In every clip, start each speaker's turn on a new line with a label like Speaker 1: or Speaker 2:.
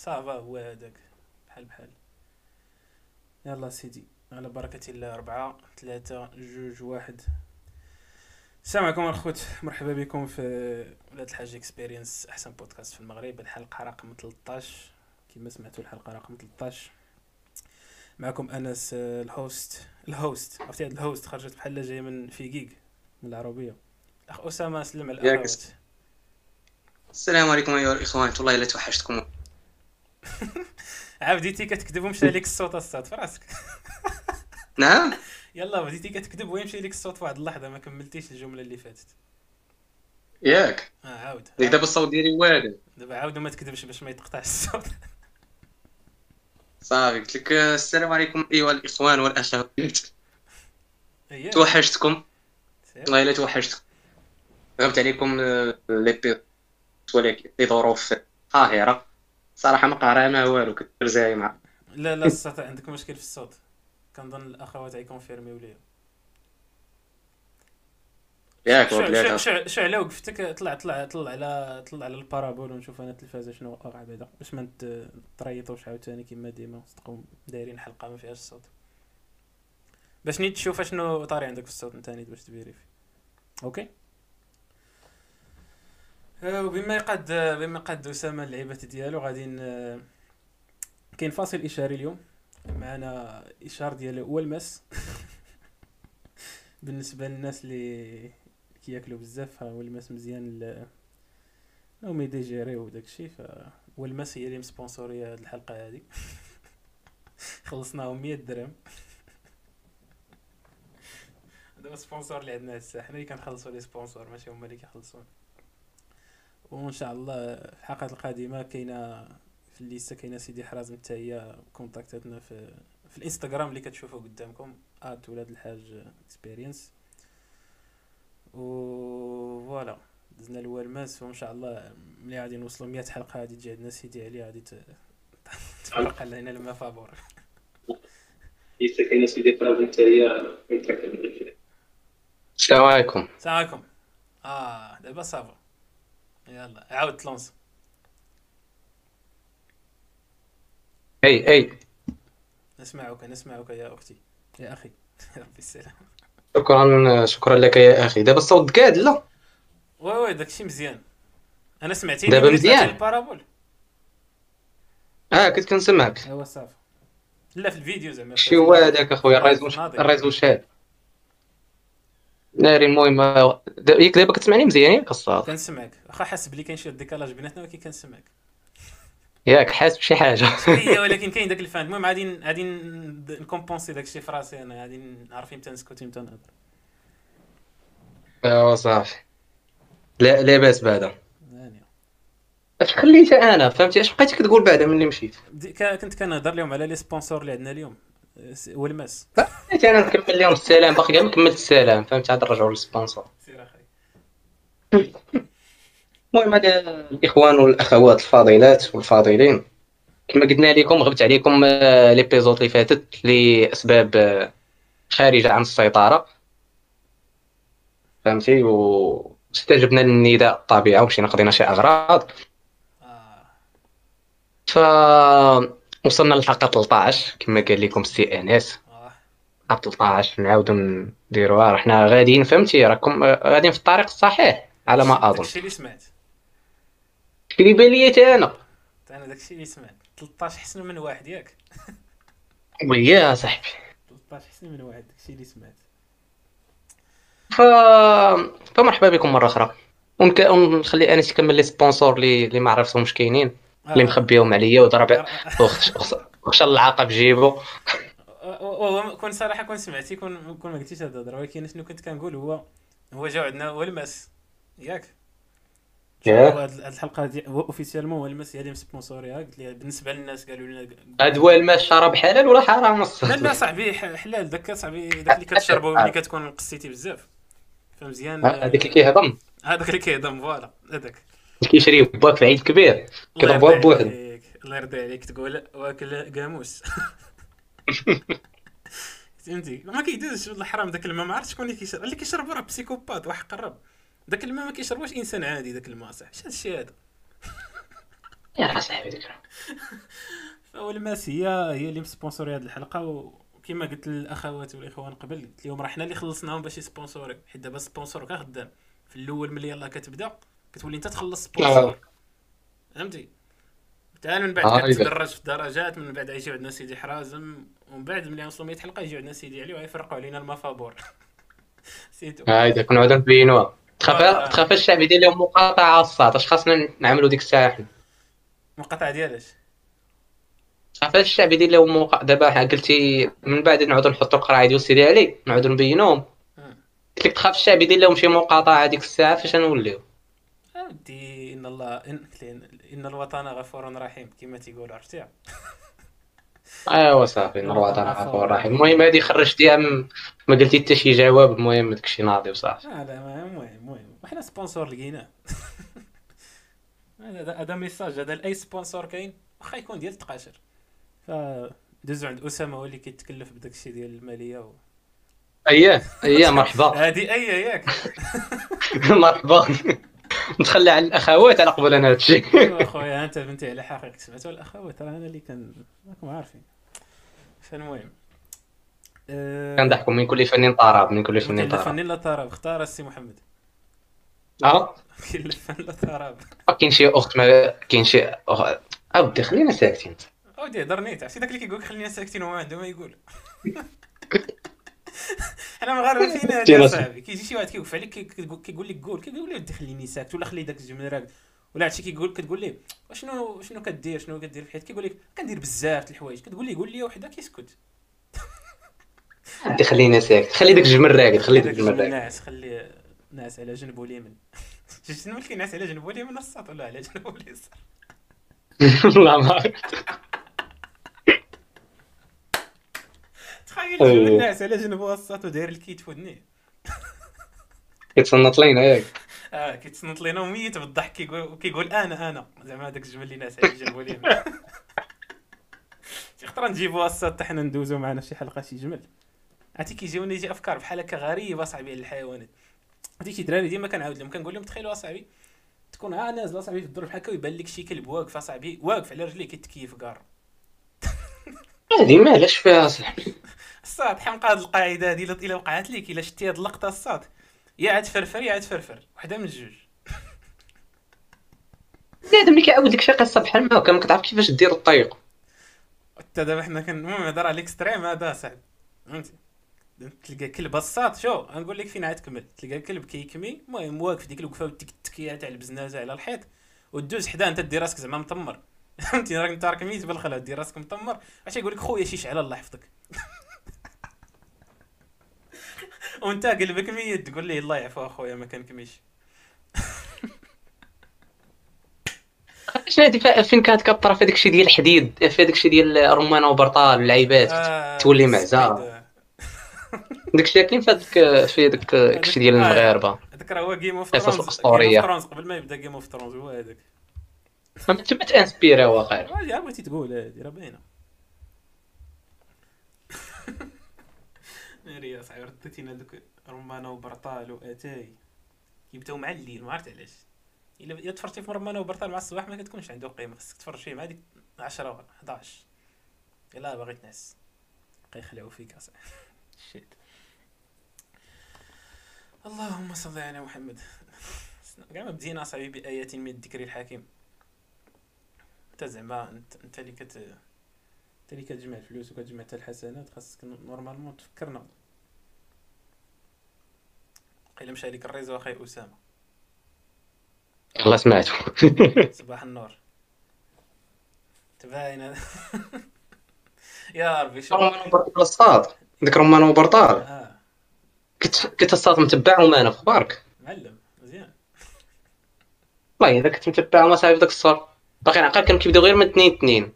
Speaker 1: ça va هو هذاك بحال بحال. يلا سيدي على بركة الله أربعة ثلاثة جوج واحد. السلام عليكم الخوت مرحبا بكم في ولاد الحاج Experience أحسن بودكاست في المغرب الحلقة رقم 13 كما سمعتوا الحلقة رقم 13 معكم أنس ال host ال host عرفتي هاد ال host خرجت بحال جاي من فيكيك من العربية. اخ أسامة سلم على الأخوات.
Speaker 2: السلام عليكم ايها الاخوان والله إلا توحشتكم.
Speaker 1: عا بديتي كتكذب ومشى لك الصوت الصاد في راسك.
Speaker 2: نعم؟
Speaker 1: يلا بديتي كتكذب ويمشي لك الصوت في واحد اللحظة ما كملتيش الجملة اللي فاتت.
Speaker 2: ياك.
Speaker 1: آه عاود.
Speaker 2: ديك دابا الصوت ديالي واعر
Speaker 1: دابا عاود وما تكذبش باش ما يتقطعش الصوت.
Speaker 2: صافي قلت لك آه، السلام عليكم أيها الإخوان
Speaker 1: والأخوات.
Speaker 2: توحشتكم. والله إلا توحشتكم. غبت عليكم آه، لي ولكن لظروف قاهرة. صراحة ما قارا ما والو كنت زاي مع
Speaker 1: لا لا الصوت عندك مشكل في الصوت. كنظن الأخوات غيكونفيرميو ليا
Speaker 2: ياك
Speaker 1: شو شو شو شو على وقفتك؟ طلع طلع طلع على طلع على ال parabole ونشوف أنا التلفازة شنو واقع بعدا. باش ما تريطوش عاوتاني كما ديما تبقاو دايرين حلقة ما فيهاش الصوت باش نيت تشوف شنو طاري عندك في الصوت نيت باش تفيريفي. OK؟ وبما يقاد بما قاد أسامة اللعيبات ديالو غادي كاين فاصل إشهاري اليوم معنا إشهار ديال والماس بالنسبة للناس اللي كياكلوا بزاف والماس مزيان هما يديجيريو وداك الشيء ف والماس هي اللي مسبونسوريه هاد الحلقة هادي. خلصناهم 100 درهم. دابا sponsor اللي عندنا هسه. حنا اللي كنخلصوا les sponsors ماشي هما اللي كيخلصون وإن شاء الله الحلقات القادمة كاينة في الليستة كاينة سيدي حرازم حتى هي كونتاكتاتنا في في الإنستغرام اللي كتشوفوا قدامكم at ولاد الحاج Experience و voilà دزنا الوالماس وإن شاء الله ملي غادي نوصلوا 100 حلقة غادي تجي عندنا سيدي علي غادي ت- تفرق علينا الماء فابور.
Speaker 2: لسه كاينة سيدي فرازم حتى هي السلام عليكم.
Speaker 1: السلام عليكم. آه دابا صافا يلا عاود تلونس
Speaker 2: أي أي.
Speaker 1: نسمعك نسمعك يا أختي. يا أخي. ربي السلام
Speaker 2: شكرا شكرا لك يا أخي. دابا الصوت قاد لا.
Speaker 1: oui oui داكشي مزيان. أنا سمعتيني
Speaker 2: دابا مزيان؟
Speaker 1: ال
Speaker 2: parabole. آه كنت كنسمعك.
Speaker 1: أيوا صافي. لا في الفيديو زعما.
Speaker 2: شي هو هذاك أخويا؟ ال réseau ال réseau شاد. ناري المهم آه، ياك دابا كتسمعني مزيان الصوت
Speaker 1: كنسمعك. واخا حاس بلي كاين شي décalage بيناتنا ولكن كنسمعك.
Speaker 2: ياك حاس بشي حاجة.
Speaker 1: هي ولكن كاين داك الفان. المهم غادي غادي نكومبونسي داك الشيء في راسي أنا. غادي نعرف إمتى نسكت إمتى نهضر.
Speaker 2: ايوا صافي لا لاباس بعدا.
Speaker 1: ثانية.
Speaker 2: اش خليت أنا؟ فهمتي؟ اش بقيتي كتقول بعدا ملي مشيت؟
Speaker 1: كنت كنهضر لهم على les sponsors اللي عندنا اليوم. والماس.
Speaker 2: بقيت أنا نكمل لهم السلام. باقي كاع ما كملت السلام. فهمتي عاد نرجعوا لل sponsor
Speaker 1: سير أخي.
Speaker 2: المهم هذا الإخوان والأخوات الفاضلات والفاضلين. كما قلنا لكم غبت عليكم آه، l'épisode اللي فاتت لأسباب آه، خارجة عن السيطرة. فهمتي؟ واستجبنا للنداء الطبيعه ومشينا قضينا شي أغراض.
Speaker 1: آه.
Speaker 2: ف وصلنا للحلقة 13 كما قال لكم السي انس. حلقه 13 نعاودو نديروها حنا غاديين فهمتي؟ راكم غاديين في الطريق الصحيح على ما أظن.
Speaker 1: داكشي اللي سمعت.
Speaker 2: اللي بان لي حتى أنا.
Speaker 1: أنا داكشي اللي سمعت. 13 حسن من واحد ياك.
Speaker 2: ويا صاحبي.
Speaker 1: 13 حسن من واحد داكشي اللي سمعت.
Speaker 2: ف... فمرحبا بكم مرة أخرى. ونخلي انس يكمل لي sponsor اللي اللي ما عرفتهمش كاينين. اللي
Speaker 1: آه.
Speaker 2: مخبيهم عليا وضرب
Speaker 1: آه.
Speaker 2: وخش- وخشى العاقه في جيبو.
Speaker 1: هو كون صراحة كون سمعتي كون كون ما قلتيش هاد الهضرة ولكن شنو كنت كنقول هو هو جا عندنا هو الماس. ياك. هاد الحلقة دي؟ هو officiellement هو الماس هي اللي مsponsorيها قلت لي بالنسبة للناس قالوا لنا
Speaker 2: هاد هو الماء الشراب حلال ولا حرام؟
Speaker 1: لا لا صاحبي حلال. داك صاحبي داك اللي كتشربو ملي كتكون قصيتي بزاف. فمزيان.
Speaker 2: هذاك اللي كيهضم.
Speaker 1: هذاك اللي كيهضم voilà. هذاك.
Speaker 2: كيشري pack في عيد كبير كيضربوها
Speaker 1: عليك الله يرضي عليك تقول واكل قاموس. فهمتي؟ ما كيدوزش والله حرام داك الماء ما عرفت شكون اللي كيشرب. اللي كيشرب راه psychopathe واحد قرب. داك الماء ما كيشربوش إنسان عادي داك الماء صح؟ اش هادشي هذا.
Speaker 2: يا صاحبي ديك
Speaker 1: فهو الماس هي هي اللي مsponsorي هذه الحلقة وكما قلت للأخوات والإخوان قبل قلت لهم راه حنا اللي خلصناهم باش يsponsorي حيت دابا sponsor كاع خدام. في الأول ملي يلاه كتبدا كتولي انت تخلص sponsor فهمتي؟ تعال من بعد
Speaker 2: آه،
Speaker 1: كتدرج في الدرجات من بعد يجيو عندنا سيدي حرازم ومن بعد ملي نوصلوا 100 حلقة يجيو عندنا سيدي علي ويفرقوا علينا المفابور. سيتو
Speaker 2: هايدا كنا نعاودو نبينوها تخاف
Speaker 1: آه.
Speaker 2: تخاف الشعب يدير لهم مقاطعة الصاط اش خاصنا نعملوا ديك الساعة حنا؟
Speaker 1: المقاطعه ديالاش
Speaker 2: تخاف الشعب يدير لهم مقاطعة دابا قلتي من بعد نعاودو نحطوا القرايه ديال سيدي علي نعاودو نبينوهم. قلت لك تخاف الشعب يدير لهم شي مقاطعة ديك الساعة فاش نوليو؟
Speaker 1: ودي إن الله إن إن الوطن غفور رحيم كما تيقولوا عرفتي؟
Speaker 2: أيوا صافي نروح أنا غفور رحيم. المهم هادي خرجتيها ما قلتي حتى شي جواب المهم داكشي ناضي وصافي.
Speaker 1: لا المهم المهم. وحنا sponsor لقيناه. هذا هذا message هذا لأي sponsor كاين واخا يكون ديال التقاشر. ف دوزو عند أسامة هو اللي كيتكلف بداك الشيء ديال المالية و...
Speaker 2: اييه اييه مرحبا.
Speaker 1: هذه اي ياك.
Speaker 2: مرحبا. نتخلى على الأخوات على قبل أنا هادشي.
Speaker 1: ايوا أخويا أنت بنتي على حقيقة سمعتوا الأخوات؟ راه أنا اللي كان راكم عارفين. فالمهم أه...
Speaker 2: كنضحكوا من كل فنان طرب من كل فنان طرب.
Speaker 1: فنان لا طرب. اختار السي محمد.
Speaker 2: آه؟
Speaker 1: كاين لا فن لا طرب.
Speaker 2: كاين شي أخت ما كاين شي. أودي خلينا ساكتين.
Speaker 1: أودي هضر نيت عرفتي داك اللي كيقول خلينا ساكتين وما عنده ما يقول. حنا مغاربه فينا صاحبي كيجي شي واحد كيوقف عليك كي- كيقول لك قول كيقول لك خليني ساكت ولا خلي داك الجمل راقد ولا هادشي كيقول كتقول ليه شنو شنو كدير؟ شنو كدير في حياتك؟ كيقول لك كندير بزاف الحوايج. كتقول ليه قول لي وحدة كيسكت.
Speaker 2: اودي خلينا ساكت خلي داك الجمل راقد خلي داك الجمل راقد
Speaker 1: ناعس خلي ناعس على جنبه اليمين. شنو اللي كينعس على جنبه اليمين الساط ولا على جنبه اليسار؟
Speaker 2: والله ما عرفت.
Speaker 1: تخيل
Speaker 2: أيوه.
Speaker 1: ناعس على جنبه الساط وداير le kit في ودنيه
Speaker 2: كيتصنت لينا ياك.
Speaker 1: آه كيتصنت لينا وميت بالضحك. كيقول أنا أنا. زعما هذاك الجمل اللي ناعس على جنبه اليمين شي خطرة نجيبوها حتى حنا ندوزو معنا شي حلقة شي جمل. عرفتي كيجيوني شي أفكار بحال هكا غريبة صاحبي على الحيوانات. عرفتي شي دراري ديما كنعاود لهم كنقول لهم تخيلوا أصاحبي تكون ها نازلة أصاحبي في الدرب بحال هكا ويبان لك شي كلب واقف أصاحبي واقف على رجليه كيتكيف گارو
Speaker 2: هادي مالاش فيها صاحبي
Speaker 1: الصاط. حمقى هاد القاعدة هادي الا وقعت لك إلا شتي هاد اللقطة الصاط. يا عاد فرفر يا عاد فرفر. وحدة من الجوج.
Speaker 2: بنادم اللي كيعاود لك شي قصه بحال ما هكا ما كتعرف كيفاش دير الطريق
Speaker 1: حتى دابا حنا كن المهم هضر على l'extrême هذا صعب فهمتي؟ تلقى كلب الصاط شو؟ غنقول لك فين عاد تكمل تلقى كلب كيكمي المهم واقف ديك الوقفة وديك التكية تاع البزنازه على الحيط. ودوز حدا انت دير راسك زعما مطمر. فهمتي؟ راك انت راك ميت بالخلا دير راسك مطمر. عرفتي يقول لك خويا شي شعل الله يحفظك وانت قلبك ميت تقول لي الله يعفو أخويا ما كان كميش.
Speaker 2: شنو فين كانت كطرا في داكشي ديال الحديد في داكشي ديال رمانه وبرطال واللعيبات
Speaker 1: آه،
Speaker 2: تولي معزه
Speaker 1: Speed.
Speaker 2: داكشي كاين في هذاك في داك الشيء ديال
Speaker 1: آه.
Speaker 2: المغاربة.
Speaker 1: هذاك راه هو Game of
Speaker 2: قصص Thrones.
Speaker 1: قبل ما يبدأ Game of Thrones هو هذاك.
Speaker 2: ما تما t'inspira واقع
Speaker 1: راه يا بغيتي تقول هادي راه باينة. ناري صاحبي رديتينا دوك رمانه وبرطال وآتاي. كيبداو مع الليل ما عرفت علاش. إلا تفرجتي في رمانه وبرطال مع الصباح ما كتكونش عنده قيمة. خصك تفرج فيه مع ديك 10 11 الا باغي تنعس بقى يخلعوا فيك أصاحبي. shit. اللهم صل على محمد. كاع ما بدينا أصاحبي بآيات من الذكر الحكيم. أنت زعما أنت أنت اللي كت أنت اللي كتجمع الفلوس وكتجمع حتى الحسنات خاصك normalement تفكرنا. قيل مشى لك الريزو أخي أسامة.
Speaker 2: الله سمعته
Speaker 1: صباح النور. تباين يا ربي شو؟
Speaker 2: وبرطال الصاد ديك رمانة وبرطال.
Speaker 1: آه.
Speaker 2: كنت كنت الصاد متبع وما أنا في أخبارك؟
Speaker 1: معلم مزيان.
Speaker 2: والله إذا كنت متبع وما صاحب داك الصاد باقي عقل كانوا كيبداو غير من اثنين اثنين.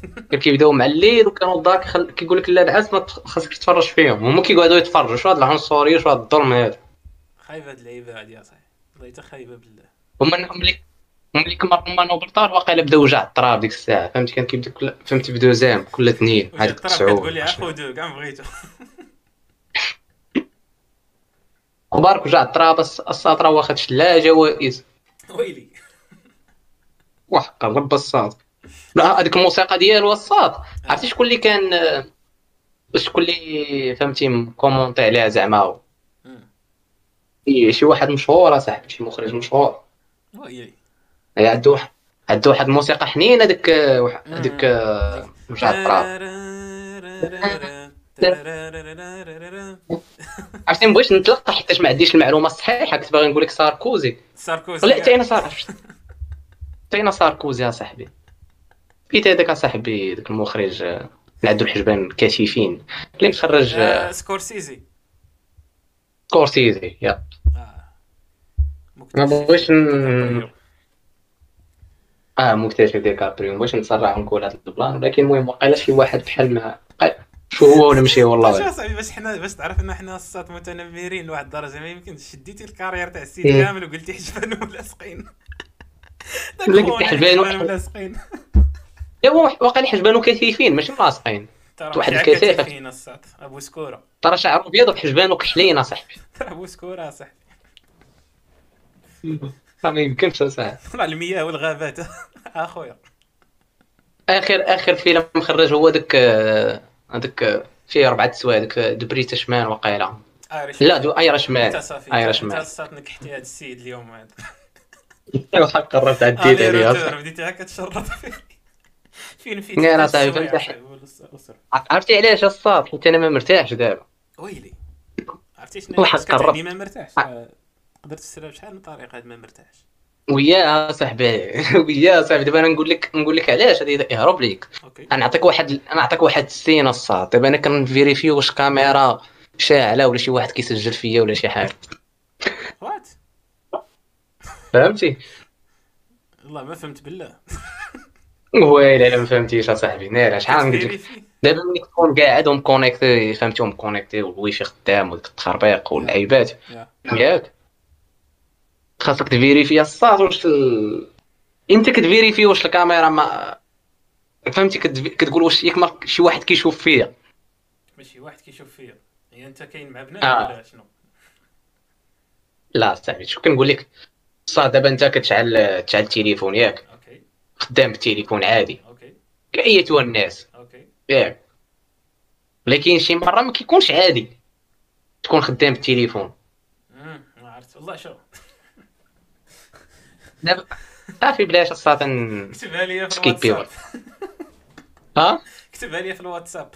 Speaker 2: كانوا كيبداو مع الليل وكانوا الدار كيخل... كيقول لك لا العز ما خاصك تتفرج فيهم. هما كيقعدوا يتفرجوا. شو هاد العنصرية؟ شو هاد الظلم هذا؟
Speaker 1: خايبه هاد اللعيبة هادي يا صاحبي. والله حتى خايبة بالله.
Speaker 2: هما ملي ملي كما رمانه وبرطال واقيلا بداو وجع التراب ديك الساعة. فهمتي كان كيبدأ كل فهمتي بدو زام كل اثنين هذيك
Speaker 1: الطرف
Speaker 2: تسعود.
Speaker 1: كتقول لي خذوا كاع بغيتو.
Speaker 2: مبارك وجع التراب الس- الساط راه واخد لا جوائز
Speaker 1: ويلي.
Speaker 2: وحقا رب لا هذيك الموسيقى ديالو الصاد عرفتي شكون اللي كان آه، شكون اللي فهمتي كومونتي عليها زعما؟
Speaker 1: مم.
Speaker 2: شي- شي واحد مشهور أصاحبي شي مخرج مشهور.
Speaker 1: ويلي
Speaker 2: هي عنده واحد عنده واحد الموسيقى حنينة ديك آه، ديك آه، مش عارف عرفت عرفتي ما بغيتش نتلقى حيت ما عنديش المعلومة الصحيحة كنت باغي نقول لك ساركوزي.
Speaker 1: ساركوزي.
Speaker 2: حتى أنا صار حتى أنا ساركوزي اصاحبي لقيت هذاك اصاحبي ذاك المخرج آه، اللي عنده الحجبان كاشفين اللي مخرج آه،
Speaker 1: آه، سكورسيزي
Speaker 2: سكورسيزي يا
Speaker 1: آه.
Speaker 2: ما بغيتش. آه مكتشف DiCaprio ما بغيتش نتسرع ونقول هذا الplan ولكن المهم وقيلا شي واحد بحال ما شو هو ولا ماشي والله
Speaker 1: شو
Speaker 2: غير.
Speaker 1: صاحبي باش حنا باش تعرف إن حنا الصاط متنمرين لواحد الدرجة ما يمكنش شديتي الcarrière تاع السيد
Speaker 2: إيه.
Speaker 1: كامل وقلتي حجبان ملاصقين داك
Speaker 2: حجبان
Speaker 1: ملاصقين
Speaker 2: هو واقيلا حجبانو كثيفين ماشي ملاصقين واحد
Speaker 1: ماشي
Speaker 2: الكثافة.
Speaker 1: كثيفين الصاط أبو سكورة.
Speaker 2: ترى شعره أبيض وحجبانو كحلين اصاحبي
Speaker 1: أبو سكورة صاحبي
Speaker 2: ما يمكنش اصاحبي
Speaker 1: طلع المياه والغابات. أخويا.
Speaker 2: اخر آخر فيلم خرج هو داك آه، هذاك آه، فيه أربعة سوايع داك The بريتش Man وقيلا لا The
Speaker 1: Irishman
Speaker 2: ايرش مان
Speaker 1: نكحتي هذا السيد اليوم هذا.
Speaker 2: واحد قررت عديت
Speaker 1: عليه روتور بديتي هكا تشرط فيه فين
Speaker 2: لا، لا، صاحبي، فهمت. عرفتي علاش الصاد حيت أنا ما مرتاحش دابا
Speaker 1: ويلي؟ عرفتي شنو؟ كتعني. ما مرتاحش. قدرت تسرى بشحال من طريقة هاد ما مرتاحش؟
Speaker 2: وياه صاحبي وياه صاحبي. دابا أنا نقول لك نقول لك علاش هذه يهرب ليك. أنا نعطيك واحد أنا نعطيك واحد السين الصاد دابا أنا كنفيريفي واش كاميرا شاعلة ولا شي واحد كيسجل فيا ولا شي حاجة.
Speaker 1: وات
Speaker 2: فهمتي؟
Speaker 1: والله ما فهمت بالله.
Speaker 2: ويلي الا ما فهمتيش اصاحبي ناري شحال نقول لك؟
Speaker 1: كتفيريفي؟
Speaker 2: دابا ملي تكون قاعد ومكونيكتي فهمتي؟ ومكونيكتي والوي في خدام وديك التخربيق واللعيبات.
Speaker 1: يا.
Speaker 2: ياك خاصك تفيريفي الصاد واش ال... انت كتفيريفي واش الكاميرا ما فهمتي؟ كتف- كتقول واش ياك ما شي واحد كيشوف فيا.
Speaker 1: ماشي واحد كيشوف فيا. هي انت كاين مع بنات
Speaker 2: آه.
Speaker 1: ولا شنو؟
Speaker 2: لا صاحبي شو كنقول لك؟ صاد دابا انت كتشعل تشعل التليفون ياك. خدام بالتليفون عادي. كأيتها الناس. ياك ولكن شي مرة ما كيكونش عادي. تكون خدام بالتليفون
Speaker 1: ما عرفت. والله شو.
Speaker 2: دابا صافي بلاش الصاد ن-
Speaker 1: كتبها لي في الواتساب.
Speaker 2: ها؟
Speaker 1: كتبها لي في الواتساب.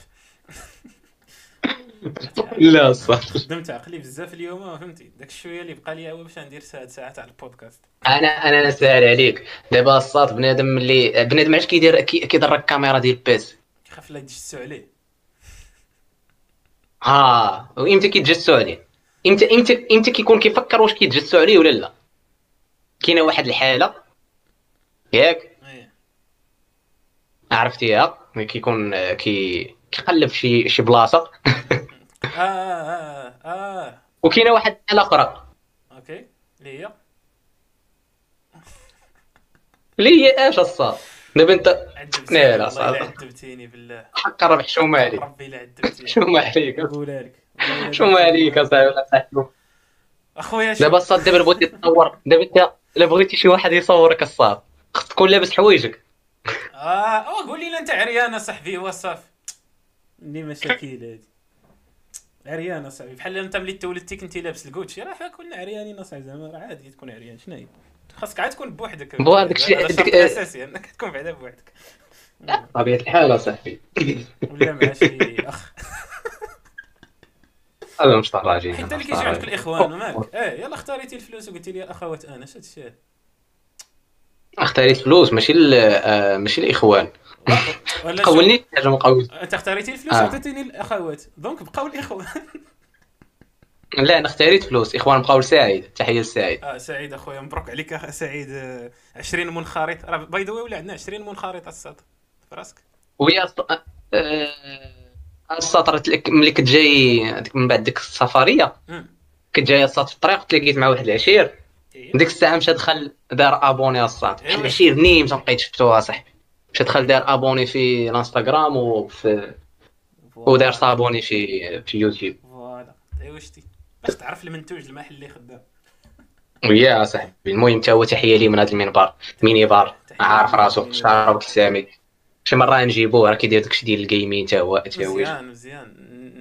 Speaker 2: لا الصاد
Speaker 1: خدمت عقلي بزاف اليوم فهمتي. داك الشويه اللي بقى لي هو باش ندير ساعه ساعة تاع البودكاست.
Speaker 2: أنا أنا نسال عليك. دابا الصاد بنادم اللي بنادم علاش كيدير كي- كيضرك الكاميرا ديال ال PC
Speaker 1: كيخاف لا يتجسوا عليه.
Speaker 2: ها وإمتى كيتجسوا عليه؟ إمتى إمتى إمتى كيكون كيفكر واش كيتجسوا عليه ولا لا؟ كاينة واحد الحالة؟ ياك؟
Speaker 1: إيه.
Speaker 2: عرفتيها؟ ملي كيكون آه، كي كيقلب شي شي بلاصة.
Speaker 1: آه آه آه, آه.
Speaker 2: وكاينه واحد الحاله أخرى
Speaker 1: أوكي. اللي هي
Speaker 2: اللي هي اش الصاد دابا انت
Speaker 1: عذبتيني
Speaker 2: لا، لا،.
Speaker 1: إلا عذبتيني بالله.
Speaker 2: حق الربح شو ما عليك.
Speaker 1: ربي الا عذبتيني.
Speaker 2: شو ما عليك.
Speaker 1: نقولها لك والله إلا
Speaker 2: شو ما عليك اصاحبي ولا صاحبي
Speaker 1: اخويا
Speaker 2: دابا الصاد دابا بغيتي تصور دابا انت الا بغيتي شي واحد يصورك الصاد خصك تكون لابس حوايجك
Speaker 1: آه قول لي أنت عريان صاحبي وصف اللي مشاكل هادي. عريان صاحبي بحال انت ملي تولدتي كنتي لابس الكوتشي راه كلنا عريانين اصاحبي زعما راه عادي تكون عريان شنو هي؟ خاصك عاد تكون بوحدك.
Speaker 2: بو هذاك الشيء-
Speaker 1: الاساسي انك تكون بعدا بوحدك.
Speaker 2: طبيعة الحال اصاحبي
Speaker 1: ولا مع شي أخ.
Speaker 2: هذا مش طراجي
Speaker 1: حتى اللي كيجي عندك الإخوان وماك إيه يلا اختاريتي الفلوس وقلتي لي اخوات أنا شات الشيء؟
Speaker 2: اختاريت فلوس ماشي آه، ماشي الإخوان.
Speaker 1: ولا؟
Speaker 2: قولني حاجة مقول
Speaker 1: انت اختاريتي الفلوس
Speaker 2: آه.
Speaker 1: وعطيتيني الأخوات. دونك بقاو الإخوان.
Speaker 2: لا أنا اختاريت فلوس إخوان بقاو لسعيد. تحية لسعيد.
Speaker 1: آه سعيد أخويا مبروك عليك اخ سعيد. آه، 20 منخرط. راه باي ذا ولا عندنا 20 منخرط الصاد في راسك
Speaker 2: وهي الص- آه، ملي كنت جاي من بعد ديك
Speaker 1: السفرية.
Speaker 2: كنت جاي الصاد في الطريق تلاقيت مع واحد العشير.
Speaker 1: إيه.
Speaker 2: ديك الساعة مشى دخل دار abonné
Speaker 1: إيوا.
Speaker 2: العشير نيم ما بقيت شفتوها صاحبي مشى دخل دار abonné في الانستغرام وفي ودار abonné في في يوتيوب.
Speaker 1: voilà. شتي باش تعرف المنتوج المحلي خدام.
Speaker 2: ويا صاحبي المهم تا هو تحية لي من هذا المنبر. ميني بار. عارف راسو
Speaker 1: للجميع.
Speaker 2: شعره سامي شي مرة نجيبوه راه كيدير داكشي ديال ال gaming تا هو
Speaker 1: مزيان مزيان.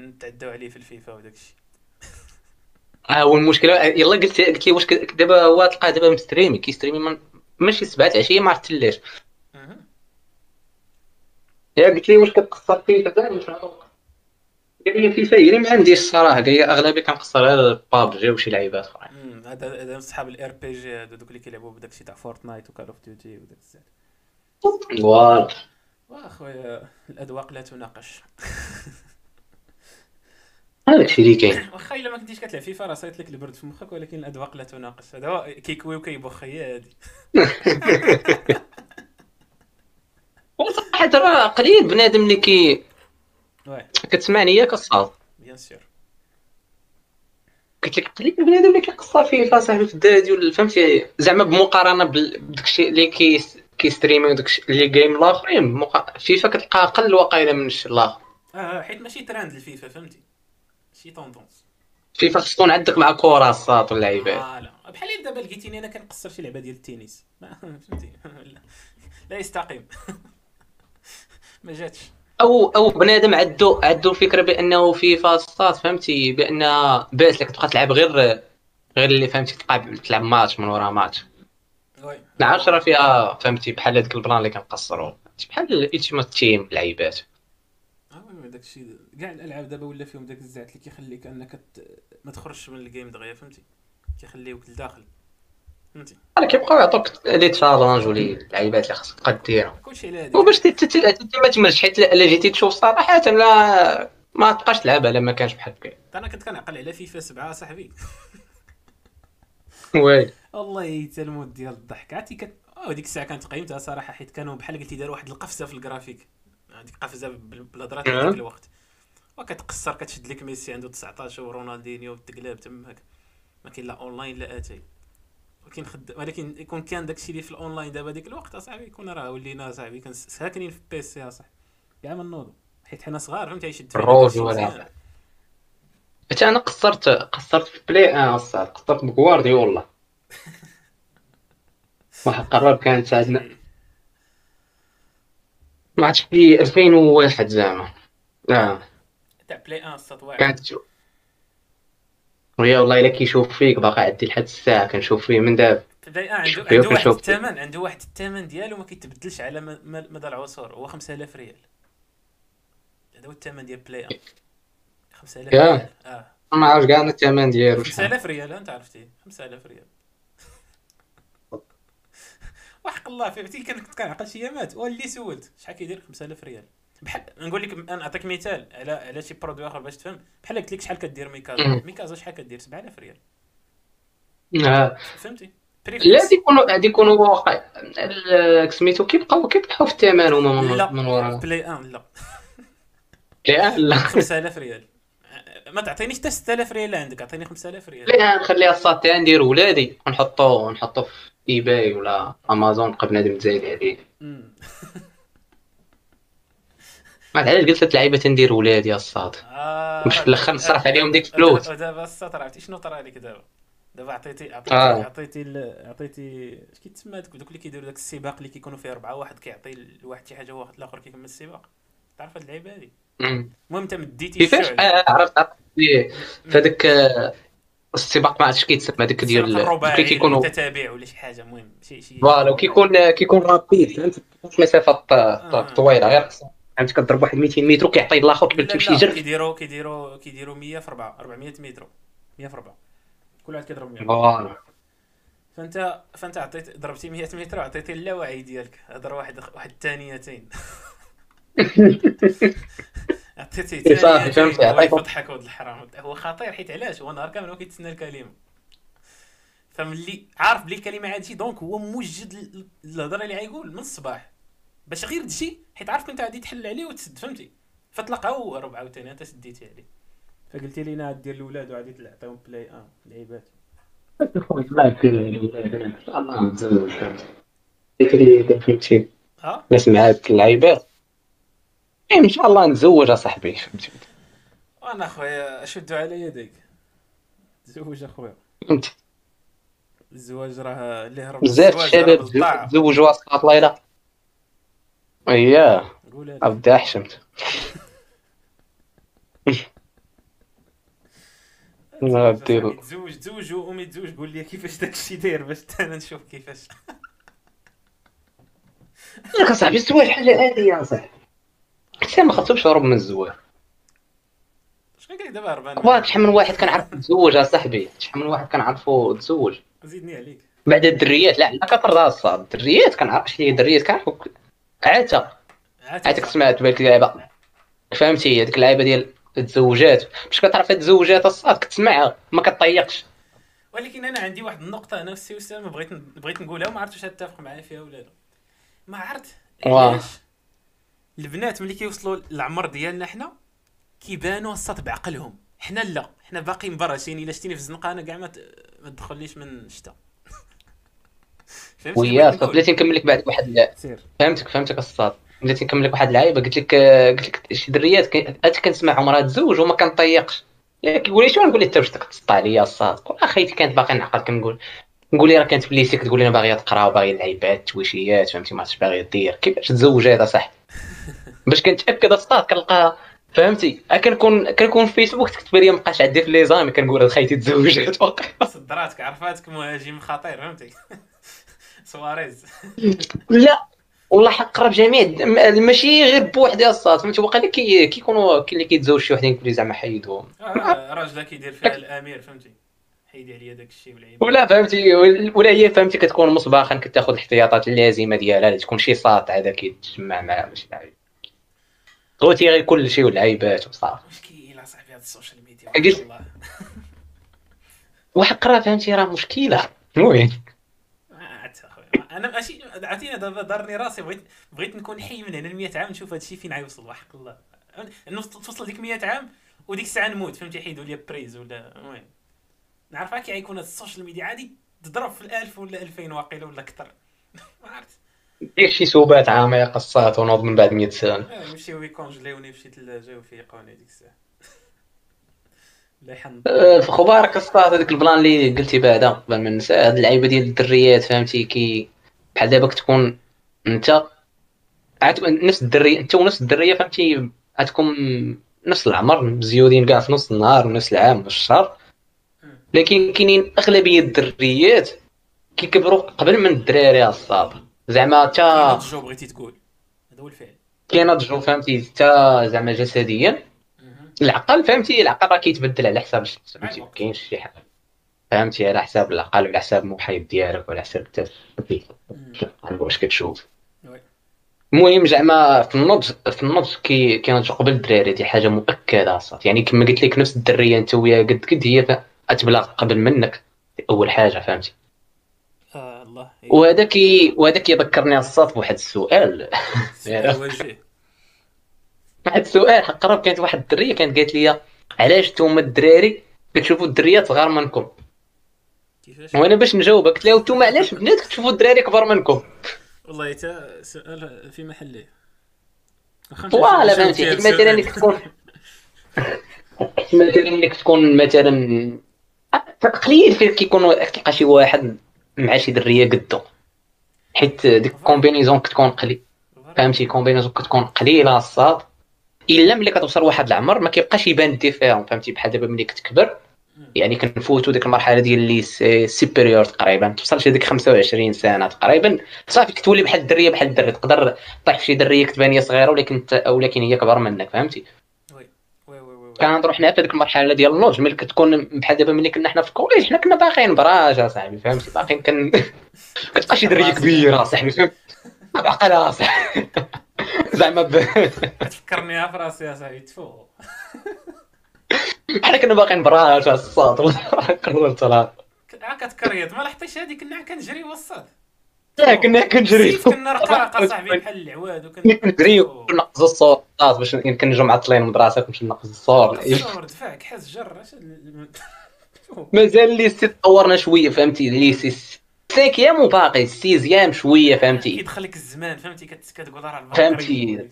Speaker 1: نتعداو عليه في الفيفا وداك الشيء
Speaker 2: ها هو المشكلة يلا قلت قلت لي واش دابا هو تلقاه دابا مستريمي. كيستريمي من ماشي سبعة عشيه ما عرفت لاش يا قلت لي واش كتقصر فيه كذا واش قال لي فيفا هي اللي ما عنديش الصراحة. قال لي اغلبيه كنقصر غير بابجي وشي لعيبات
Speaker 1: أخرين. هذا هذا صحاب ال RPG هادو دوك اللي كيلعبوا بداك الشيء تاع Fortnite و Call of Duty وداك الزاد.
Speaker 2: voilà
Speaker 1: واخويا الأذواق لا تناقش.
Speaker 2: هذاك الشيء اللي كاين.
Speaker 1: واخا إلا ما كنتيش كتلعب فيفا راه صايت لك البرد في مخك ولكن الأذواق لا تناقش. هذا هو كيكوي وكيبخ هي هادي.
Speaker 2: صراحة راه قليل بنادم اللي كي كتسمعني ياك الصاد
Speaker 1: bien sûr
Speaker 2: قلت لك قليل بنادم اللي كيقصر فيفا صاحبي في الدار ديال فهمتي؟ زعما بمقارنة بداك الشيء اللي كي كيستريمي وداك les games الآخرين مقا- فيفا كتلقى أقل واقيلا من الشيء الآخر
Speaker 1: آه حيت ماشي تراند الفيفا فهمتي؟ شي tendance
Speaker 2: فيفا خص تكون عندك مع كره الساط واللعيبات.
Speaker 1: آه لا بحال دابا لقيتيني أنا كنقصر شي لعبة ديال التنس فهمتي؟ لا, لا يستقيم. ما جاتش.
Speaker 2: أو أو بنادم عندو عندو الفكرة بأنه فيفا الساط فهمتي؟ بأن بأس لك تبقى تلعب غير غير اللي فهمتي تلقى تلعب ماتش من ورا match.
Speaker 1: oui.
Speaker 2: العرش راه فيها فهمتي؟ بحال هذاك البلان اللي كنقصرو. بحال ال Ultimate Team اللعيبات
Speaker 1: آه oui oui داك الشيء كاع الألعاب دابا ولا فيهم داك الزعت اللي كيخليك أنك ما تخرجش من ال game دغيا فهمتي؟ كيخليوك لداخل.
Speaker 2: راه كيبقاو يعطوك les challenges ولي اللعيبات اللي خاصك تبقى ديرهم
Speaker 1: كلشي على هذيك
Speaker 2: وباش ما تملش حيت الا جيتي تشوف صراحة لا ما تبقاش تلعبها الا ما كانش بحال هكا.
Speaker 1: أنا كنت كنعقل على فيفا 7 صاحبي.
Speaker 2: oui.
Speaker 1: والله حتى الموت ديال الضحك. عرفتي كت ديك الساعة كانت قيمتها صراحة حيت كانوا بحال قلتي داروا واحد القفزة في الجرافيك. هذيك قفزة بال- بالهضره
Speaker 2: أه.
Speaker 1: ذاك الوقت. وكتقصر كتشد لك ميسي عنده 19 ورونالدينيو تقلاب تماك ما كاين لا اونلاين لا اتاي ولكن خد... ولكن يكون كان داكشي اللي في الأونلاين دابا ديك الوقت أصاحبي يكون راه ولينا صاحبي كان ساكنين في بيسي أصاحبي. كاع من نوضو حيت حنا صغار فهمتي يشد
Speaker 2: ولا. حتى أنا قصرت قصرت في بلاي ان الصاد قصرت بغوارديولا واحد القرار كانت عندنا. ما عرفتش في 2001 زعما. آه.
Speaker 1: تاع play 1 الساط واعر
Speaker 2: كانت ويا والله إلا كيشوف فيك باقي عندي لحد الساعة كنشوف فيه من دابا.
Speaker 1: 1 عنده عنده واحد. الثمن عنده واحد الثمن ديالو ما كيتبدلش على مدى العصور هو 5000 ريال. هذا هو الثمن ديال play 1 5000
Speaker 2: يا.
Speaker 1: ريال آه.
Speaker 2: ما عرفت كاع الثمن ديالو شحال.
Speaker 1: 5000 ريال أنت عرفتي. 5000 ريال. وحق الله فهمتي؟ كان كنت كنعقل شي ايامات واللي سولت شحال كيدير 5000 ريال؟ بحال نقول لك أنا نعطيك مثال على على شي produit آخر باش تفهم. بحال قلت لك شحال كدير
Speaker 2: Mikasa.
Speaker 1: Mikasa شحال كدير؟ 7000 ريال.
Speaker 2: آه.
Speaker 1: فهمتي؟
Speaker 2: لا. غادي يكونوا غادي يكونوا واقع. سميتو كيبقاو كيبقاو في الثمن هما من,
Speaker 1: لا
Speaker 2: من ورا
Speaker 1: play 1 لا.
Speaker 2: لا. لا
Speaker 1: 5000 ريال. ما تعطينيش حتى 6000 ريال اللي عندك اعطيني 5000 ريال.
Speaker 2: لا نخليها الساطي ندير ولادي ونحطو نحطو في eBay ولا امازون بقى بنادم تزايد عليه. ما علاش قلت لك لعيبة تندير ولادي الصاد
Speaker 1: آه،
Speaker 2: مش في الآخر نصرف عليهم ديك الفلوس.
Speaker 1: دابا السطر عرفتي شنو طرا لك دابا؟ دابا عطيتي عطيتي
Speaker 2: آه.
Speaker 1: عطيتي ال- عطيتي اش كيتسمى دوك اللي كيديروا داك السباق اللي كيكونوا فيه أربعة واحد كيعطي لواحد شي حاجة وواحد الآخر كيكمل السباق؟ تعرف هاد اللعيبة هادي. المهم انت مديتي
Speaker 2: كيفاش؟ آه، عرفت عرفت. آه، السباق ما عرفتش كيتسمى هذاك ديال كي كيكونوا
Speaker 1: متتابع ولا شي حاجة. المهم شي شي
Speaker 2: فوالا وكيكون كيكون رابيد فهمت؟
Speaker 1: آه.
Speaker 2: طويلة غير فهمت كضرب واحد 200 متر وكيعطي الآخر قبل
Speaker 1: لا
Speaker 2: جرب
Speaker 1: كيديروا كيديروا كيديروا 100 في 4 400 متر 100 في 4 كل واحد كيضرب 100
Speaker 2: فوالا.
Speaker 1: فانت فأنت عطيت ضربتي 100 متر وعطيتي اللاوعي ديالك. هضر واحد واحد الثانيتين عطيتي
Speaker 2: صافي،
Speaker 1: ثانيتين
Speaker 2: فهمتي،
Speaker 1: هو
Speaker 2: عطيته.
Speaker 1: يفضحك ولد الحرام. هو خطير حيت علاش؟ هو نهار كامل هو كيتسنى الكلمة. فملي عارف بلي الكلمة هادشي دونك هو موجد ال- الهضره اللي غايقول من الصباح. باش غير تجي حيت عارف كنت غادي تحل عليه وتسد فهمتي؟ فتلقى هو ربع عاوتاني انت سديتي عليه. فقلتي لينا غادي دير الاولاد وغادي تعطيهم بلاي إن لعيبات
Speaker 2: فهمتي.
Speaker 1: ها
Speaker 2: ناس معاك اللعيبات. إيه، إن شاء الله نتزوج أصاحبي فهمتي؟
Speaker 1: وأنا اخويا أشد على يديك. تزوج أخويا.
Speaker 2: فهمتي؟
Speaker 1: الزواج راه اللي هرب
Speaker 2: بزاف الشباب. تزوجوا اسقاط ليلى اييه
Speaker 1: قولها لي.
Speaker 2: أبدأ حشمت ما
Speaker 1: تزوج تزوج تزوج وأمي تزوج قول لي كيفاش داكشي داير باش حتى أنا نشوف كيفاش.
Speaker 2: ياك اصاحبي الزواج حاجة عادية اصاحبي انت ما خصوش هرب من الزواج.
Speaker 1: شحال قال دابا هربان
Speaker 2: واك شحال من واحد كنعرف تزوج اصاحبي شحال من واحد كنعرفو تزوج
Speaker 1: زيدني عليك.
Speaker 2: بعد الدريات لا لا كطر الصاد الدريات كنعرف شنو هي الدريات عاتا عاتك سمعت بالك لعبه فهمتي؟ هذيك اللعبه ديال التزوجات باش كتعرف هاد التزوجات الصاد كتسمعها ما كطيقش.
Speaker 1: ولكن أنا عندي واحد النقطة أنا والسي اسامه بغيت بغيت نقولها وما عرفتش واش تتفق معايا فيها ولا لا. ما عرفت. علاش البنات ملي كيوصلوا للعمر ديالنا حنا كيبانوا الصاد بعقلهم. حنا لا حنا باقيين برا شين إلا شتيني في الزنقة أنا كاع ما ت- ما تدخليش من شتا
Speaker 2: ويا
Speaker 1: نقول؟
Speaker 2: بلاتي نكمل لك بعد واحد
Speaker 1: سير.
Speaker 2: فهمتك فهمتك الصاد بلاتي نكمل لك واحد اللعيبه قلت لك قلت لك شي دريات هاد كنسمعهم راه تزوج وما كنطيقش. كيقول لي شنو نقول لي أنت واش تقطع عليا الصاد قول اخيتي كانت باقي نعقل كنقول نقول؟ لي راه كانت في الليسي كتقول لي أنا باغيه تقرا وباغيه اللعيبات التويشيات فهمتي؟ ما عرفتش باغيه دير كيفاش تزوج هذا صح؟ باش كنتاكد الصاد كنلقى فهمتي؟ كنكون كنكون في فيسبوك تكتب لي مابقاش عندي في لي زامي. كنقول هاد خيتي تزوجات واقع
Speaker 1: صدراتك عرفاتك مهاجم خطير. فهمتي؟ سواريز.
Speaker 2: لا والله حق قرب جميع ماشي غير بوحدي الصاد فهمتي؟ واقيلا كي كيكونوا كاين اللي كيتزوج شي وحدين لي زعما حيدهم
Speaker 1: آه، راجل كيدير فيها الأمير فهمتي؟ حيدي عليا داك الشيء والعيب.
Speaker 2: ولا فهمتي؟ ولا هي فهمتي؟ كتكون مسبقا كتاخذ الاحتياطات اللازمة ديالها لا تكون شي ساط هذا كيتجمع معاه ماشي لعيب غوتي غير كل شيء والعيبات وصافي.
Speaker 1: مشكل اصاحبي هاد ال social
Speaker 2: media
Speaker 1: والله.
Speaker 2: وحق راه فهمتي؟ راه مشكلة. المهم.
Speaker 1: أنا ماشي عرفتيني دابا دارني راسي بغيت بغيت نكون حي من هنا ل 100 عام نشوف هادشي فين غيوصل وحق الله. توصل ديك 100 عام وديك الساعة نموت فهمتي يحيدوا لي prise ولا المهم نعرف كي غيكون هاد ال social media عادي تضرب في الألف ولا 2000 واقيلا ولا أكثر. ما عرفت.
Speaker 2: دير شي سبات عميق الساط ونوض من بعد 100 سنة.
Speaker 1: آه، يمشيو يكونجليوني في شي ثلاجه ويفيقوني ديك الساعة.
Speaker 2: أه، في خبارك الساط هذاك ال plan اللي قلتي بعدا قبل ما ننسى هاد اللعيبة ديال الدريات فهمتي؟ كي بحال دابا كتكون أنت عاد نفس الدريه أنت ونفس الدرية فهمتي؟ غتكون نفس العمر مزيودين كاع في نص النهار ونفس العام ونفس الشهر. لكن كاينين أغلبية الدريات كيكبروا قبل من الدراري الصاد زعما تا
Speaker 1: جو بغيتي تقول. هذا هو الفعل.
Speaker 2: كينضجوا فهمتي؟ تا زعما جسديا. العقل فهمتي؟ العقل راه كيتبدل على حساب الشخص فهمتي؟
Speaker 1: أيوة.
Speaker 2: ما كاينش شي حاجة. فهمتي؟ على حساب العقل وعلى حساب المحيط ديالك وعلى حساب انت
Speaker 1: مم.
Speaker 2: واش كتشوف. المهم زعما في النضج في النضج كي كينضجوا قبل الدراري دي حاجة مؤكدة صافي. يعني كما قلت لك نفس الدرية انت وياها قد قد هي غتبلغ قبل منك. أول حاجة فهمتي؟
Speaker 1: آه الله.
Speaker 2: وهذا كي وهذا كيذكرني الصاد بواحد السؤال. واحد السؤال حق قرب كانت واحد الدرية كانت قالت لي علاش نتوما الدراري كتشوفوا الدريات صغار منكم
Speaker 1: كيفاش؟
Speaker 2: وأنا باش نجاوبك قلت لها نتوما علاش بنات كتشوفوا الدراري كبار منكم
Speaker 1: والله تا سؤال في محله voilà
Speaker 2: فهمتي. مثلا. اللي كتكون مثلا اللي كتكون مثلا قليل فين كيكون تلقى شي واحد مع شي درية قدو. حيت ديك ال combinaison كتكون قليل فهمتي؟ combinaison كتكون قليلة الساط. إلا ملي كتوصل لواحد العمر ما كيبقاش يبان ال différence فهمتي؟ بحال دابا ملي كتكبر يعني كنفوتوا ديك المرحلة ديال le supérieur تقريبا توصل شي ديك 25 سنة تقريبا. صافي كتولي بحال الدرية بحال الدري تقدر طيح في شي درية كتبان هي صغيرة ولكن ولكن هي كبر منك فهمتي؟ كنهضروا حنا في هذيك المرحلة ديال النضج ملي كتكون بحال دابا ملي كنا حنا في ال collège حنا كنا باقيين براهش أصاحبي فهمتي؟ باقيين كن كتبقى شي درية كبيرة أصاحبي فهمت؟ بعقلها أصاحبي. زعما ب...
Speaker 1: تفكرنيها في راسي يا صاحبي تفو
Speaker 2: حنا كنا باقيين براج الصاد قررت راه
Speaker 1: كتكريط ما لحقتيش هذيك كنا كنجري وسط
Speaker 2: لا كنا كنجري
Speaker 1: كنا رقراقه صاحبي بحال العواد
Speaker 2: كنا
Speaker 1: وكنا
Speaker 2: كنجري ونقص الصور باش كنجيو معطلين من المدرسة كنمشي نقص الصور
Speaker 1: صور دفع كحاس جر.
Speaker 2: مازال ليسي تطورنا شوية فهمتي؟ ليسي سانكيام وباقي سيزيام شوية فهمتي؟
Speaker 1: كيدخل لك الزمان فهمتي؟ كت- كتقول راه
Speaker 2: فهمتي.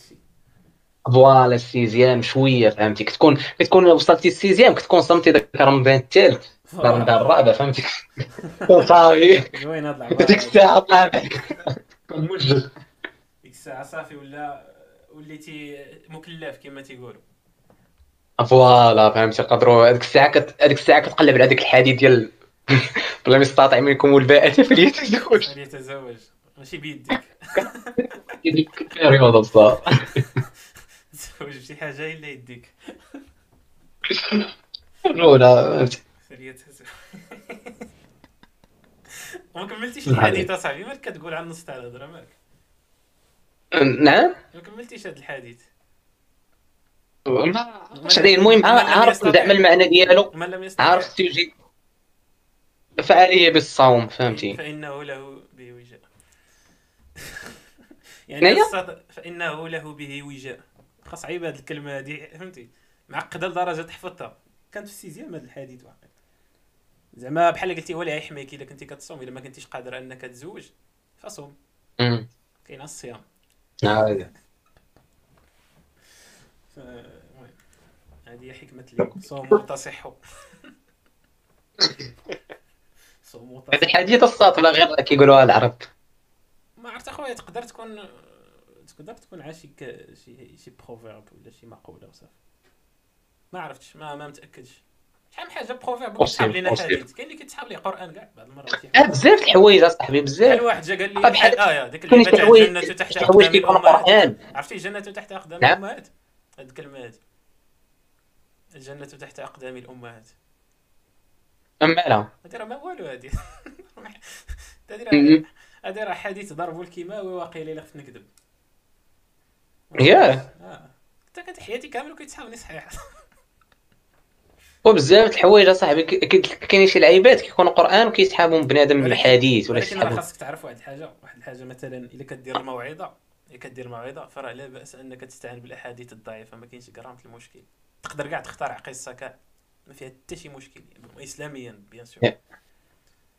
Speaker 1: voilà
Speaker 2: ال sixième شوية فهمتي؟ كتكون كتكون وصلتي ال sixième كتكون صمتي داك رمضان الثالث دار الرابع فهمتي؟ صافي
Speaker 1: زوين هاد
Speaker 2: ديك الساعة طلعت كون موجد
Speaker 1: ديك الساعة صافي ولا وليتي مكلف كما تيقولوا.
Speaker 2: voilà فهمتي؟ قدروا هذيك الساعة كت... هذيك الساعة كتقلب على ديك الحديث ديال من استطاع منكم الباءة فليتزوج
Speaker 1: فليتزوج ماشي بيديك
Speaker 2: ديك البيريود بصح.
Speaker 1: تزوج بشي حاجة اللي يديك
Speaker 2: فهمتي؟
Speaker 1: فليتزوج وما كملتيش الحديث اصاحبي مالك كتقول على النص تاع الهضرة؟ مالك؟
Speaker 2: نعم.
Speaker 1: ما كملتيش هاد الحديث.
Speaker 2: ما عرفتش عليه المهم عارف زعما المعنى ديالو. عارف تيجي فعالية بالصوم فهمتي؟
Speaker 1: فإنه له به وجاء. يعني فإنه له به وجاء. خاص عيب هاد الكلمة هادي فهمتي؟ معقدة لدرجة تحفظتها. كانت في السيزيام هاد الحديث واقع زعما بحال قلتي هو اللي غيحميك الا كنتي كتصوم. الا ما كنتيش قادر أنك تزوج فصوم. كاين الصيام. المهم هذه حكمة اليوم. صوموا تصحوا
Speaker 2: هذا
Speaker 1: تصحوا
Speaker 2: حديث الساط ولا غير كيقولوها العرب؟
Speaker 1: ما عرفت أخويا تقدر تكون تقدر تكون عا شي شي شي proverbe ولا شي مقولة وصافي ما عرفتش ما ما متأكدش. شحال من
Speaker 2: حاجة
Speaker 1: proverbe لنا
Speaker 2: possible.
Speaker 1: حديث كاين اللي كيتسحب لي قران كاع بعض المرات
Speaker 2: آه، بزاف د الحوايج
Speaker 1: أصاحبي
Speaker 2: بزاف.
Speaker 1: واحد جا قال لي
Speaker 2: آه، بحال-
Speaker 1: الايه ديك اللي تاع الجنه تحت أقدام
Speaker 2: كيكون الأمهات.
Speaker 1: عرفتي الجنه تحت أقدام
Speaker 2: نعم.
Speaker 1: الأمهات؟ هاد الكلمة هادي. الجنه تحت أقدام الأمهات.
Speaker 2: اما لا
Speaker 1: هادي راه ما والو هادي. هادي. راه هادي راه حديث ضرب الكيماوي واقيلا إلا خفت نكذب.
Speaker 2: ياه.
Speaker 1: آه. حتى كانت حياتي كامل وكيتسحبني صحيح.
Speaker 2: وبزاف د الحوايج أصاحبي. ك- ك- كاينين شي لعيبات كيكونوا قرآن وكيسحابهم بنادم
Speaker 1: ولكن-
Speaker 2: الحديث ولا شي حاجة
Speaker 1: خاصك تعرف واحد الحاجة. واحد الحاجة مثلا إلا كدير الموعظه إلا كدير موعظه فراه لا بأس أنك تستعين بالأحاديث الضعيفة. ما كاينش غرامه المشكل. تقدر كاع تخترع قصة كاع ما فيها حتى شي مشكل اسلاميا bien sûr.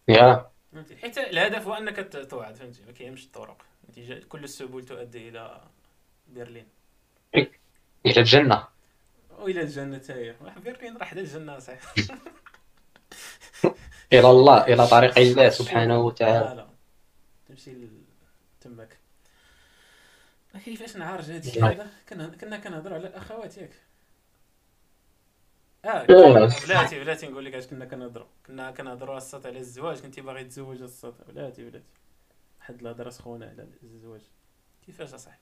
Speaker 2: يا.
Speaker 1: فهمتي؟ حيت الهدف هو أنك ت- توعظ فهمتي؟ ما كاينش الطرق. فهمتي كل السبل تؤدي إلى برلين.
Speaker 2: إلى الجنة.
Speaker 1: والى الجنة هي. برلين راه حدا الجنة صحيح.
Speaker 2: إلى الله إلى طريق الله سبحانه وتعالى.
Speaker 1: تمشي تمك ما كيفاش الشيء
Speaker 2: نعم.
Speaker 1: هذا؟ كنا كنا كنهضروا على الأخوات ياك. آه
Speaker 2: آه.
Speaker 1: بلاتي بلاتي نقول لك اش كنا كنهضروا كنا كنهضروا السط على الزواج. كنتي باغي تزوج السط بلاتي بلاتي. واحد الهضرة سخونة على الزواج. كيفاش أصاحبي؟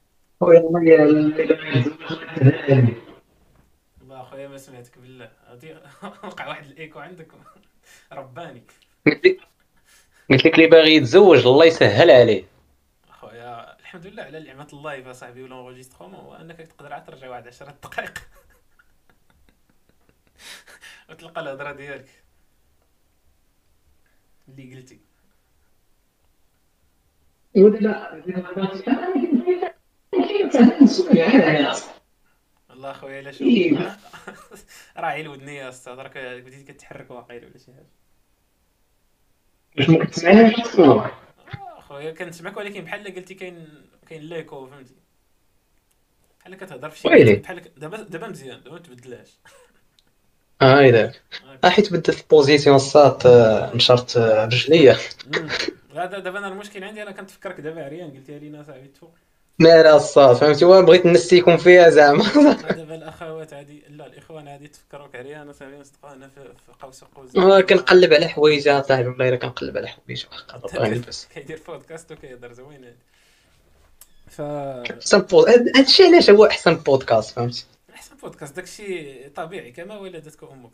Speaker 1: والله أخويا ما سمعتك بالله. غادي وقع واحد الإيكو عندك. رباني.
Speaker 2: قلت لك اللي باغي يتزوج الله يسهل عليه.
Speaker 1: أخويا الحمد لله على نعمة اللايف اصاحبي ولا هو انك تقدر عاد ترجع واحد 10 دقائق. وتلقى الهضره ديالك. اللي قلتي. والله أخويا لا شوف راه عيل ودني يا أستاذ. راك بديت كتحرك واقيلا ولا شي حاجة.
Speaker 2: واش ما كتسمعنيش
Speaker 1: أخويا كنسمعك ولكن بحال قلتي كاين كاين l'écho فهمتي. بحال كتهضر في شي
Speaker 2: ويلي.
Speaker 1: بحال دابا دابا مزيان دابا ما تبدلاش
Speaker 2: آه اذا آه حيت بدلت ال position الصات نشرت آه، رجليا
Speaker 1: مم. هذا دابا أنا المشكل عندي أنا كنتفكرك دابا عريان قلتيها لينا صاحبي تفوق
Speaker 2: لا الصات فهمتي؟ وأنا بغيت نسيكم فيها زعما.
Speaker 1: دابا الأخوات عادي. لا الإخوان عادي تفكروك عريان صاحبي نصدقوا أنا في في قوس قوس
Speaker 2: آه، كنقلب على حوايج صاحبي والله الا كنقلب على حوايج. واخا بس
Speaker 1: كيدير بودكاست وكيهضر زوين هادي ف
Speaker 2: أحسن بود هاد- هادشي علاش هو أحسن بودكاست فهمتي؟
Speaker 1: احسن بودكاست داكشي طبيعي كما ولدتك أمك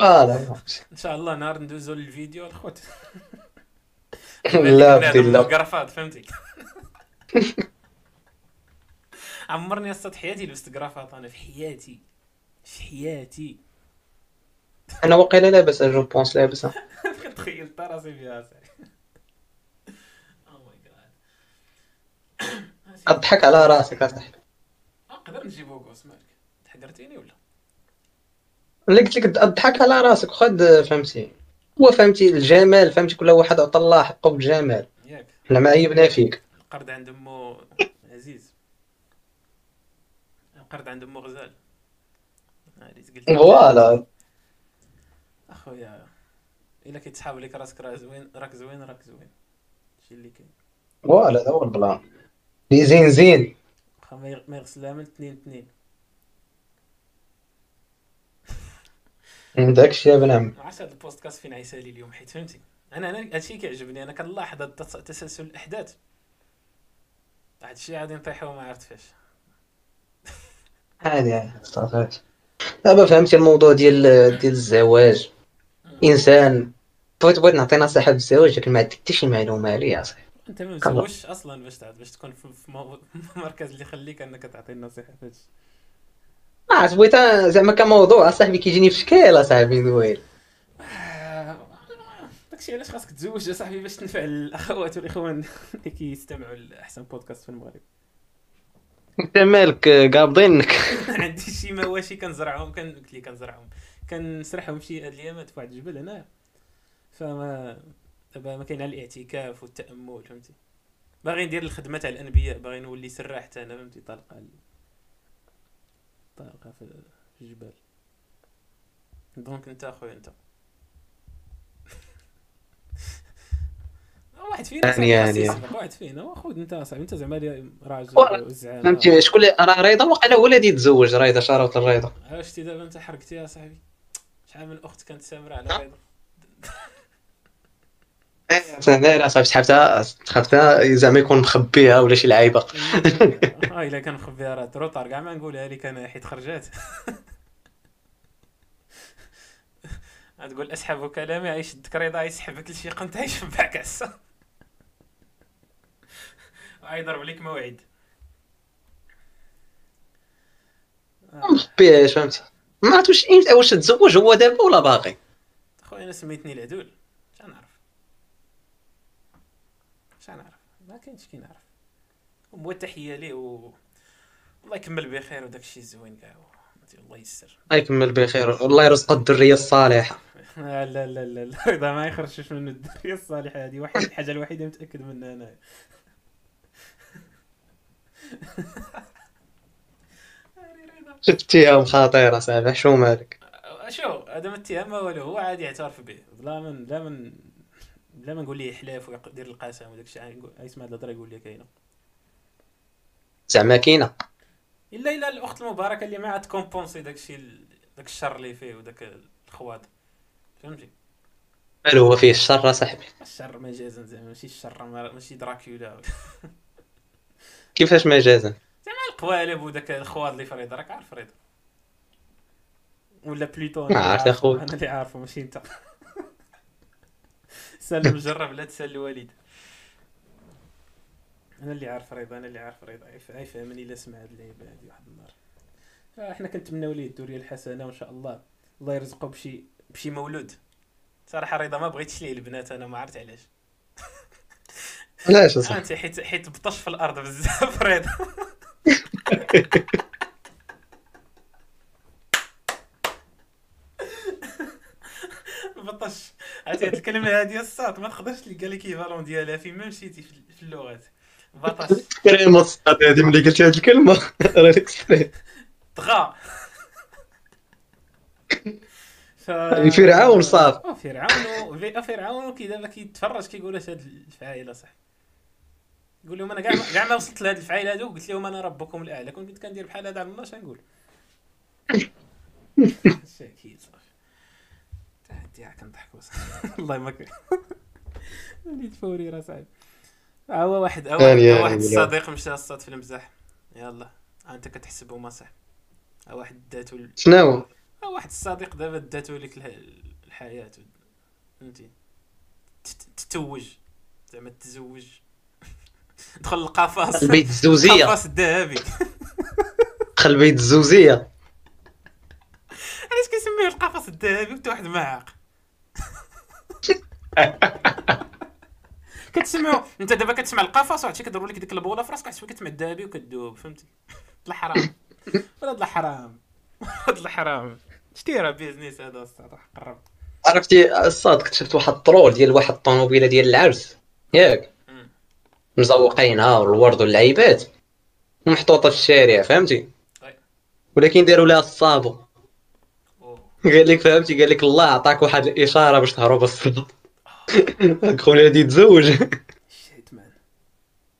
Speaker 2: آه لا
Speaker 1: إن شاء الله نهار ندوزو للفيديو الخوت.
Speaker 2: لا بدي لا
Speaker 1: قرفات فهمتي عمرني أصلا حياتي لبست قرافات أنا في حياتي في حياتي.
Speaker 2: أنا واقيلا لاباس جو بونس لاباس
Speaker 1: تخيلت راسي فيها جاد
Speaker 2: أضحك على راسك اصاحبي
Speaker 1: نقدر نجيبو كوس مالك. تحقرتيني ولا؟
Speaker 2: اللي قلت لك اضحك على راسك. وخد فهمتي. هو فهمتي الجمال فهمتي كل واحد عطى الله حقه بالجمال
Speaker 1: ياك.
Speaker 2: حنا ما عيبنا فيك.
Speaker 1: القرد عند امو عزيز. القرد عند امو غزال.
Speaker 2: voilà.
Speaker 1: أخويا إلا كيتحاب لك راسك راه زوين راك زوين راك زوين. هادشي اللي كاين.
Speaker 2: voilà هذا هو ال plan. لي زين زين.
Speaker 1: واخا ما يغ- ما يغسل لها من اثنين اثنين
Speaker 2: داكشي يا بن عم
Speaker 1: ما عرفتش هذا البودكاست فين عيسالي اليوم حيت فهمتي؟ أنا أنا هادشي كيعجبني أنا كنلاحظ هاد تسلسل الأحداث. واحد الشيء غادي نطيحو ما عرفت فاش.
Speaker 2: عادي عادي صافي دابا فهمتي الموضوع ديال ديال الزواج. إنسان بغيت بغيت نعطي نصيحة بالزواج لكن ما عندك حتى شي معلومة عليه اصاحبي
Speaker 1: أنت ما
Speaker 2: كلا.
Speaker 1: مزوجش أصلا باش باش تكون في مركز اللي يخليك أنك تعطي النصيحه في هادشي
Speaker 2: ما عرفت بغيت زعما كموضوع اصاحبي كيجيني في شكل اصاحبي دويل
Speaker 1: آه، داكشي علاش خاصك تزوج يا صاحبي باش تنفع الأخوات والإخوان اللي كيستمعوا لأحسن بودكاست في المغرب؟
Speaker 2: أنت مالك قابضينك
Speaker 1: ما عنديش شي مواشي كنزرعهم كان قلت لي كنزرعهم. كنسرحهم شي هاد الأيامات في واحد الجبل هنايا. فما دابا ما كاين على الاعتكاف والتأمل فهمتي؟ باغي ندير الخدمة تاع الأنبياء باغي نولي سراح حتى أنا فهمتي؟ طالقه ال- طالقه في الجبال. دونك أنت أخويا أنت. واحد فينا
Speaker 2: يعني- يعني.
Speaker 1: واحد فينا. واخوذ أنت صاحبي أنت زعما راجل وزعامه
Speaker 2: فهمتي؟ شكون اللي راه رضا وقيلا هو اللي غادي يتزوج رضا شرف الرضا
Speaker 1: عرفتي دابا أنت حرقتي يا صاحبي؟ شحال من أخت كانت سامرة على
Speaker 2: ها؟
Speaker 1: بيضه
Speaker 2: لا صاحبي سحبتها زعما يكون مخبيها ولا شي لعيبة.
Speaker 1: آه إلا كان مخبيها راه تروطار كاع ما نقولها لك أنا حيت خرجات. تقول أسحب كلامي يشدك رضا يسحبك لشي قنت يشبعك عسا يضرب لك موعد. آه،
Speaker 2: مخبيهاش فهمتي؟ ما عرفت واش إمتى- واش تزوج هو دابا ولا باقي؟
Speaker 1: خويا أنا سميتني العدول شنو نعرف شنو نعرف ما كاينش كي نعرف. هو تحية ليه و الله يكمل بخير وداك الشيء الزوين كاع الله يسر
Speaker 2: الله يكمل بخير. والله يرزق الذريه الصالحة.
Speaker 1: لا لا لا لا رضا ما يخرجش من الدنيا الصالحة هذه واحد الحاجة الوحيدة متأكد منها أنا.
Speaker 2: شفتيها خطيره صاحبي شو مالك؟
Speaker 1: شو؟ هذا ما اتهام ما والو هو عادي يعترف به. لا من لا من لا ما نقول ليه حلاف ويدير القسم وداك الشيء يسمع الهضرة يقول لي كاينة.
Speaker 2: زعما كاينة.
Speaker 1: الا إلا الاخت المباركه اللي ما تكومبونسي داك الشيء داك الشر اللي فيه وداك الخواض فهمتي؟
Speaker 2: مال هو فيه الشر صاحبي.
Speaker 1: الشر مجازا زعما ماشي الشر ما- ماشي دراكولا.
Speaker 2: كيفاش مجازا
Speaker 1: زعما القوالب وداك الخواض اللي في رضا راك عارف رضا ولا بليتون
Speaker 2: ما عرفت يا خويا.
Speaker 1: أنا اللي عارفه ماشي أنت. سال المجرب لا تسأل الوالد. أنا اللي عارف رضا أنا اللي عارف رضا عيفهمني إلا سمع هاد اللعيبه هادي واحد النهار. فاحنا كنتمناو ليه الدوريه الحسنة وإن شاء الله الله يرزقه بشي بشي مولود. صراحة رضا ما بغيتش ليه البنات أنا ما عرفت علاش.
Speaker 2: علاش أصاحبي؟
Speaker 1: أنت حيت حيت بطش في الأرض بزاف رضا. بطش عرفتي هاد الكلمة هادي الصاد ما تقدرش تلقى لي كيفالون ديالها فين ما مشيتي في اللغات. بطش
Speaker 2: كريم الصاد هذه ملي قلتي هذه الكلمة. راه ديك.
Speaker 1: طغى ف...
Speaker 2: فرعون صافي.
Speaker 1: آه فرعون. في- فرعون كي دابا كيتفرج كيقول اش هاد الفعايلة صح. يقول لهم أنا كاع كاع ما وصلت لهاد الفعايلة هادو قلت لهم أنا ربكم الأعلى. كون كنت كندير بحال هذا على الله شنقول؟ شاكي صافي تعدي كنضحكوا صافي. الله ما وليد فوري راه صعيب. ها هو واحد ها واحد,
Speaker 2: يا.
Speaker 1: الصديق مشى الصاد في المزاح يلا. ها انت كتحسبه ما صح. ها واحد داتو ها واحد الصديق دابا داتو لك الح- الحياة. فهمتي؟ تت- تتوج. زعما تزوج دخل القفص
Speaker 2: البيت الزوزية.
Speaker 1: القفص الذهبي.
Speaker 2: دخل بيت الزوزية.
Speaker 1: علاش كيسميوه القفص الذهبي وانت واحد معاق؟ كتسمعوا انت دابا كتسمع القفص وعرفتي كيضربوا لك ديك البولة في راسك عرفتي كتسمع الذهبي وكتذوب فهمتي؟ طلع حرام ولاد الحرام. ولاد الحرام. شتي راه بيزنيس هذا الصاد قرب.
Speaker 2: عرفتي الصاد كنت شفت واحد الطرول ديال واحد الطوموبيلة ديال العرس ياك. مزوقينها والورد واللعيبات. ومحطوطه في الشارع فهمتي. ولكن داروا لها الصابو. قال لك فهمتي؟ قال لك الله عطاك واحد الإشارة باش تهرب الصدق خويا هادي تزوج
Speaker 1: shit man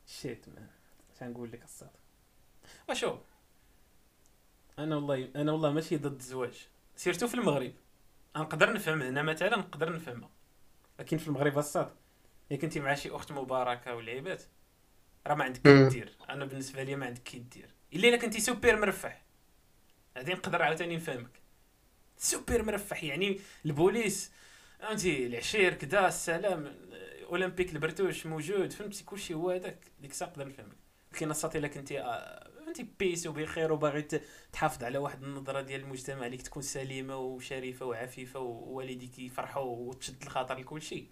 Speaker 1: shit man نقول لك الصاد وشوف أنا والله أنا والله ماشي ضد الزواج. سيرتو في المغرب. نقدر نفهم هنا مثلا نقدر نفهمها. لكن في المغرب الصاد الا كنتي مع شي أخت مباركة والعيبات راه ما عندك كي دير أنا بالنسبة لي ما عندك كي دير إلا إلا كنتي سوبر مرفح غادي نقدر عاوتاني نفهمك. سوبر مرفح يعني البوليس فهمتي العشير كدا السلام أولمبيك البرتوش موجود فهمتي؟ كلشي هو هذاك ديك الساعة نقدر نفهمك لكن الساط إلا كنتي آه، فهمتي؟ بيس وبخير وباغي تحافظ على واحد النظرة ديال المجتمع اللي تكون سليمة وشريفة وعفيفة ووالديك يفرحوا وتشد الخاطر لكل شيء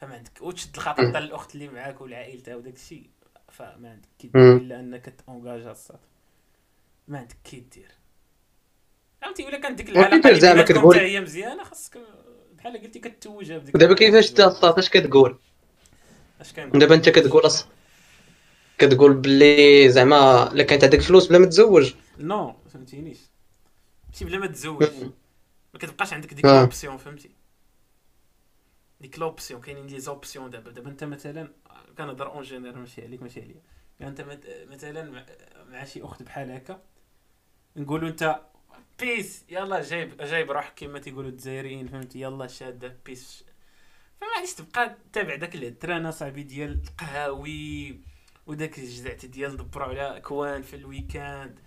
Speaker 1: فما عندك وتشد الخاطر حتى الاخت اللي معاك والعائلة تاعو داك الشيء فما عندك كي دير إلا أنك تونجاجا الساط. ما عندك كي دير فهمتي؟ ولا كانت ديك
Speaker 2: العلاقه زعما كتقول
Speaker 1: هي مزيانة خاصك بحال قلتي كتوجها
Speaker 2: بديك دابا كيفاش الساط اش كتقول؟
Speaker 1: اش كنقول
Speaker 2: دابا انت كتقول أص... كتقول باللي زعما إلا كانت عندك فلوس بلا ما تزوج.
Speaker 1: non فهمتينيش. ماشي بلا ما تزوج. ما كتبقاش عندك ديك l'option فهمتي؟ ديك l'option كاينين les options دابا. دابا انت مثلا كنهضر en général ماشي عليك ماشي عليا. يعني انت مثلا مع شي أخت بحال هكا نقولوا انت peace يلا جايب جايب روحك كما تيقولوا الجزائريين فهمتي؟ يلا شادة peace فما غاديش تبقى تابع داك الهترانه صاحبي ديال القهاوي وداك الجزعت ديال دبروا على اكوان في ال weekend.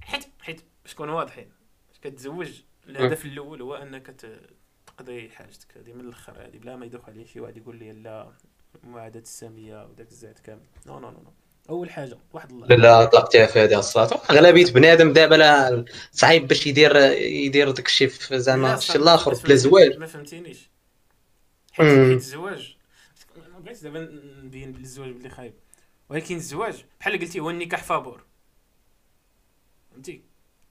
Speaker 1: حيت حيت باش نكونوا واضحين كتزوج؟ الهدف الأول هو أنك تقضي حاجتك هذه من الأخر هذه بلا ما يدخل عليه شي واحد يقول لي لا المعاداه السامية وداك الزعت كامل non non non أول حاجة واحد الله.
Speaker 2: لا طلقتيها في هذه الصلاة. أغلبية بنادم دابا لا صعيب باش يدير يدير داك الشيء زعما الشيء الآخر بلا زواج.
Speaker 1: ما فهمتينيش. حيت الزواج ما بغيتش دابا نبين الزواج بلي خايب. ولكن الزواج بحال قلتي هو النكاح فابور. فهمتي؟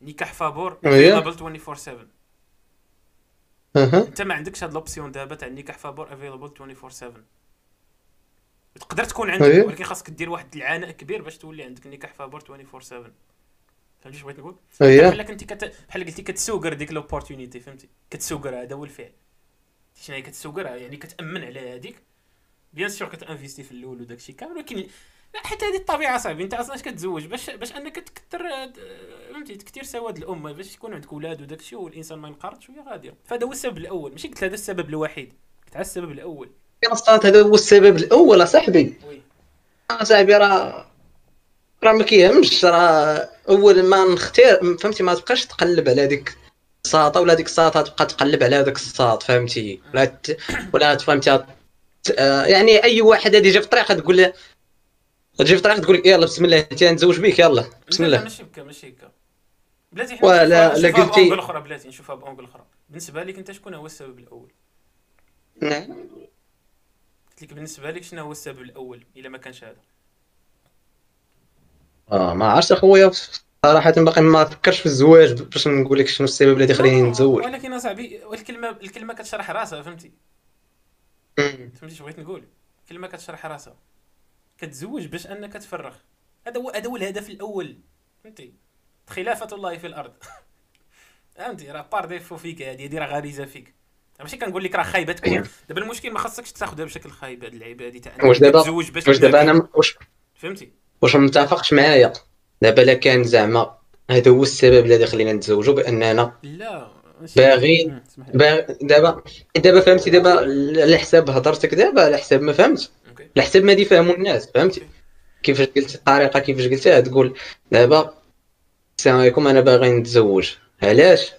Speaker 1: نكاح فابور available 24 7 أنت ما عندكش هاد l'option دابا تاع النكاح فابور available 24 7 تقدر تكون عندك ولكن خاصك دير واحد العناء كبير باش تولي عندك نكاح فابور 24 7 فهمتي اش بغيت نقول؟ بحال كنتي كت... بحال قلتي كتسوقر ديك l'opportunité فهمتي؟ كتسوقر هذا هو الفعل. شنو هي كتسوقرها يعني كتأمن على هذيك. bien sûr كت investi في الأول وداك الشيء كامل ولكن لا حتى هذه الطبيعة صاحبي انت أصلا اش كتزوج؟ باش باش أنك تكثر فهمتي؟ تكثير سواد الامه باش يكون عندك أولاد وداك الشيء والإنسان ما ينقرضش وهي غاديه فهذا هو السبب الأول. ماشي قلت هذا السبب الوحيد قلت على السبب الأول.
Speaker 2: الصاد هذا هو السبب الأول اصاحبي اصاحبي راه راه ما كيهمش راه اول ما نختار فهمتي؟ ما تبقاش تقلب على ديك الساطة ولا ديك الساطة تبقى تقلب على داك الساط فهمتي؟ ولا ولا فهمتي؟ يعني أي واحد هادي جا في الطريق تقول له تجي في الطريق تقول لك يلا بسم الله انت نتزوج بك يلا بسم الله.
Speaker 1: ماشي هكا ماشي هكا. بلاتي
Speaker 2: ولا لا قلتي
Speaker 1: بأونجل أخرى بلاتي نشوفها بأونجل أخرى. بالنسبة لك أنت شكون هو السبب الأول؟
Speaker 2: نعم.
Speaker 1: قلت لك بالنسبة لك شنو هو السبب الأول إلا ما كانش هذا؟
Speaker 2: آه ما عرفتش أخويا صراحة باقي ما فكرش في الزواج باش نقول لك شنو السبب اللي خليني نتزوج.
Speaker 1: ولكن أصاحبي الكلمة الكلمة كتشرح راسها فهمتي؟ فهمتي اش بغيت نقول؟ الكلمة كتشرح راسها. كتزوج باش أنك تفرغ. هذا هو هذا هو الهدف الأول فهمتي؟ خلافة الله في الأرض. فهمتي؟ راه بار ديفو فيك هذه هذه راه غريزة فيك. ماشي كنقول لك راه خايبة تكون. دابا المشكل ما خاصكش تاخذها بشكل خايب هذه اللعيبة هذه تاع
Speaker 2: واش دابا؟ تزوج باش واش دابا؟ أنا واش
Speaker 1: فهمتي؟
Speaker 2: واش ما متفقش معايا. دابا لا كان زعما هذا هو السبب الذي خلينا نتزوجوا بأننا
Speaker 1: لا
Speaker 2: باغي دابا دابا فهمتي دابا على حساب هضرتك دابا على حساب ما فهمت على حساب ما يفهموا الناس فهمتي؟ كيفاش قلت الطريقة كيفاش قلتها تقول دابا السلام عليكم أنا باغي نتزوج. علاش؟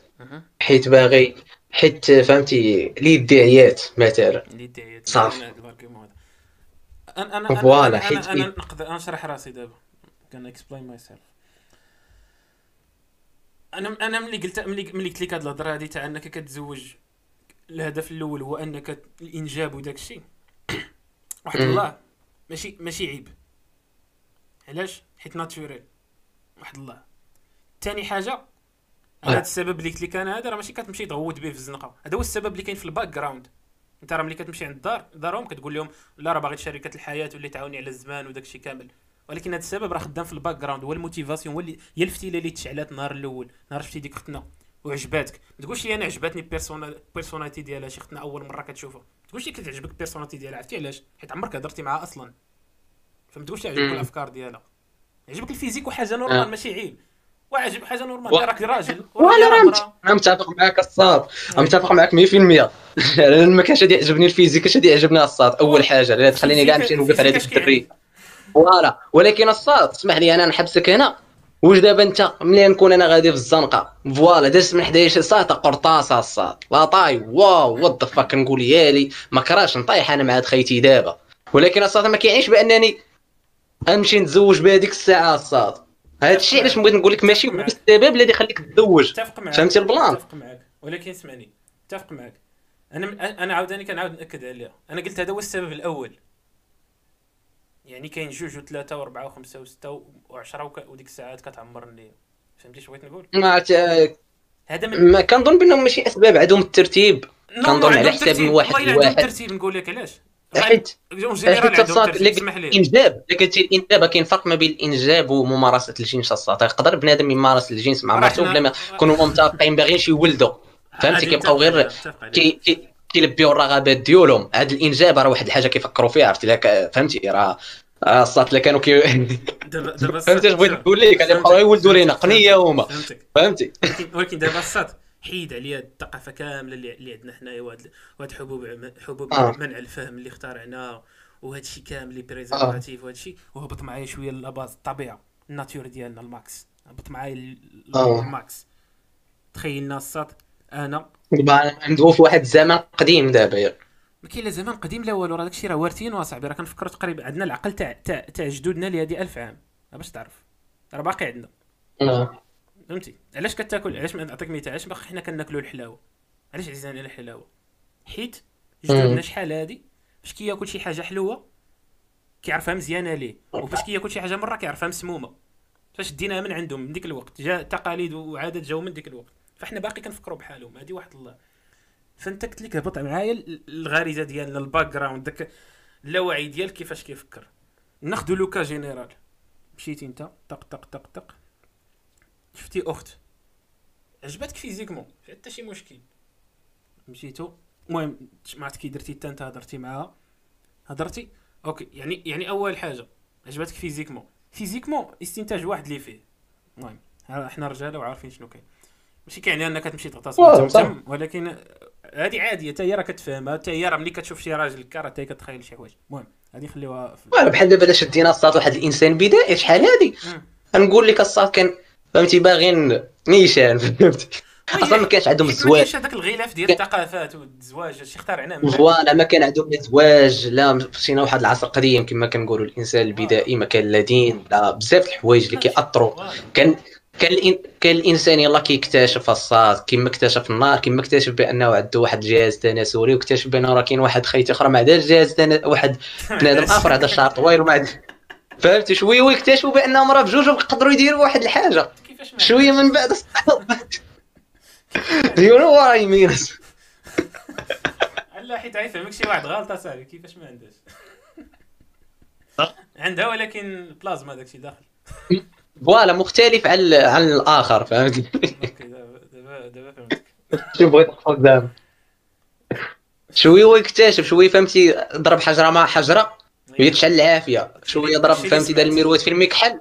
Speaker 2: حيت باغي حيت فهمتي الادعيات مثلا. صافي.
Speaker 1: أنا أنا voilà حيت أنا نقدر نشرح راسي دابا. can explain myself أنا أنا ملي قلت ملي ملي قلت لك هاد الهضرة هادي تاع أنك كتزوج الهدف الأول هو أنك الإنجاب وداك الشيء. واحد الله ماشي ماشي عيب. علاش؟ حيت naturel. واحد الله. ثاني حاجة هذا السبب اللي قلت لك أنا هذا راه ماشي كتمشي تغوت به في الزنقة. هذا هو السبب اللي كاين في ال background أنت راه ملي كتمشي عند الدار دارهم كتقول لهم لا راه باغي شركة الحياة واللي تعاوني على الزمان وداك الشيء كامل. ولكن هذا السبب راه خدام في ال background هو ال motivation هو اللي هي الفتيلة اللي تشعلات النهار الأول. نهار شفتي ديك اختنا وعجباتك. ما تقولش لي أنا عجبتني persona personality ديالها شي ختنا أول مرة كتشوفها. ما تقولش لي كتعجبك personality ديالها عرفتي علاش؟ حيت عمرك هضرتي معاها أصلا. فما تقولش لي عجبك
Speaker 2: مم.
Speaker 1: الأفكار ديالها. يعجبك ال physique
Speaker 2: وحاجة.
Speaker 1: normal ماشي عيب. وعجب حاجة
Speaker 2: normal.
Speaker 1: راك راجل.
Speaker 2: مت- أنا متفق معاك الصاد. أنا متفق معاك 100% لأن ما كانش غادي يعجبني ال physique اش غادي يعجبني الصاد أول حاجة. اللي تخليني كاع نمشي نوقف على ال
Speaker 1: physique
Speaker 2: الدري voilà ولكن الصاد اسمح لي أنا نحبسك هنا واش دابا أنت؟ ملي نكون أنا غادي في الزنقة. voilà دازت من حدايا شي ساطة قرطاسة الصاد. la taille. wow what the fuck نقول يالي ما كراش نطيح أنا مع هاد خيتي دابا. ولكن الصاد ما كيعنيش بأنني غنمشي نتزوج بهذيك الساطة الصاد. هذا الشيء علاش بغيت نقول لك ماشي هو السبب الذي
Speaker 1: اتفق معك
Speaker 2: فهمتي البلان؟
Speaker 1: اتفق معك ولكن اسمعني. اتفق معك أنا أنا عاوتاني كنعاود نأكد عليها. أنا قلت هذا هو السبب الأول. يعني كاين جوج وثلاثه واربعه وخمسه وسته وعشره. وديك الساعات كتعمر الليل فهمتي شنو بغيت نقول؟
Speaker 2: ما عرفت-
Speaker 1: هذا من
Speaker 2: ما كنظن بأنهم ماشي أسباب عندهم الترتيب كنظن على حساب. من واحد
Speaker 1: والله إلا عندهم
Speaker 2: لواحد.
Speaker 1: ترتيب نقول لك علاش.
Speaker 2: حيت الانجاب اللي قلتي الإنجاب كاين فرق ما بين الإنجاب وممارسة الجنس الصاد. يقدر بنادم يمارس الجنس مع مرته بلا ما؟ يكونوا متفقين باغيين يولدوا فهمتي؟ كيبقاو غير كيلبيو الرغبات ديالهم هاد الإنجاب راه واحد الحاجة كيفكروا فيها عرفتي؟ لك فهمتي؟ راه الصاد اللي كانوا كي
Speaker 1: دابا دابا
Speaker 2: فهمتي؟ اش بغيت نقول لك اللي بقاو يولدوا لينا قنية هما. فهمتي؟
Speaker 1: ولكن ولكن دابا الصاد حيد عليا الثقافة كاملة اللي, اللي عندنا حنايا وهاد وهاد حبوب عم- حبوب
Speaker 2: آه.
Speaker 1: منع الفهم اللي اخترعنا وهاد الشيء كامل اللي préservatif وهاد الشيء وهبط معايا شوية la base الطبيعة ال nature ديالنا ال max هبط معايا
Speaker 2: آه.
Speaker 1: ال max تخيلنا الصاد أنا
Speaker 2: دابا ندوي في واحد الزمن قديم دابا ياك.
Speaker 1: ما كاين لا زمان قديم لا والو راه داكشي راه وارثين واصاحبي راه كنفكروا تقريبا عندنا العقل تاع تاع جدودنا اللي هادي 1000 عام باش تعرف راه باقي عندنا
Speaker 2: آه.
Speaker 1: فهمتي؟ علاش كتاكل؟ علاش ما نعطيك مثال علاش باقي حنا كناكلوا الحلاوة؟ علاش عزيزان على الحلاوة؟ حيت جدودنا. شحال هادي فاش كياكل شي حاجة حلوة كيعرفها مزيانه ليه وفاش كياكل شي حاجة مرة كيعرفها مسمومة. فاش ديناها من عندهم من ديك الوقت جا تقاليد وعادات جاو من ديك الوقت. فاحنا باقي كنفكروا بحالهم. هادي واحد الله. فانت قلت لك هبط معايا ال- الغريزة ديالنا ال background داك اللاوعي ديال كيفاش كيفكر. ناخذ le cas général. مشيتي انت؟ طق طق طق طق. شفتي اخت عجبتك physiquement في حتى شي مشكل مشيتو المهم ما عرفت كي درتي حتى انت هضرتي معاها هضرتي OK يعني يعني اول حاجة عجبتك physiquement physiquement استنتاج واحد اللي فيه المهم ها حنا رجاله وعارفين شنو كاين ماشي كيعني انك تمشي تغتصب ولكن هذه عاديه حتى هي راه كتفهمها حتى هي راه ملي كتشوف شي راجل كا راه حتى هي كتخيل شي حوايج المهم هذه خليوها في...
Speaker 2: بحال دابا شدينا الصاد واحد الانسان بدائي شحال هادي
Speaker 1: مم.
Speaker 2: نقول لك الصاد كان فهمتي باغين نيشان فهمتي أصلا ما كانش عندهم
Speaker 1: ما
Speaker 2: الزواج
Speaker 1: كاينش هذاك الغلاف ديال الثقافات والزواج هادشي اخترعناه.
Speaker 2: voilà ما كان عندهم لا زواج لا مشينا واحد العصر قديم كما كنقولوا الإنسان البدائي ما كان لا دين لا بزاف الحوايج اللي كيأثروا. كان كان. كان الإنسان يلا كيكتشف الصاد كيما اكتشف النار كيما اكتشف بأنه عنده واحد الجهاز تناسلي واكتشف بأنه راه كاين واحد خيط اخر ما عندهاش جهاز تنا... واحد بنادم آخر هذا الشعر طويل وما عندها فهمتي شوية ويكتشفوا بأنهم راه بجوج يقدروا يديروا واحد
Speaker 1: الحاجة.
Speaker 2: شوية من بعد. you know what I mean
Speaker 1: لا حيت غيفهمك شي واحد غلطة صاحبي كيفاش ما عندهاش؟ عندها ولكن بلاصة داكشي داخل.
Speaker 2: voilà مختلف عن عن الآخر فهمتي
Speaker 1: OK دابا دابا دابا فهمتك.
Speaker 2: شو بغيت قدام شوية ويكتشف شوية فهمتي ضرب حجرة مع حجرة. وهي تشعل العافيه شوية ضرب فهمتي؟ دار. الميروات في المكحل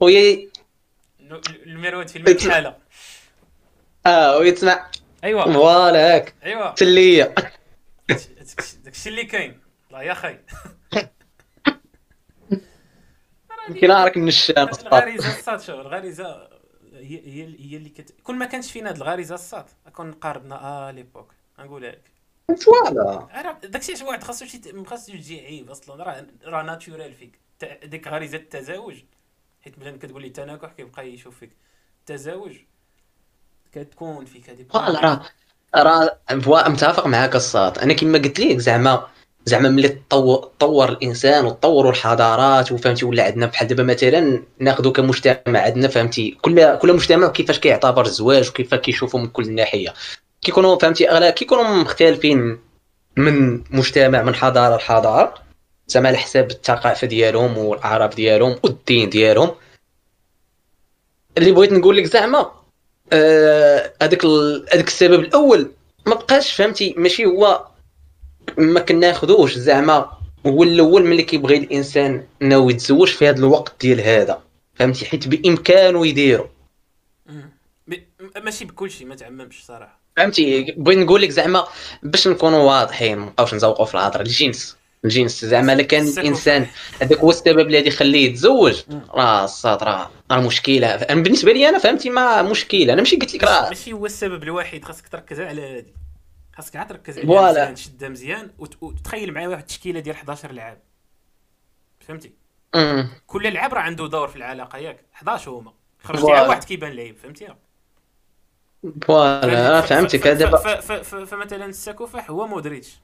Speaker 2: وهي
Speaker 1: الميرواد في المكحاله
Speaker 2: آه وهي تسمع.
Speaker 1: ايوا
Speaker 2: فوالا هاك.
Speaker 1: ايوا
Speaker 2: تليه
Speaker 1: داكشي اللي كاين. الله يا خي
Speaker 2: يمكن راك النشان
Speaker 1: الغريزة الصاد. شوف الغريزة هي هي هي اللي كت... كون ما كانش فينا هاد الغريزة الصاد كون قاربنا آه ليبوك. غنقولها لك داكشي شي واحد خاصو شي ما خاصو عيب أصلا. راه راه ناتورال فيك. ديك غريزه التزاوج. حيت مثلا كتقول لي التناكح كيبقى يشوف فيك. التزاوج كتكون فيك هذه
Speaker 2: فوالا راه راه متفق معاك الصاد. أنا كما قلت لك زعما زعما ملي تطور الإنسان وتطوروا الحضارات وفهمتي ولا عندنا بحال دابا مثلا ناخذوا كمجتمع عندنا فهمتي؟ كل كل مجتمع كيفاش كيعتبر الزواج وكيف كيشوفوا من كل ناحية. كيكونوا فهمتي اغلب كيكونوا مختلفين من مجتمع من حضارة لحضارة. زعما على حساب الثقافة ديالهم والاعراف ديالهم والدين ديالهم. اللي بغيت نقول لك زعما آه، هذاك ال- هذاك السبب الأول ما بقاش فهمتي ماشي هو ما كناخذوش زعما هو الأول ملي كيبغي الإنسان إنه يتزوج في هذا الوقت ديال هذا فهمتي؟ حيت بإمكانه يديرو.
Speaker 1: ماشي بكل شيء ما تعممش صراحة.
Speaker 2: فهمتي؟ بغيت نقول لك زعما باش نكونوا واضحين ما نبقاوش نزوقوا في الهضرة. الجنس الجنس زعما إلا كان. الانسان هذاك هو السبب اللي غادي يخليه يتزوج. راه الصاد راه راه مشكلة. بالنسبة لي أنا فهمتي ما مشكلة. أنا ماشي قلت لك راه
Speaker 1: ماشي هو السبب الوحيد. خاصك تركز على هادي خاصك عاد تركز على
Speaker 2: فوالا.
Speaker 1: مزيان تشدها مزيان وت- وتخيل معايا واحد التشكيلة ديال 11 لعاب. فهمتي. كل لعاب راه عنده دور في العلاقة ياك. 11 هما. خرجتي. على واحد كيبان لعيب. فهمتي؟ voilà
Speaker 2: فهمتك هذا
Speaker 1: فمثلا الساكوفاح هو مودريتش.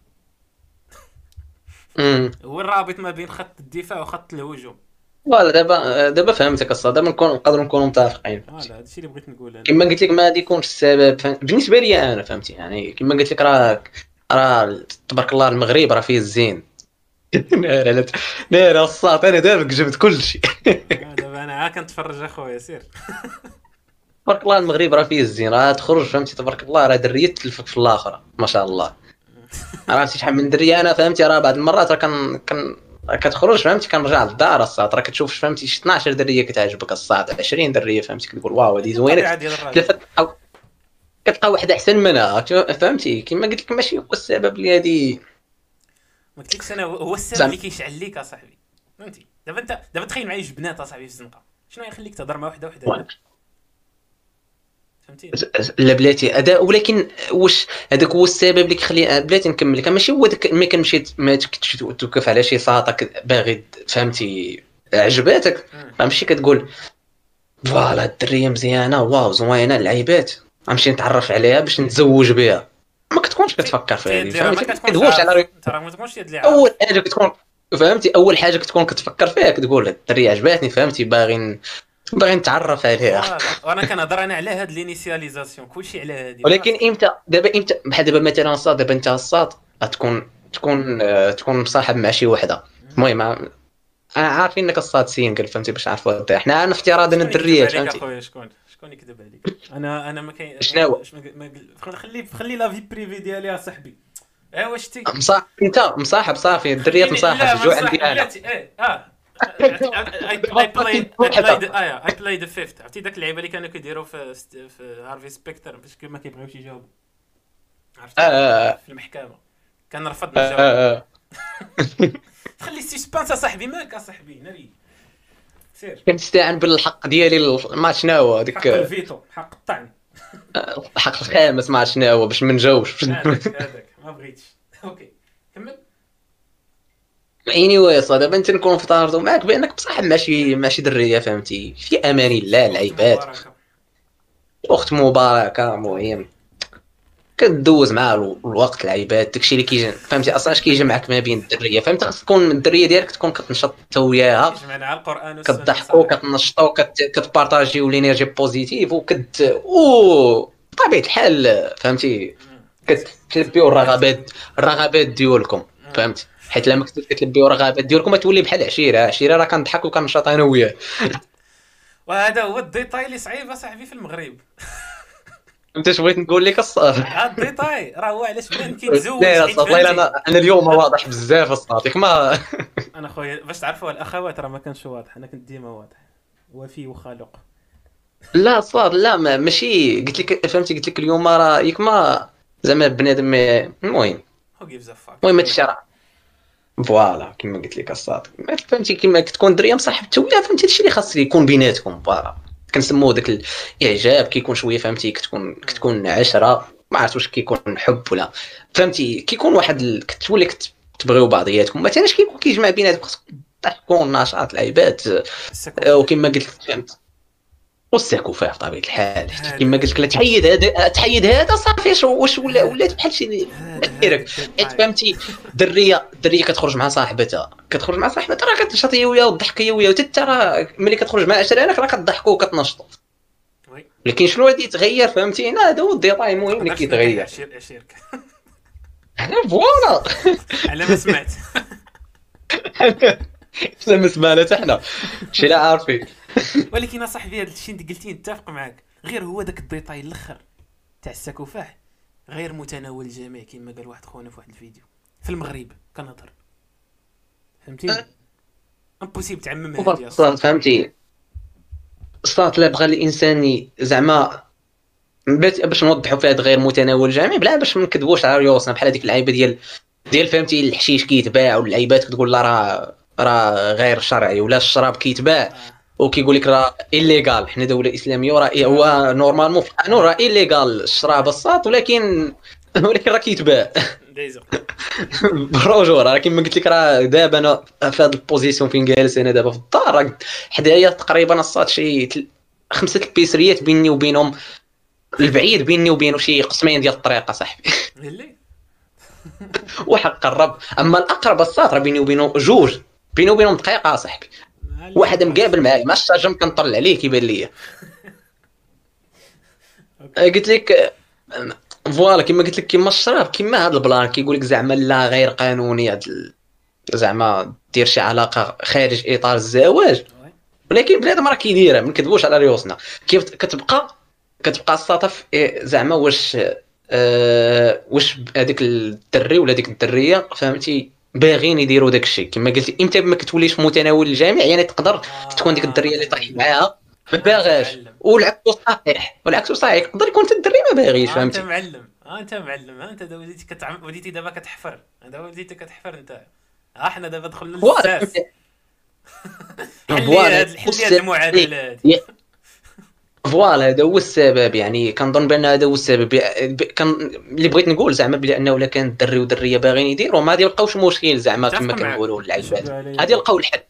Speaker 1: هو الرابط ما بين خط الدفاع وخط الهجوم.
Speaker 2: voilà دابا دابا فهمتك الصاد دابا نكون نقدروا نكونوا متفقين.
Speaker 1: voilà هادشي اللي بغيت نقول أنا.
Speaker 2: كما قلت لك ما غادي يكونش السبب فهم- بالنسبة لي أنا فهمتي يعني كما قلت لك راه راه تبارك الله المغرب راه فيه الزين. ناري على ناري الصاط أنا دابا جبت كل شيء.
Speaker 1: آه، دابا أنا عا كنتفرج أخويا سير
Speaker 2: تبارك الله المغرب راه فيه الزين راه تخرج فهمتي؟ تبارك الله راه درية تلفك في الآخرة ما شاء الله. عرفتي شحال من درية؟ أنا فهمتي راه بعض المرات راه كن كن راه كتخرج فهمتي؟ كنرجع للدار الصاط راه كتشوف فهمتي شي 12 درية كتعجبك الصاط 20 درية فهمتي؟ كتقول واو هذه زوينة. كتلقى واحدة أحسن منها فهمتي؟ كما قلت لك ماشي هو السبب اللي هذه
Speaker 1: ما قلتلكش أنا هو السبب اللي كيشعل ليك أصاحبي فهمتي؟ دابا انت دابا تخيل معايا جوج بنات أصاحبي في الزنقة شنو يخليك تهضر مع وحدة وحدة؟ فهمتي
Speaker 2: لا بلاتي هذا ولكن واش هذاك هو السبب اللي كيخلي بلاتي نكمل لك. ماشي هو داك ملي كنمشي ما تكتش توقف على شي ساطه كت- باغي فهمتي عجباتك. غنمشي كتقول voilà الدرية مزيانة wow زوينة لعيبات. غنمشي نتعرف عليها باش نتزوج بها. ما كتكونش كتفكر في هذه
Speaker 1: يد اللي راه ما
Speaker 2: ما
Speaker 1: كتكونش
Speaker 2: على
Speaker 1: ما تكونش يد.
Speaker 2: أول حاجة كتكون فهمتي؟ أول حاجة كتكون كتفكر فيها كتقول الدرية عجباتني فهمتي؟ باغي باغي نتعرف عليها.
Speaker 1: وأنا كنهضر أنا على هاد لينيسياليزاسيون كلشي على هادي.
Speaker 2: ولكن إمتى؟ دابا إمتى؟ بحال دابا مثلا الصاد دابا إنت الصاد غتكون تكون آه، تكون مصاحب مع شي وحدة. المهم أنا عارفين إنك الصاد سينجل فهمتي باش نعرفوا هذا. حنا أنا افتراض إن
Speaker 1: شكون يكذب
Speaker 2: الدريات فهمتي؟
Speaker 1: أخويا؟ شكون؟ شكون يكذب عليك؟ أنا أنا ما كاين ما- خلي خلي la vie privée ديالي اصاحبي ايوا واش تي؟
Speaker 2: مصاحب إنت مصاحب صافي الدريات مصاحب جو عندي
Speaker 1: أنا. إيه آه. I played I played آه I played the fifth. عرفتي داك اللعيبه اللي كانوا كيديروا في في Harvey Specter باش ما كيبغيوش يجاوبوا عرفتي
Speaker 2: آه،
Speaker 1: في المحكمة. كنرفض
Speaker 2: آه،
Speaker 1: نجاوب
Speaker 2: آه، آه.
Speaker 1: خلي ال suspense اصاحبي مالك اصاحبي ناري سير.
Speaker 2: كنستعن بالحق ديالي ما شنو هو
Speaker 1: حق الفيتو حق الطعن.
Speaker 2: الحق الخامس ما شنو هو باش ما نجاوبش.
Speaker 1: هذاك. ما بغيتش. أوكي.
Speaker 2: اني واي صاد دابا انت نكون افترضوا معاك بانك مصاحب مع شي مع شي درية فهمتي؟ في أمان الله العباد. أخت مباركة مهم. كدوز مع الو- الوقت العباد داكشي اللي كيجي فهمتي؟ أصلا اش كيجمعك ما بين الدرية؟ فهمت؟ خاص تكون الدرية ديالك تكون كتنشط انت وياها
Speaker 1: يجمعنا على القران
Speaker 2: كتضحكوا كتنشطوا كت- كتبارطاجيو l'énergie positive وكت أو بطبيعة الحال فهمتي؟ كتلبيو الرغبات الرغبات ديالكم فهمت حيت لما كنتو كتلبيو الرغبات ديالكم تولي بحال عشيرة. عشيرة راه كنضحك وكنشط أنا وياه.
Speaker 1: وهذا هو ال détail اللي صعيب اصاحبي في المغرب.
Speaker 2: أنت اش بغيت نقول لك الصاد
Speaker 1: هذا ال détail راه هو علاش بنادم كيتزوج
Speaker 2: والله؟ أنا أنا اليوم واضح بزاف الصاد ما
Speaker 1: أنا خويا باش تعرفوا الأخوات راه ما كانش واضح. أنا كنت ديما واضح. وفي وخالق.
Speaker 2: لا صاد لا ما ماشي. قلت لك فهمتي؟ قلت لك اليوم راه ياك ما زعما بنادم المهم.
Speaker 1: هو جيفز فاك
Speaker 2: المهم هادشي راه فوالا كما قلت لك الصاد فهمتي كما كتكون دريه مصاحبته ولا فهمتي هادشي اللي خاص يكون بيناتكم فوالا. كنسموه داك الإعجاب كيكون شوية فهمتي كتكون كتكون عشرة ما عرفت واش كيكون حب ولا. فهمتي كيكون واحد ال... كتولي كت- تبغيو بعضياتكم. مثلا اش كيكون كيجمع بيناتكم تكون نشاط العباد. آه، وكما قلت لك فهمت والساكوفاه بطبيعه الحال. كما قلت لك لا تحيد هذا تحيد هذا صافي واش ولا ولات بحال شي ديرك. حيت فهمتي؟ دريه درية كتخرج مع صاحبتها. كتخرج مع صاحبتها راه كتنشط هي وياها وتضحك هي وياها وتا راه ملي كتخرج مع عشرانك راه كتضحكوا وكتنشطوا. لكن شنو غادي يتغير؟ فهمتي هنا هذا هو الديتاي المهم اللي كيتغير.
Speaker 1: عشيرك
Speaker 2: فوالا.
Speaker 1: على ما سمعت.
Speaker 2: حنا مسمانة حنا. شي لا عارفين.
Speaker 1: ولكن اصاحبي هذا الشيء اللي قلتيه نتفق معك غير هو داك الديتاي الأخر تاع الساكوفاح. غير متناول الجميع كما قال واحد خونا في واحد الفيديو. في المغرب كنهضر. فهمتي؟ امبوسيبل تعمم هادي
Speaker 2: صاد فهمتي. صاد لا بغى الإنسان زعما باش نوضحوا فيها غير متناول الجميع بلا باش ما نكذبوش على ريوسنا بحال هذيك اللعيبة ديال ديال فهمتي الحشيش كيتباع واللعيبات كتقول لا راه راه غير شرعي ولا الشراب كيتباع.
Speaker 1: آه.
Speaker 2: وكيقول لك راه illégal حنا دوله إسلامية وراه إيه هو normalement في القانون راه illégal الشراب الساط ولكن ولكن راه كيتباع. بالرجوع راه كيما قلت لك راه دابا أنا في هذه البوزيسيون فين جالس أنا دابا في الدار راه حدايا تقريبا الصاد شي خمسة البيسريات بيني وبينهم البعيد بيني وبينه شي قسمين ديال الطريق صاحبي.
Speaker 1: اللي
Speaker 2: واحد قرب أما الأقرب الصاد راه بيني وبينه جوج. بيني وبينهم دقيقة صاحبي. واحد مقابل معايا مع الشاجم كنطلع عليه كيبان ليا
Speaker 1: أوكي.
Speaker 2: قلت لك فوالا كما قلت لك كما الشراب كما هذا البلان كيقول لك زعما لا غير قانوني ال- زعما دير شي علاقة خارج إطار الزواج. ولكن بنادم راه كيديرها ما نكذبوش على ريوسنا كيف كتبقى كتبقى السطف إيه، زعما واش آه واش هذاك الدري ولا ديك الدرية فهمتي باغيين يديروا داك الشيء. كما قلتي إمتى ما كتوليش في متناول الجميع يعني تقدر تكون ديك الدرية اللي طايح معاها. ما باغاش. والعكس صحيح. والعكس صحيح. يقدر يكون حتى الدري ما باغيش
Speaker 1: آه، أنت
Speaker 2: فهمتي
Speaker 1: معلم. آه، أنت معلم. آه، أنت دابا وليتي كتعم... وليتي دابا كتحفر. دابا وليتي كتحفر أنت. ها حنا دابا دخلنا للساس حلي هاد المعادله هادي
Speaker 2: فوالا هذا هو السبب. يعني كنظن بأن هذا هو السبب. كان اللي بغيت نقول زعما بلي أنه إلا كان الدري والدريه باغيين يديروا ما غادي يلقاوش مشكل زعما كما. كنقولوا
Speaker 1: عليك.
Speaker 2: غادي يلقاو الحل.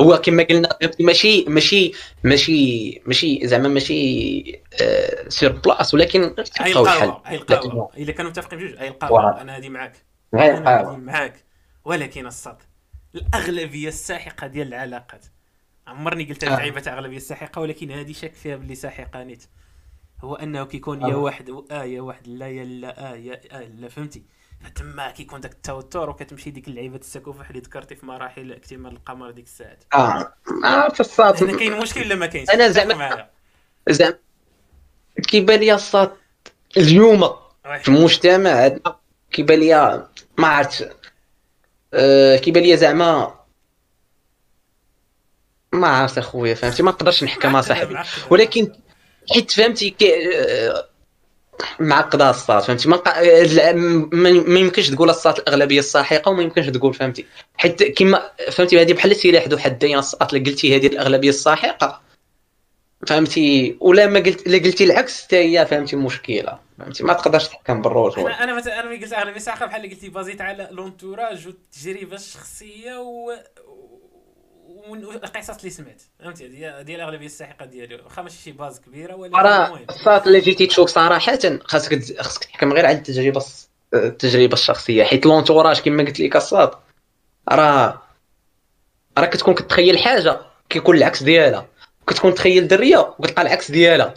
Speaker 2: هو كما قلنا ماشي ماشي ماشي ماشي زعما ماشي آه سير بلاص ولكن يلقاو الحل.
Speaker 1: القهوة. الا كانوا متفقين بجوج
Speaker 2: فوالا.
Speaker 1: أنا هادي معاك. معاك ولكن الصاد الأغلبية الساحقة ديال العلاقات. عمرني قلت
Speaker 2: آه.
Speaker 1: اللعيبه تاع أغلبية الساحقة ولكن هذه شك فيها باللي ساحقة نيت هو أنه كيكون يا
Speaker 2: آه.
Speaker 1: واحد آه يا واحد لا يا لا آه يا آه لا فهمتي فتما كيكون داك التوتر وكتمشي ديك اللعيبه السكوفح اللي ذكرتي في مراحل اكتمال القمر ديك الساعات
Speaker 2: آه ما في الصاد
Speaker 1: هنا كاين مشكل ولا ما كاينش اتفق
Speaker 2: زعما-. زعما كيبان لي الصاد اليوم. في المجتمع عندنا كيبان لي ما عرفت آه، كيبان لي زعما ما عرفت أخويا فهمتي؟ ما نقدرش نحكم صاحبي. ولكن حيت فهمتي كي معقدة الصاد فهمتي؟ ما ما يمكنش تقول الصاد الأغلبية الساحقه وما يمكنش تقول فهمتي؟ حيت كما فهمتي؟ هذه بحال سلاح ذو حدين الصاد اللي قلتي هذه الأغلبية الساحقه فهمتي؟ ولا ما قلت الا قلتي العكس حتى هي فهمتي؟ مشكلة فهمتي؟ ما تقدرش تحكم بالرجل
Speaker 1: أنا أنا مثلا أنا ملي قلت أغلبية الساحقه بحال اللي قلتي basé ت على l'entourage والتجربه الشخصيه و والقصص اللي سمعت. فهمتي؟ هذه هذه الأغلبية الساحقة ديالي. واخا ماشي شي base كبيرة ولكن
Speaker 2: راه
Speaker 1: المهم
Speaker 2: الصات اللي جيتي تشوف صراحة خاصك خاصك تحكم غير على التجربة التجربة الشخصية حيت l'entourage كما قلت لك الصاد راه راه كتكون كتخيل حاجة كيكون العكس ديالها. كتكون تخيل درية وكتلقى العكس ديالها.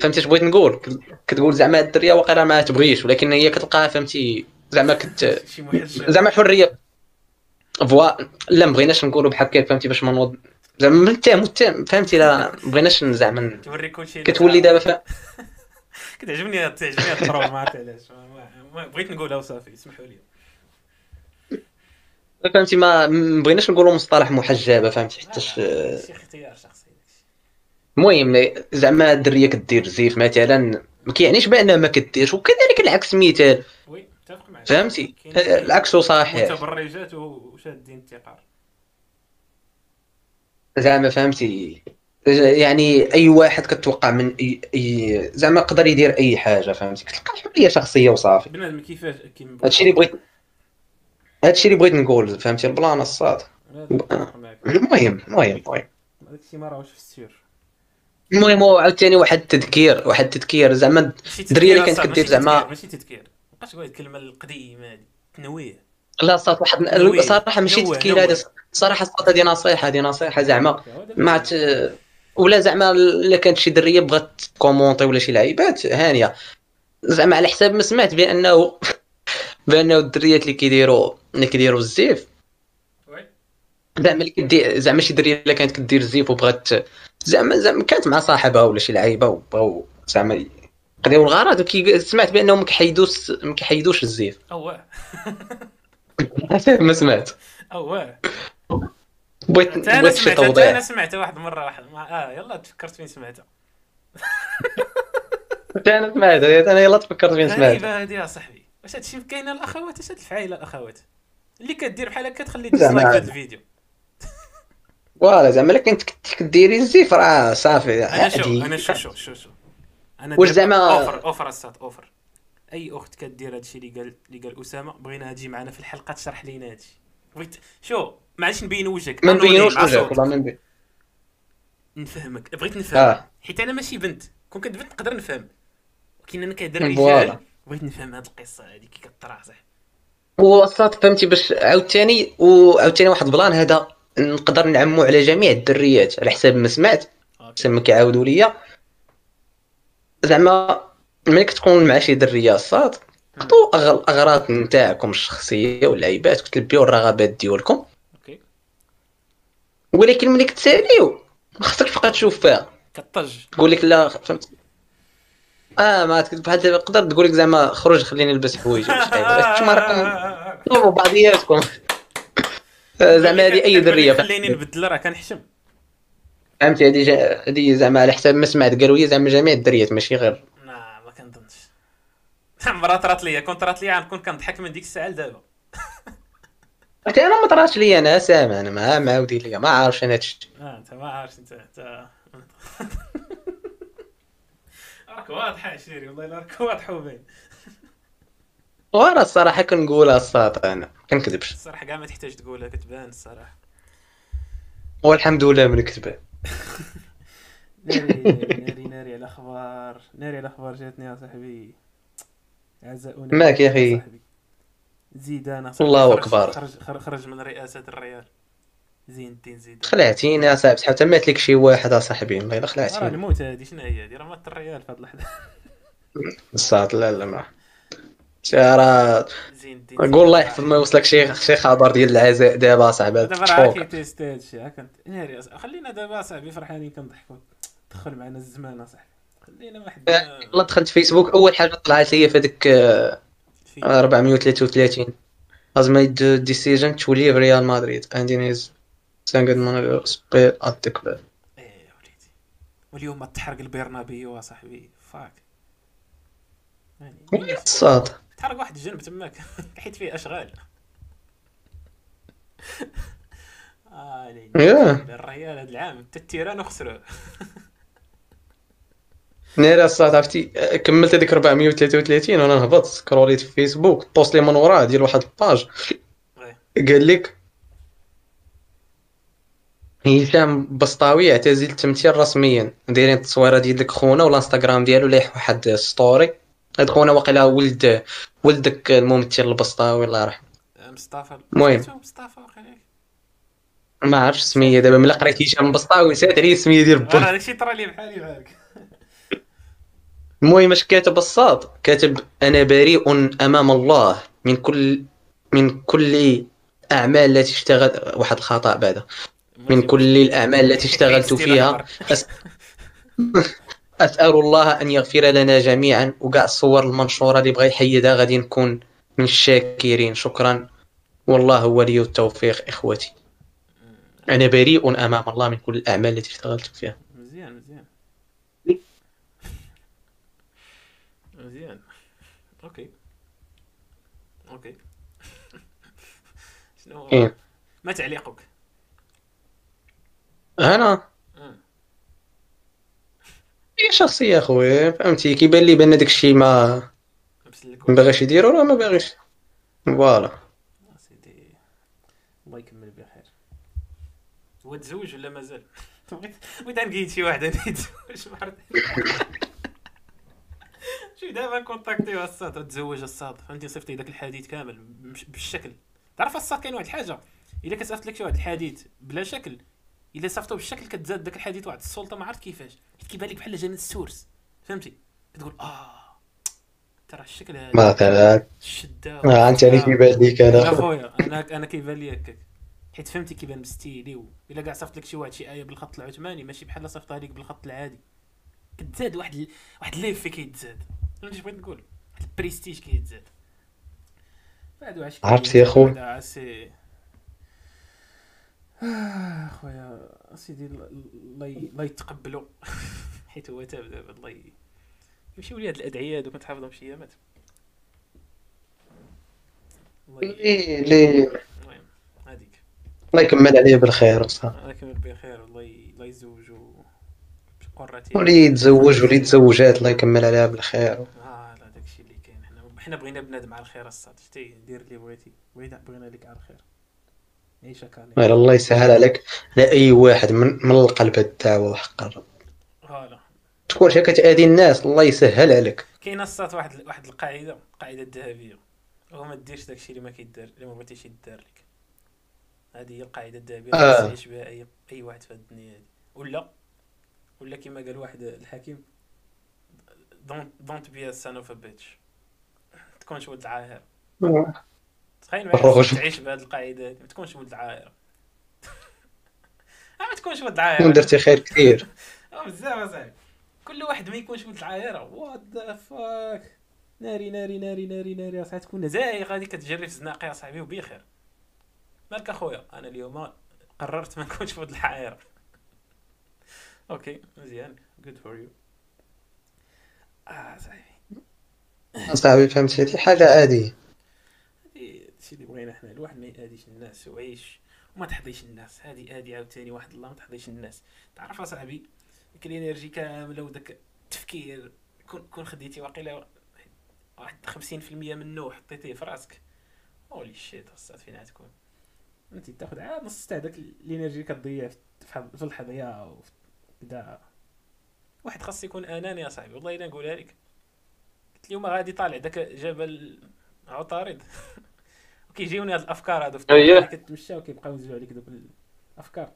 Speaker 2: فهمتي اش بغيت نقول؟ كتقول زعما الدرية واقيلا ما تبغيش ولكن هي كتلقاها فهمتي زعما كت زعما حرية. voilà مبغيناش نقولوا بحال هكا فهمتي باش ما نوض زعما متهم متهم فهمتي لا مبغيناش زعما
Speaker 1: توري كلشي
Speaker 2: كتولي دابا.
Speaker 1: كتعجبني تعجبني ال troll ما عرفت علاش؟ بغيت نقولها وصافي اسمحوا لي.
Speaker 2: فهمتي ما بغيناش نقولوا مصطلح محجبة فهمتي حتىش
Speaker 1: شي اختيار شخصي.
Speaker 2: المهم زعما الدرية كدير زيف مثلا ما كيعنيش بان ما كديرش وكذلك العكس مثال.
Speaker 1: وي متفق معك
Speaker 2: فهمتي؟ العكس صحيح.
Speaker 1: متبرجات وشادين التقار؟
Speaker 2: زعما فهمتي. يعني أي واحد كتوقع من أي... أي... زعما يقدر يدير أي حاجة فهمتي؟ كتلقى حريه شخصية وصافي.
Speaker 1: بنادم كيفاش كيما
Speaker 2: هادشي اللي بغيت هادشي اللي بغيت نقول فهمتي؟ البلان الصاد. المهم المهم المهم.
Speaker 1: داكشي ما راهوش في السير.
Speaker 2: المهم هو عاوتاني واحد التذكير واحد التذكير. زعما الدرية اللي كانت كدير زعما
Speaker 1: ماشي تذكير. مابقاش تقول الكلمة القديمة هذه تنويه
Speaker 2: لا صات واحد. صراحة ماشي
Speaker 1: نوي.
Speaker 2: هذا صراحة صات هذه نصيحه هذه نصيحه زعما ما ت... ولا زعما الا كانت شي درية بغات كومونطي ولا شي لعيبات هانية زعما على حساب ما سمعت بأنه بأنه الدريات اللي كيديروا اللي كيديروا الزيف. زعما اللي كدير زعما شي درية اللي كانت كدير الزيف وبغات زعما زعما كانت مع صاحبها ولا شي لعيبة وبغاو زعما يقضيو الغرض وكي سمعت بأنهم ما كيحيدوش ما كيحيدوش الزيف
Speaker 1: أوه
Speaker 2: ما سمعت.
Speaker 1: أوه.
Speaker 2: بغيت بغيت شي
Speaker 1: حتى أنا
Speaker 2: توضيح
Speaker 1: سمعتها واحد المره واحد آه يلا تفكرت فين سمعتها
Speaker 2: حتى أنا سمعت أنا يلا تفكرت فين سمعت
Speaker 1: غريبه هذه يا صاحبي. واش هادشي كاينة الأخوات؟ اش هاد الفعايله الأخوات؟ اللي كدير بحال هكا تخلي dislike
Speaker 2: عادي.
Speaker 1: الفيديو.
Speaker 2: voilà زعما إلا كنت كديري الزيف راه صافي
Speaker 1: أنا شو
Speaker 2: عادي.
Speaker 1: أنا شو شو شو شو. أنا
Speaker 2: واش زعما-
Speaker 1: over over الساط over أي أخت كدير هادشي اللي قال اللي قال أسامة؟ بغيناها تجي معنا في الحلقة تشرح لينا هادشي. بغيت شو معليش نبين وجهك.
Speaker 2: ما نبينوش وجهك. والله ما نبين
Speaker 1: نفهمك. بغيت نفهم.
Speaker 2: آه.
Speaker 1: حيت أنا ماشي بنت. كون كنت بنت نقدر نفهم. ولكن أنا
Speaker 2: voilà.
Speaker 1: رجال بغيت نفهم هاد القصة هادي كي كطرح صح.
Speaker 2: الساط فهمتي باش عاوتاني. وعاوتاني واحد البلان هذا. نقدر نعمو على جميع الدريات. على حساب ما سمعت. حسب ما كيعاودوا ليا. زعما ملي كتكون مع شي دريه الساط خذوا أغ- الاغراض نتاعكم الشخصية واللعيبات كتلبيو الرغبات ديالكم. ولكن ملي كتساليو ما خصك تبقى تشوف فيها.
Speaker 1: كطج.
Speaker 2: تقول لك لا فهمت؟ آه ما بحال دابا تقدر تقول لك زعما خرج خليني نلبس حوايج ولا شي حاجة. انتوما راكم طلبوا بعضياتكم. آه، زعما هذه أي درية.
Speaker 1: خليني نبدل راه كنحشم.
Speaker 2: فهمتي؟ هذه هذه زعما على حساب ما سمعت قالوا لي زعما جميع الدريات ماشي غير
Speaker 1: مرات طرات ليا. كنت طرات ليا غنكون كنضحك من ديك الساعة لدابا.
Speaker 2: حتى أنا ما طراتش لي أنا سامع أنا ما معاودين لي ما عارفش أنا هادشي
Speaker 1: آه أنت ما عارف انت انت راك واضحة شيري والله الا راك واضحة وباين.
Speaker 2: وأنا الصراحة كنقولها الساط أنا كنكذبش.
Speaker 1: الصراحة كاع ما تحتاج تقولها كتبان الصراحة.
Speaker 2: والحمد لله من كتبه
Speaker 1: ناري ناري ناري على الأخبار. ناري على الأخبار جاتني يا صاحبي. عزاؤنا
Speaker 2: ماك يا أخي.
Speaker 1: صاحبي. زيدان صاحبي
Speaker 2: الله
Speaker 1: خرج-
Speaker 2: أكبر.
Speaker 1: خرج خرج, خرج من رئاسة الريال. زين الدين زيدان.
Speaker 2: خلعتيني يا صاحبي حتى مات لك شي واحد اصاحبي والله إلا
Speaker 1: راه الموت هادي شنو هي هادي؟ راه مات الريال في هاد اللحظة.
Speaker 2: الساط لا لا ما. شي راه
Speaker 1: زين الدين
Speaker 2: قول. الله يحفظ ما يوصلك شي شي خبر ديال العزاء دابا صاحبي.
Speaker 1: دابا راه
Speaker 2: تفوق
Speaker 1: كيتيست هادشي. ها كنت ناري أص- خلينا دابا صاحبي فرحانين كنضحكوا. دخل معنا الزمان اصاحبي خلينا
Speaker 2: دخلت فيسبوك أول حاجة طلعت لي في هذيك آه،
Speaker 1: في
Speaker 2: 433 has made the decision to leave Real Madrid and in his second manager spell at the club.
Speaker 1: إيه وليدي. واليوم تحرق البرنابيو اصاحبي فاك يعني
Speaker 2: الصاد
Speaker 1: تحرق واحد الجنب تماك. حيت فيه أشغال. آه
Speaker 2: ياه.
Speaker 1: الريال هذا العام. حتى le terrain خسروا
Speaker 2: ناري الساط عرفتي آه، كملت هذيك 433 وأنا نهبط scrollيت في فيسبوك post لي من وراه ديال واحد ال
Speaker 1: page. Oui.
Speaker 2: قال لك هشام بسطاوي اعتزل التمثيل رسميا. دايرين التصويره ديال داك خونا والإنستغرام ديالو لايح واحد story هاد خونا واقيلا ولد ولد داك الممثل البسطاوي الله يرحمه.
Speaker 1: مصطفى.
Speaker 2: المهم.
Speaker 1: مصطفى وقيلا
Speaker 2: ما عرفتش سمية دابا ملي قريت هشام بسطاوي نسيت عليه السميه ديال
Speaker 1: راه
Speaker 2: با
Speaker 1: داكشي طرا لي بحالي بحالك
Speaker 2: المهم اش كاتب الصاد. كاتب أنا بريء أمام الله من كل من كل اعمال التي اشتغل واحد الخطأ بعدا من كل الأعمال التي اشتغلت فيها. أس... أسأل الله أن يغفر لنا جميعا. وكاع الصور المنشورة اللي بغى يحيدها غادي نكون من الشاكرين. شكرا. والله ولي التوفيق إخوتي. أنا بريء أمام الله من كل الأعمال التي اشتغلت فيها
Speaker 1: مزيان مزيان مزيان okay okay شنو
Speaker 2: إيه.
Speaker 1: ما تعليقك. أنا.
Speaker 2: هي شخصية اخويا فهمتي كيبان لي بأن داك الشيء ما ما باغيش يديرو راه ما باغيش. فوالا.
Speaker 1: آه سيدي الله يكمل بخير هو تزوج ولا مازال؟ بغيت نقيد شي واحد أنا يتزوج شي دابا كونتاكتي الصاد تزوج الصاد فهمتي؟ صيفطي داك الحديد كامل بالشكل. تعرف الصاد كاين واحد الحاجة؟ إلا كتصيفط لك شي واحد الحديد بلا شكل إلا صيفطو بالشكل كتزاد داك الحديد واحد السلطة ما عرفت كيفاش. حيت كيبان لك بحال جنة السورس. فهمتي؟ كتقول آه ترى الشكل هذا
Speaker 2: ما كان
Speaker 1: الشده
Speaker 2: ما أنت اللي كيبان ليك أنا.
Speaker 1: خويا أنا أنا كيبان لي هكاك. حيت فهمتي كيبان بستيلي. إلا كاع صيفط لك شي واحد شي آية بالخط العثماني ماشي بحال صيفطها لك بالخط العادي. كتزاد واحد ال... واحد ليفي كيتزاد؟ فهمتي اش بغيت نقول واحد البريستيج كيتزاد.
Speaker 2: عرفتي يا خو
Speaker 1: هذا سي. آه، خويا سيدي الله ي- الله يتقبلو. حيت هو تاب دابا الله يمشيو لي هاد الأدعية هادو كنت حافظهم شي ايامات الله ي-
Speaker 2: لي لي
Speaker 1: المهم هذيك
Speaker 2: الله يكمل عليه بالخير وصافي
Speaker 1: الله يكمل بخير والله ي- الله يزوجو بقرة
Speaker 2: ولي يتزوج ولي يتزوجات الله يكمل عليها بالخير
Speaker 1: آه لا داكشي اللي كاين حنا بغينا بنادم على الخير الصاد. شتي دير اللي بغيتي؟ بغينا بغينا لك على الخير. عيشك
Speaker 2: غير الله يسهل عليك. على أي واحد من من القلب الدعوه وحق الرب.
Speaker 1: Voilà
Speaker 2: تكون شي كتأذي الناس الله يسهل عليك.
Speaker 1: كاينة الساط واحد واحد القاعدة القاعده الذهبية. هو ما ديرش داكشي اللي ما كيدار اللي ما بغيتيش يدار لك. هذه هي القاعدة الذهبية اللي
Speaker 2: آه.
Speaker 1: تعيش بها اي أي واحد في الدنيا هذه. ولا؟ ولا كما قال واحد الحكيم don't don't be son of a bitch تكونش ولد العاهر تخيل معايا. تعيش بهذه القاعدة ما تكونش ولد العاهر آه، ما تكونش ولد العاهر
Speaker 2: كون درتي خير كثير.
Speaker 1: أه بزاف اصاحبي كل واحد ما يكونش ولد العاهره what the fuck ناري ناري ناري ناري ناري. أصاحبي تكون زايغ غادي كتجري في الزناقة أصاحبي وبخير. مالك أخويا؟ أنا اليوم قررت ما نكونش ولد العاهره okay مزيان. Good for you آه صاحبي
Speaker 2: صاحبي فهمتي هادي حاجة عادية.
Speaker 1: هادي الشيء اللي بغينا حنا الواحد ما يأذيش الناس وعيش وما تحضيش الناس. هادي هادي عاوتاني واحد الله ما تحضيش الناس. تعرف أصاحبي ديك ال energy كامله وداك التفكير كون كون خديتي واقيلا واحد 50% منه وحطيتيه في راسك. holy shit أصاحبي فين غتكون انت تاخذ عاد نص تاع داك ال energy كتضيع في الحضية وفي كدا. واحد خاص يكون آناني يا صاحبي والله إلا نقولها لك. اليوم غادي طالع داك جبل عطارد وكيجيوني هاد الأفكار هادو في اللي كتمشى وكيبقاو ينزلوا عليك دوك الأفكار.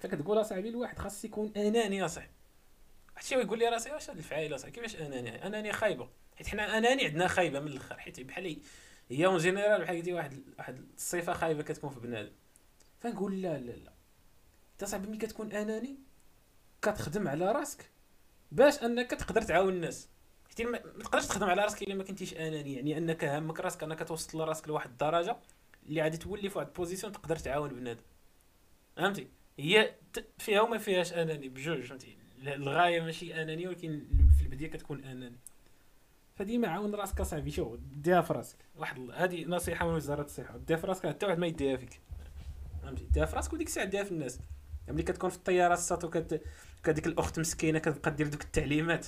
Speaker 1: فكتقول أصاحبي الواحد خاص يكون أناني يا صاحبي. واحد الشيء يقول لي راسي واش هاد الفعايله صاحبي؟ كيفاش أناني؟ أناني خايبة. حيت حنا أناني عندنا خايبة من الأخر. حيت بحال هي en général بحال قلتي واحد واحد الصفة خايبة كتكون في بنادم. فنقول لا لا لا. انت صاحبي ملي كتكون أناني كتخدم على راسك باش أنك تقدر تعاون الناس. حيت ما تقدرش تخدم على راسك إلا ما كنتيش اناني يعني أنك هامك راسك أنك توصل لراسك لواحد الدرجة اللي غادي تولي في واحد ال position تقدر تعاون بنادم. فهمتي؟ هي فيها وما فيهاش اناني بجوج فهمتي؟ ال- الغاية ماشي آنانية ولكن في البداية كتكون اناني فديما عاون راسك أصاحبي شو ديها في راسك. واحد هذه نصيحة من وزارة الصحة ديها في راسك حتى واحد ما يديها فيك. فهمتي؟ ديها في راسك وديك الساعة ديها في الناس. ملي كتكون في الطيارة الساط وكت كديك الأخت مسكينة كتبقى دير دوك التعليمات.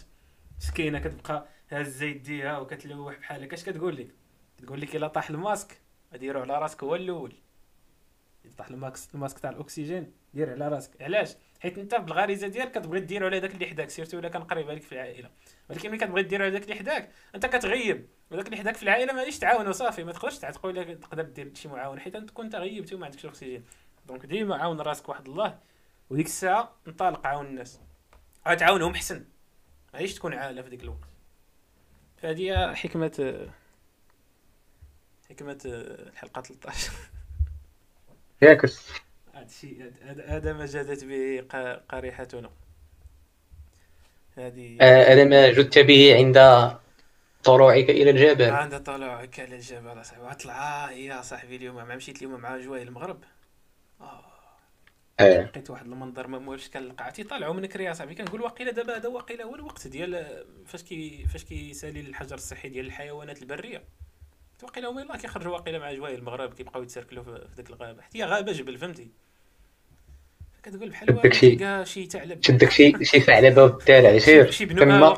Speaker 1: مسكينة كتبقى هازه يديها وكتلوح بحال هكا اش كتقول لك؟ كتقول لك إلا طاح الماسك ديرو على راسك هو الأول. إذا طاح ال masque ال masque تاع الأكسجين دير على راسك. علاش؟ حيت أنت بالغريزه ديالك كتبغي ديرو على داك اللي حداك surtout إلا كان قريب عليك في العائلة. ولكن ملي كتبغي ديرو على داك اللي حداك أنت كتغيب. وداك اللي حداك في العائلة ما غاديش تعاونو صافي. ما تقدرش تقول لك تقدر دير شي معاون. حيت أنت كنت غيبتي وما عندكش الأكسجين. دونك ديما عاون راسك واحد الله. وديك الساعة انطلق عاون الناس. عاد تعاونهم عايش تكون عالة في ديك الوقت. فهذه هي حكمة حكمة الحلقة 13
Speaker 2: ياك
Speaker 1: هذا الشيء هذا- ما جادت به قريحتنا. هذه
Speaker 2: آه، هذا ما جدت به عند طلوعك إلى الجبل.
Speaker 1: عند طلوعك على الجبل أصاحبي. طلعه يا صاحبي اليوم مع مشيت اليوم مع جواي المغرب. آه.
Speaker 2: آه.
Speaker 1: لقيت واحد المنظر ما مولش كنلقى عرفتي طالعوا من كريا صاحبي كنقول واقيلا دابا هذا واقيلا هو الوقت ديال فاش كي فاش كيسالي الحجر الصحي ديال الحيوانات البرية. واقيلا هما يلاه كيخرجوا واقيلا مع جواي المغرب كيبقاو يتسركلوا في ديك الغابة. حتى هي غابة جبل فهمتي؟ كتقول بحال واحد
Speaker 2: شي-
Speaker 1: شي ثعلب
Speaker 2: شدك شي شي ثعلبه والدلع
Speaker 1: شي
Speaker 2: سير
Speaker 1: شي بنو.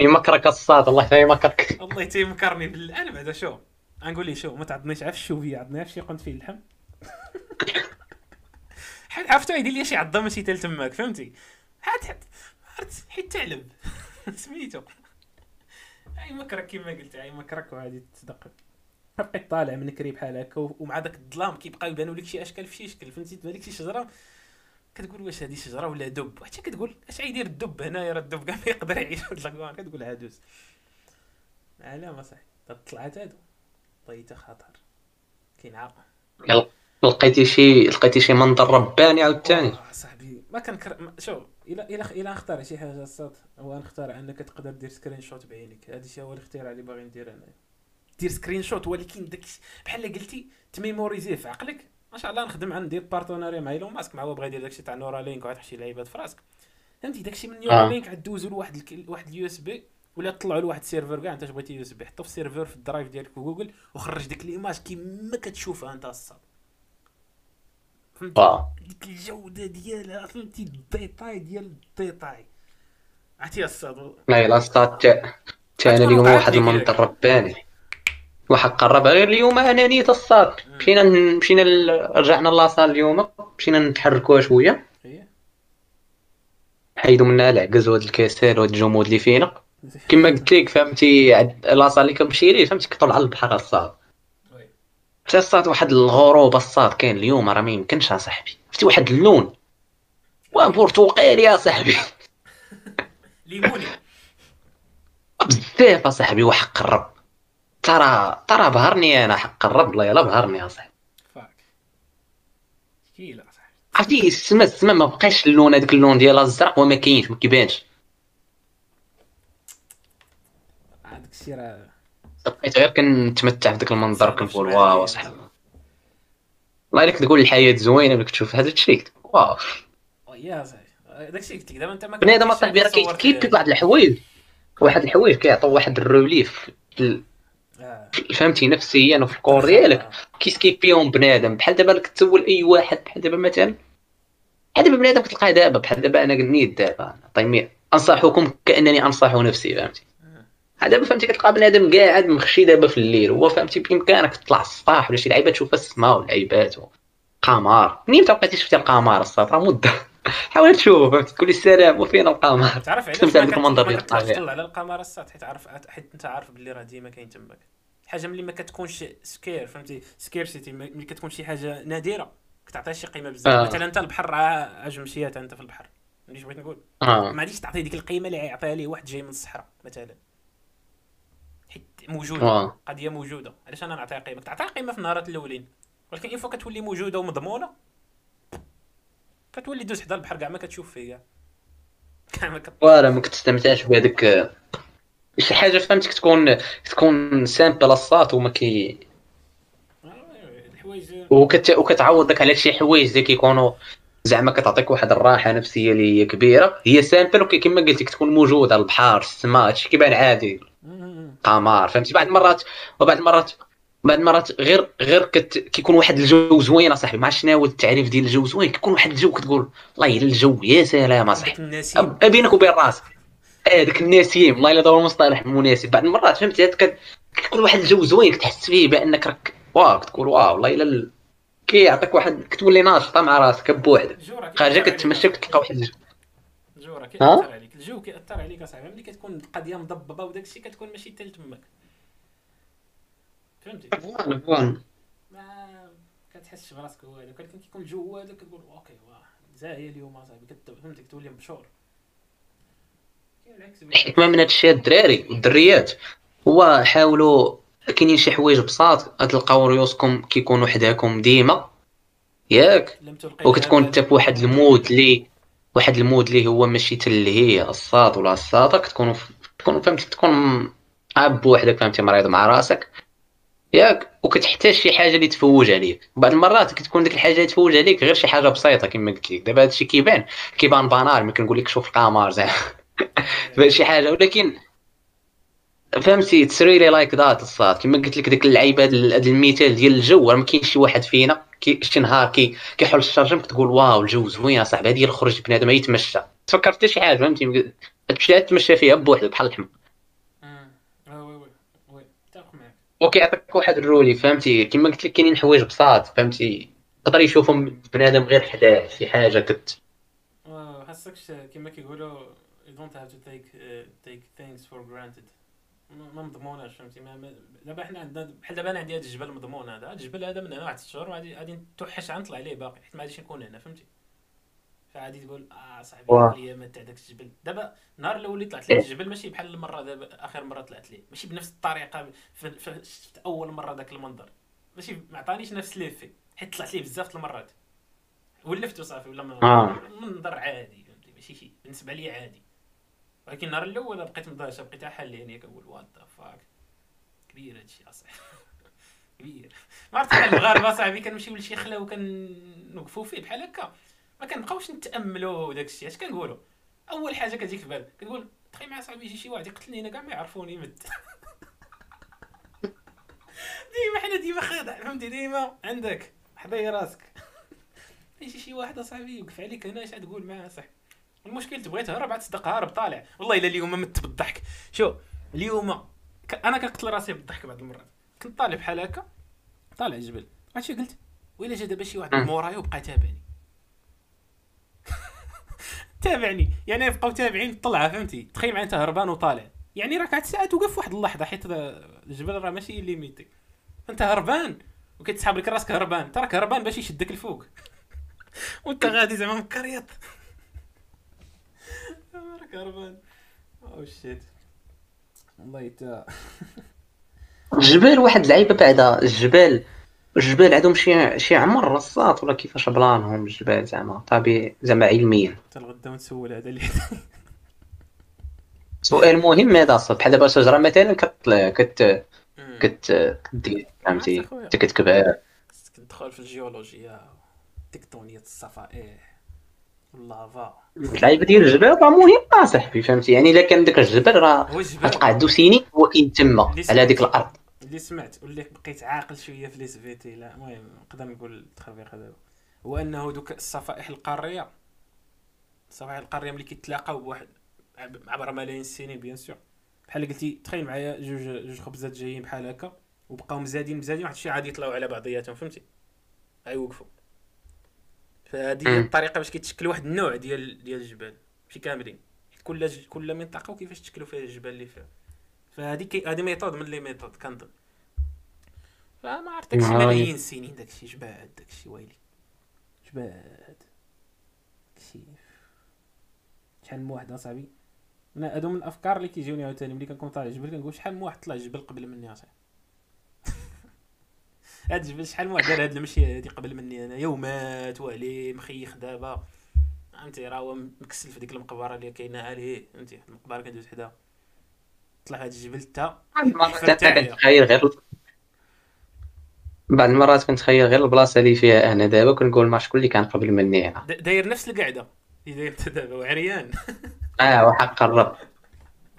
Speaker 2: يمكرك الصاد الله يحفظك يمكرك
Speaker 1: الله تيمكرني بال... أنا بعدا شو غنقول لي شو ما تعضنيش عا في ال cheville عضني عا في شي قنت فيه اللحم؟ حيت عرفتو يدير شي عضه ماشي تال تماك فهمتي؟ حيت حيت عرفت؟ حيت تعلب سميتو. اي مكرك كيما قلت اي مكرك وغادي تصدق بقيت طالع من كري بحال هكا ومع داك الظلام كيبقاو يبانوا لك شي أشكال في شي شكل فهمتي؟ تبان لك شي شجرة. كتقول واش هذه شجرة ولا دب؟ حتى كتقول اش غيدير الدب هنايا راه الدب كاع ما يقدر يعيش في les coins؟ كتقول عادوز علامة صح هاد الطلعات هادو. طيته خطر كاين عاق
Speaker 2: لقيتي شي لقيتي شي منظر رباني عاوتاني
Speaker 1: صاحبي ما كنكر شوف الا الا إلا نختار شي حاجة الصاد هو نختار أنك تقدر دير screenshot بعينيك هذا الشيء هو الاختراع اللي باغي ندير أنا. دير screenshot ولكن داك بحال قلتي ت mémoriser ه في عقلك. ما شاء الله نخدم ندير partenariat مع إيلون ماسك. مع هو بغى يدير داكشي تاع Neuralink وغتحشي شي لعيبات في راسك. فهمتي؟ داكشي من Neura
Speaker 2: آه.
Speaker 1: link عاد دوزو لواحد. واحد ال USB ولا طلعوا لواحد ال serveur كاع. أنت بغيتي USB؟ حطو في ال serveur في ال Drive ديالك في جوجل وخرج ديك ال image كيما كتشوفها أنت الصاد فهمتي ديك الجوده ديالها فهمتي ال détail ديال ال détail عرفتي الصاد
Speaker 2: لا لا صاد تا أنا اليوم واحد المنظر رباني واحد قرب غير اليوم أنا نيت الصاد مشينا مشينا رجعنا لاصال اليوم مشينا نتحركوا شوية
Speaker 1: هي
Speaker 2: حيدوا منا العكز وهاد الكسال وهاد الجمود اللي فينا كما قلت لك فهمتي لاصال اللي كنمشي ليه فهمتي كطلع على البحر الصاد. حتى الصاد واحد الغروب الصاد كاين اليوم راه ما يمكنش اصاحبي شفتي واحد اللون؟ واه برتقالي يا صاحبي.
Speaker 1: ليموني.
Speaker 2: بزاف اصاحبي وحق الرب. ترى ترى بهرني أنا حق الرب. الله يلا بهرني يا صاحبي.
Speaker 1: fuck.
Speaker 2: عرفتي السما السما ما بقاش اللون هذاك اللون ديالها الزرق وما كاينش ما كيبانش.
Speaker 1: هذاك الشيء راه
Speaker 2: بقيت غير كنتمتع بداك المنظر كنقول wow اصاحبي الله عليك تقول الحياة زوينه ملي كتشوف هذا الشيء wow.
Speaker 1: يا صاحبي داك الشيء قلت لك دابا أنت ما
Speaker 2: بنادم اصاحبي راه. واحد الحوايج واحد الحوايج كيعطيو واحد ال relief
Speaker 1: آه.
Speaker 2: فهمتي؟ نفسيا وفي ال corps ديالك كيسكيبيهم بنادم. بحال دابا لك تسول اي واحد بحال دابا مثلا بحال دابا بنادم كتلقاه دابا بحال دابا أنا نيت دابا. طيب أنصحكم كأنني انصح نفسي فهمتي؟ دابا فهمتي كتلقى بنادم قاعد مخشي دابا في الليل هو فهمتي بإمكانك تطلع الصباح ولا شي لعيبة تشوفها السماء واللعيبات قمر. منين بقيتي شفتي القمر الصاد راه مدة. حاول تشوف فهمتي؟ تقول لي السلام وفين القمر؟
Speaker 1: تعرف علاش كت-
Speaker 2: المنظر ديال الطبيعة.
Speaker 1: تطلع على القمر الساط حيت عارف حيت انت عارف باللي راه ديما كاين تماك. حاجة ملي ما كتكونش سكير فهمتي؟ سكير سيتي ملي كتكون شي حاجة نادرة كتعطيها شي قيمة بزاف.
Speaker 2: آه.
Speaker 1: مثلا انت البحر راه عجم مشيات انت في البحر. ملي بغيت نقول.
Speaker 2: آه.
Speaker 1: ما غاديش تعطي ديك القيمة اللي يعطيها ليه واحد جاي من الصحراء مثلا. موجودة
Speaker 2: واه
Speaker 1: قضية موجودة. علاش أنا نعطيها قيمة؟ كتعطيها قيمة في النهارات الأولين. ولكن اين كتولي موجودة ومضمونة كتولي دوز حدا البحر كاع ما كتشوف فيه كاع ما كت...
Speaker 2: ما كتستمتعش بهذاك شي حاجة فهمتك تكون تكون simple الصات وما كي
Speaker 1: الحوايج
Speaker 2: وكت... وكتعوضك على شي حوايج اللي كيكونوا زعما كتعطيك واحد الراحة نفسية اللي هي كبيرة. هي simple وكما قلت لك تكون موجودة البحر السماء هادشي كيبان عادي. قمر فهمتي؟ بعض المرات وبعض المرات بعض المرات غير غير كت... كيكون واحد الجو زوين أصاحبي. ما شنو هو التعريف ديال الجو زوين. كيكون واحد الجو كتقول والله الا الجو يا سلام أصاحبي. بينك وبين راسك هذاك النسيم. والله إلا دور المصطلح مناسب. بعض المرات فهمتي؟ هاد كيكون واحد الجو زوين كتحس فيه بأنك راك wow كتقول wow والله إلا ال- كيعطيك واحد كتولي ناشطه مع راسك بوحدك.
Speaker 1: خارجة
Speaker 2: كتمشى. كتلقى واحد الجو. ها؟
Speaker 1: كيأثر الجو كيأثر عليك اصاحبي ملي كتكون القضية مضببة وداك الشيء كتكون ماشي حتى تماك فهمتي؟ ما كتحسش براسك هذاك. ولكن كيكون الجو هذاك كتقول OK واه زاهيه اليوم أصاحبي فهمتي؟ كتولي مبشور.
Speaker 2: الحكمه من هاد الشيء الدراري والدريات هو حاولوا كاينين شي حوايج بساط تلقاو ريوسكم كيكونوا حداكم ديما. ياك. وكتكون انت في واحد ال mood اللي واحد ال mood اللي هو ماشي تلهي الصاد ولا الصاده كتكونوا في... تكون فهمتي تكون عا بوحدك فهمتي مريض مع راسك. ياك وكتحتاج شي حاجة اللي تفوج عليك. بعض المرات كتكون ديك الحاجة اللي تفوج عليك غير شي حاجة بسيطة كما قلت لك. دابا هادشي كيبان. كيبان banal ملي كنقول لك شوف القمر زعما. شي حاجة. ولكن فهمتي seriously like that الصاد. كما قلت لك ديك اللعيبه هاد المثال ديال الجو. راه ما كاينش شي واحد فينا كي شي نهار كي كيحل الشرجم كتقول wow الجو زوين اصاحبي هادي خرج بنادم يتمشى. تفكر حتى شي حاجة فهمتي؟ تمشي تمشى فيها بوحدك بحال الحمى
Speaker 1: آه. آه،
Speaker 2: وكيعطيك واحد الرولي فهمتي؟ كما قلت لك كاينين حوايج بساط فهمتي؟ تقدر يشوفهم بنادم غير حداه شي حاجة كت.
Speaker 1: خاصكش كما كيقولوا you don't have to take uh, take things for granted. ما مضموناش فهمتي؟ دابا حنا عندنا بحال دابا أنا عندي هذا الجبل مضمون هذا. الجبل هذا من هنا واحد ست شهور غادي غادي نتوحش عنطلع عليه باقي حيت ما غاديش نكون هنا فهمتي؟ فغادي تقول آه صاحبي. الايامات تاع داك الجبل. دابا النهار الأول طلعت ليه الجبل ماشي بحال المرة دابا آخر مرة طلعت ليه ماشي بنفس الطريقة شفت أول مرة ذاك المنظر. ماشي ما عطانيش نفس l'effet حيت طلعت ليه بزاف المرات. ولفتو صافي ولا
Speaker 2: آه.
Speaker 1: منظر عادي فهمتي؟ ماشي شي بالنسبة لي عادي. ولكن النهار الأول بقيت مضاجع بقيت حال يعني كنقول what the fuck كبير هادشي أصاحبي. كبير. ما عرفت حنا المغاربه صاحبي كنمشيو لشي خلا وكنوقفوا فيه بحال هكا. ما كنبقاوش نتاملوا وداك الشيء اش كنقولوا أول حاجة كتجيك في بالك. كتقول تخيل مع صاحبي يجي شي واحد يقتلني أنا كاع ما يعرفوني مد. ديما حنا ديما خادع فهمتي ديما عندك. حضي راسك. يجي شي واحد أصاحبي يوقف عليك هنا اش تقول معاه صح المشكل تبغي تهرب عاد تصدق هارب طالع. والله الا اليوم مت بالضحك. شو اليوم ك... أنا كنقتل راسي بالضحك بعض المرات. كنت طالع بحال هكا طالع الجبل عرفتي قلت؟ ويلا جا دابا شي واحد من. موراي وبقى تابعني تابعني. يعني بقاو تابعين طلعه فهمتي؟ تخيل معايا أنت هربان وطالع. يعني راك عاد ساعه توقف واحد اللحظة حيت الجبل راه ماشي limité أنت هربان؟ وكتسحب لك راسك هربان. تراك هربان باش يشدك الفوق وأنت غادي زعما مكريط. راك هربان أو شيت والله تا
Speaker 2: الجبال واحد اللعيبة بعدا الجبال. الجبال عندهم شي شي عمر رصات ولا كيفاش بلانهم الجبال زعما؟ طبيعي زعما علميا.
Speaker 1: حتى الغدا ونسول هذا اللي
Speaker 2: سؤال مهم هذا الصاد بحال دابا شجره مثلا كت كت كت كدير فهمتي. انت كتكبر
Speaker 1: خصك تدخل في الجيولوجيا تكتونية الصفائح. واللافا
Speaker 2: اللعيبه ديال الجبال راه مهمه اصاحبي فهمتي؟ يعني إلا كان داك الجبل راه غتلقى عنده سنين هو كاين تما على هذيك الأرض.
Speaker 1: اللي سمعت واللي بقيت عاقل شوية في ل SVT لا المهم نقدر نقول التخربيق هذا هو. أنه دوك الصفائح القارية الصفائح القارية ملي كيتلاقاو بواحد عبر ملايين السنين bien sûr بحال قلتي تخيل معايا جوج جوج خبزات جايين بحال هكا وبقاو مزادين مزادين واحد الشيء عادي يطلعوا على بعضياتهم فهمتي؟ غيوقفوا. فهذه هي. الطريقة باش كيتشكل واحد النوع ديال ديال الجبال ماشي كاملين. كل ج- كل منطقة وكيفاش تشكلوا فيها الجبال اللي فيها. فهذه كي... هذه méthode من les méthodes كنظن. فما عرفت داكشي. ملايين السنين داكشي جباد داكشي ويلي. جباد. داكشي. شحال من واحد أصاحبي؟ أنا هادو من الأفكار اللي كيجيوني عاوتاني ملي كنكون طالع الجبل كنقول شحال من واحد طلع الجبل قبل مني أصاحبي. هاد شحال من واحد دار هاد المشيه هادي قبل مني أنا يومات وعليه مخيخ دابا. فهمتي؟ راه هو مكسل في ديك المقبرة اللي كاينة عليه فهمتي؟ المقبرة كندوز حداها طلع هاد الجبل تا
Speaker 2: كنتخيل غير بعض المرات كنتخيل غير البلاصة اللي فيها أنا دابا كنقول ما شكون اللي كان قبل مني هنا
Speaker 1: دا- داير نفس القعده اللي داير دابا وعريان.
Speaker 2: آه وحق الرب.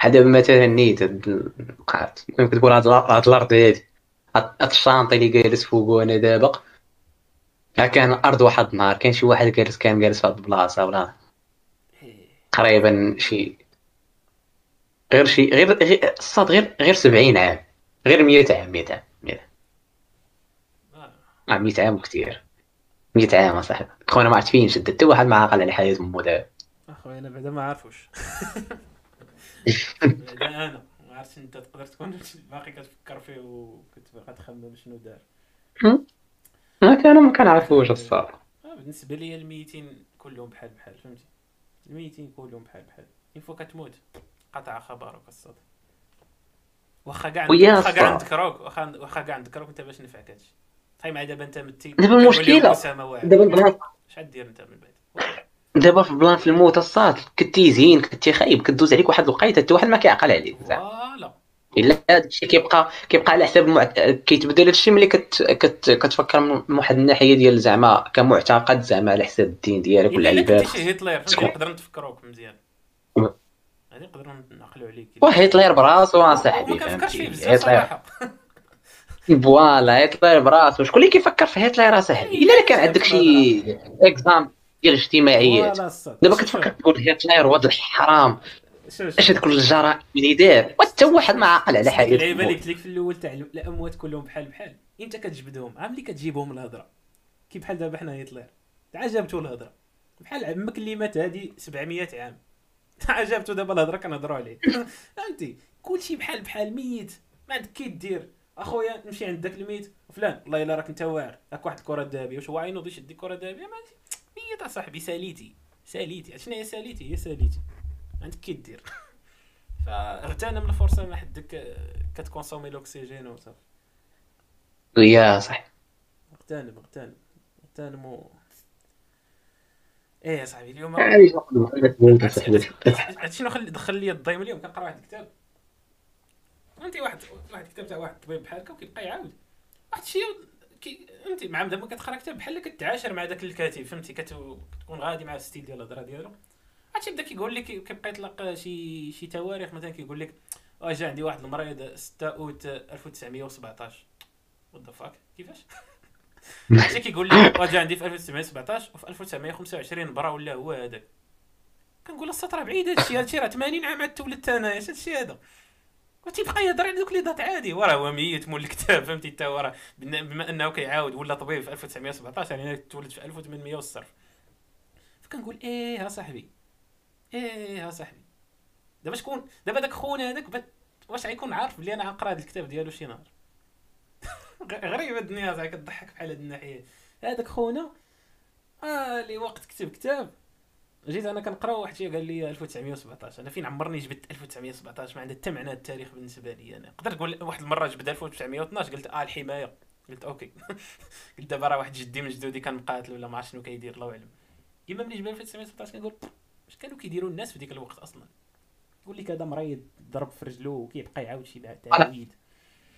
Speaker 2: دابا مثلا نيت هاد القاعات ممكن تقول هاد الأرض هادي. هاد هاد الشانطي اللي جالس فوقو أنا دابا كان أرض واحد النهار كان شي واحد جالس كان جالس في البلاصة ولا تقريبا شي. غير شي غير غير الصاد غير غير 70 عام. غير 100 عام 100 عام 100
Speaker 1: آه.
Speaker 2: عام 100 عام كثير 100 عام أصاحبي. خونا ما عرفت فين شد حتى واحد ما عاقل على حياة امو دابا.
Speaker 1: أخويا أنا بعدا ما عارفوش بعدا أنا. ما عرفتش أنت تقدر تكون باقي كتفكر فيه وكتبقى تخمم شنو دار.
Speaker 2: ما كان ما كنعرفوش الصاد
Speaker 1: آه بالنسبة لي الميتين كلهم بحال بحال فهمتي؟ الميتين كلهم بحال بحال. اين فوا كتموت قطع خبرك الصاد واخا كاع واخا كاع
Speaker 2: الصاد.
Speaker 1: نذكروك واخا واخا كاع نذكروك انت باش نفعك هادشي. تخيل معايا دابا أنت متي
Speaker 2: دابا
Speaker 1: واعر.
Speaker 2: دابا البلان
Speaker 1: شحال دير أنت من بعد؟
Speaker 2: دابا في plan في الموت الصاط كنتي زين كنتي خايب كدوز عليك واحد الوقيته حتى واحد ما كيعقل عليك زعما.
Speaker 1: voilà.
Speaker 2: إلا هذا الشيء كيبقى كيبقى على حساب المع... كيتبدل هذا الشيء ملي كت... كت... كتفكر من واحد الناحية ديال زعما كمعتقد زعما على حساب الدين ديالك
Speaker 1: الا
Speaker 2: والعباد.
Speaker 1: كنتي شي هتلر؟ نقدر نتفكروا مزيان.
Speaker 2: و-
Speaker 1: هذه نقدروا نعقلوا عليك.
Speaker 2: وهتلر براسو
Speaker 1: ما
Speaker 2: اصاحبي
Speaker 1: فيه
Speaker 2: فهمتي هتلر voilà هتلر براسو. شكون اللي كيفكر في هتلر؟ اصاحبي إلا كان عندك شي exam ديال اجتماعيات
Speaker 1: voilà الصاط.
Speaker 2: دابا كتفكر تقول هتلر وهذا الحرام. اش هاد كل الجرائم اللي دار وحتى واحد ما عاقل على
Speaker 1: اللعيبه اللي
Speaker 2: حياته
Speaker 1: قلت لك في الأول تاع الأموات كلهم بحال بحال. إنت كتجبدهم عام اللي كتجيبهم الهضرة. كي بحال دابا حنا هتلر عجبته الهضرة. بحال عمك اللي مات هادي 700 عام. عجبته دابا الهضرة كنهضروا عليه. فهمتي؟ كلشي بحال بحال ميت. ما عندك كي دير. أخويا نمشي عند داك الميت. فلان والله إلا راك انت واعر. هاك واحد الكره الذهبيه واش هو عينوض يشد الكره الذهبيه ما ميت اصاحبي ساليتي ساليتي. شنو هي ساليتي؟ هي ساليتي. عندك كي دير. فاغتنم الفرصة ما حدك كت consommer الاكسجين وصافي
Speaker 2: يا صح
Speaker 1: اغتنم اغتنم اغتنم و... إيه صاحبي اليوم
Speaker 2: صاحبي
Speaker 1: عرفتي شنو خل- دخل لي الضيم اليوم؟ كنقرا واحد الكتاب. فهمتي واحد واحد الكتاب تاع واحد الطبيب بحال هكا وكيبقى يعاود. واحد الشيء كي فهمتي مع دابا كتقرا كتاب بحال كتعاشر مع داك الكاتب فهمتي؟ كت- كتكون غادي مع ال style ديال الهضرة ديالو. عرفتي بدا كيقول لك كيبقى يطلق شي شي تواريخ مثلا كيقول لك أه جا عندي واحد المريض 6 أوت 1917 what the fuck كيفاش؟ عرفتي كيقول لك أه جا عندي في 1917 وفي 1925 برا ولا هو هذاك. كنقول السطر بعيد هادشي هادشي راه 80 عام عاد تولدت انايا اش هادشي هذا؟ وتيبقى يهضر على دوك لي دات عادي. وراه هو ميت مول الكتاب فهمتي؟ حتى هو راه بن- بما انه كيعاود ولا طبيب في 1917 يعني تولد في 1800 والصرف فكنقول إيه صاحبي؟ إيه صاحبي؟ دابا شكون؟ دابا داك خونا هذاك واش غيكون عارف بلي أنا غنقرا هذا الكتاب ديالو شي نهار؟ غريبه الدنيا زعما كضحك بحال هاد الناحية. هذاك خونا آه اللي وقت كتب كتاب. جيت أنا كنقرا واحد الشيء قال لي 1917 أنا فين عمرني جبت 1917 ما عندها حتى معنى التاريخ بالنسبة لي أنا. قدرت نقول واحد المرة جبت 1912 قلت آه الحماية. قلت OK. قلت دابا راه واحد جدي من جدودي كان مقاتل ولا ما عرفت شنو كيدير الله أعلم. كيما ملي جبت 1917 كنقول اش كانوا كيديروا الناس في ديك الوقت أصلا؟ يقول لك هذا مريض ضرب في رجلو وكيبقى يعاود شي تعاويد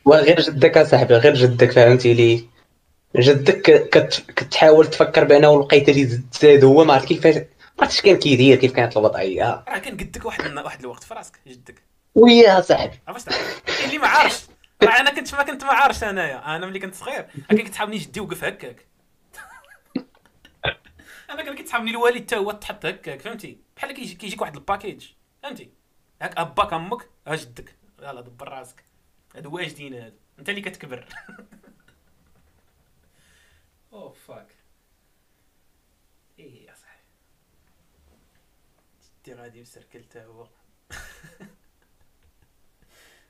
Speaker 2: وغير جدك اصاحبي غير جدك فهمتي لي؟ جدك كت... كتحاول تفكر بأنه لقيت اللي زاد- هو ما عرفت كيفاش عرفتش كان كيدير كيف كانت الوضعيه
Speaker 1: راه كان قدك واحد واحد الوقت في راسك جدك.
Speaker 2: ويا صاحبي.
Speaker 1: عرفت؟ اللي ما عارفش. راه أنا كنت ما كنت ما عارفش أنايا. أنا ملي كنت صغير. كان كيتحابني جدي وقف هكاك. أنا كان كيتحابني الوالد حتى هو تحط هكاك فهمتي؟ بحال كيجي كيجيك واحد ال package فهمتي؟ هاك أباك أمك ها جدك. يلا دبر راسك. هادو واجدين هادو. أنت اللي كتكبر. أو fuck إيه يا صاحبي جدي غادي مسركل حتى هو.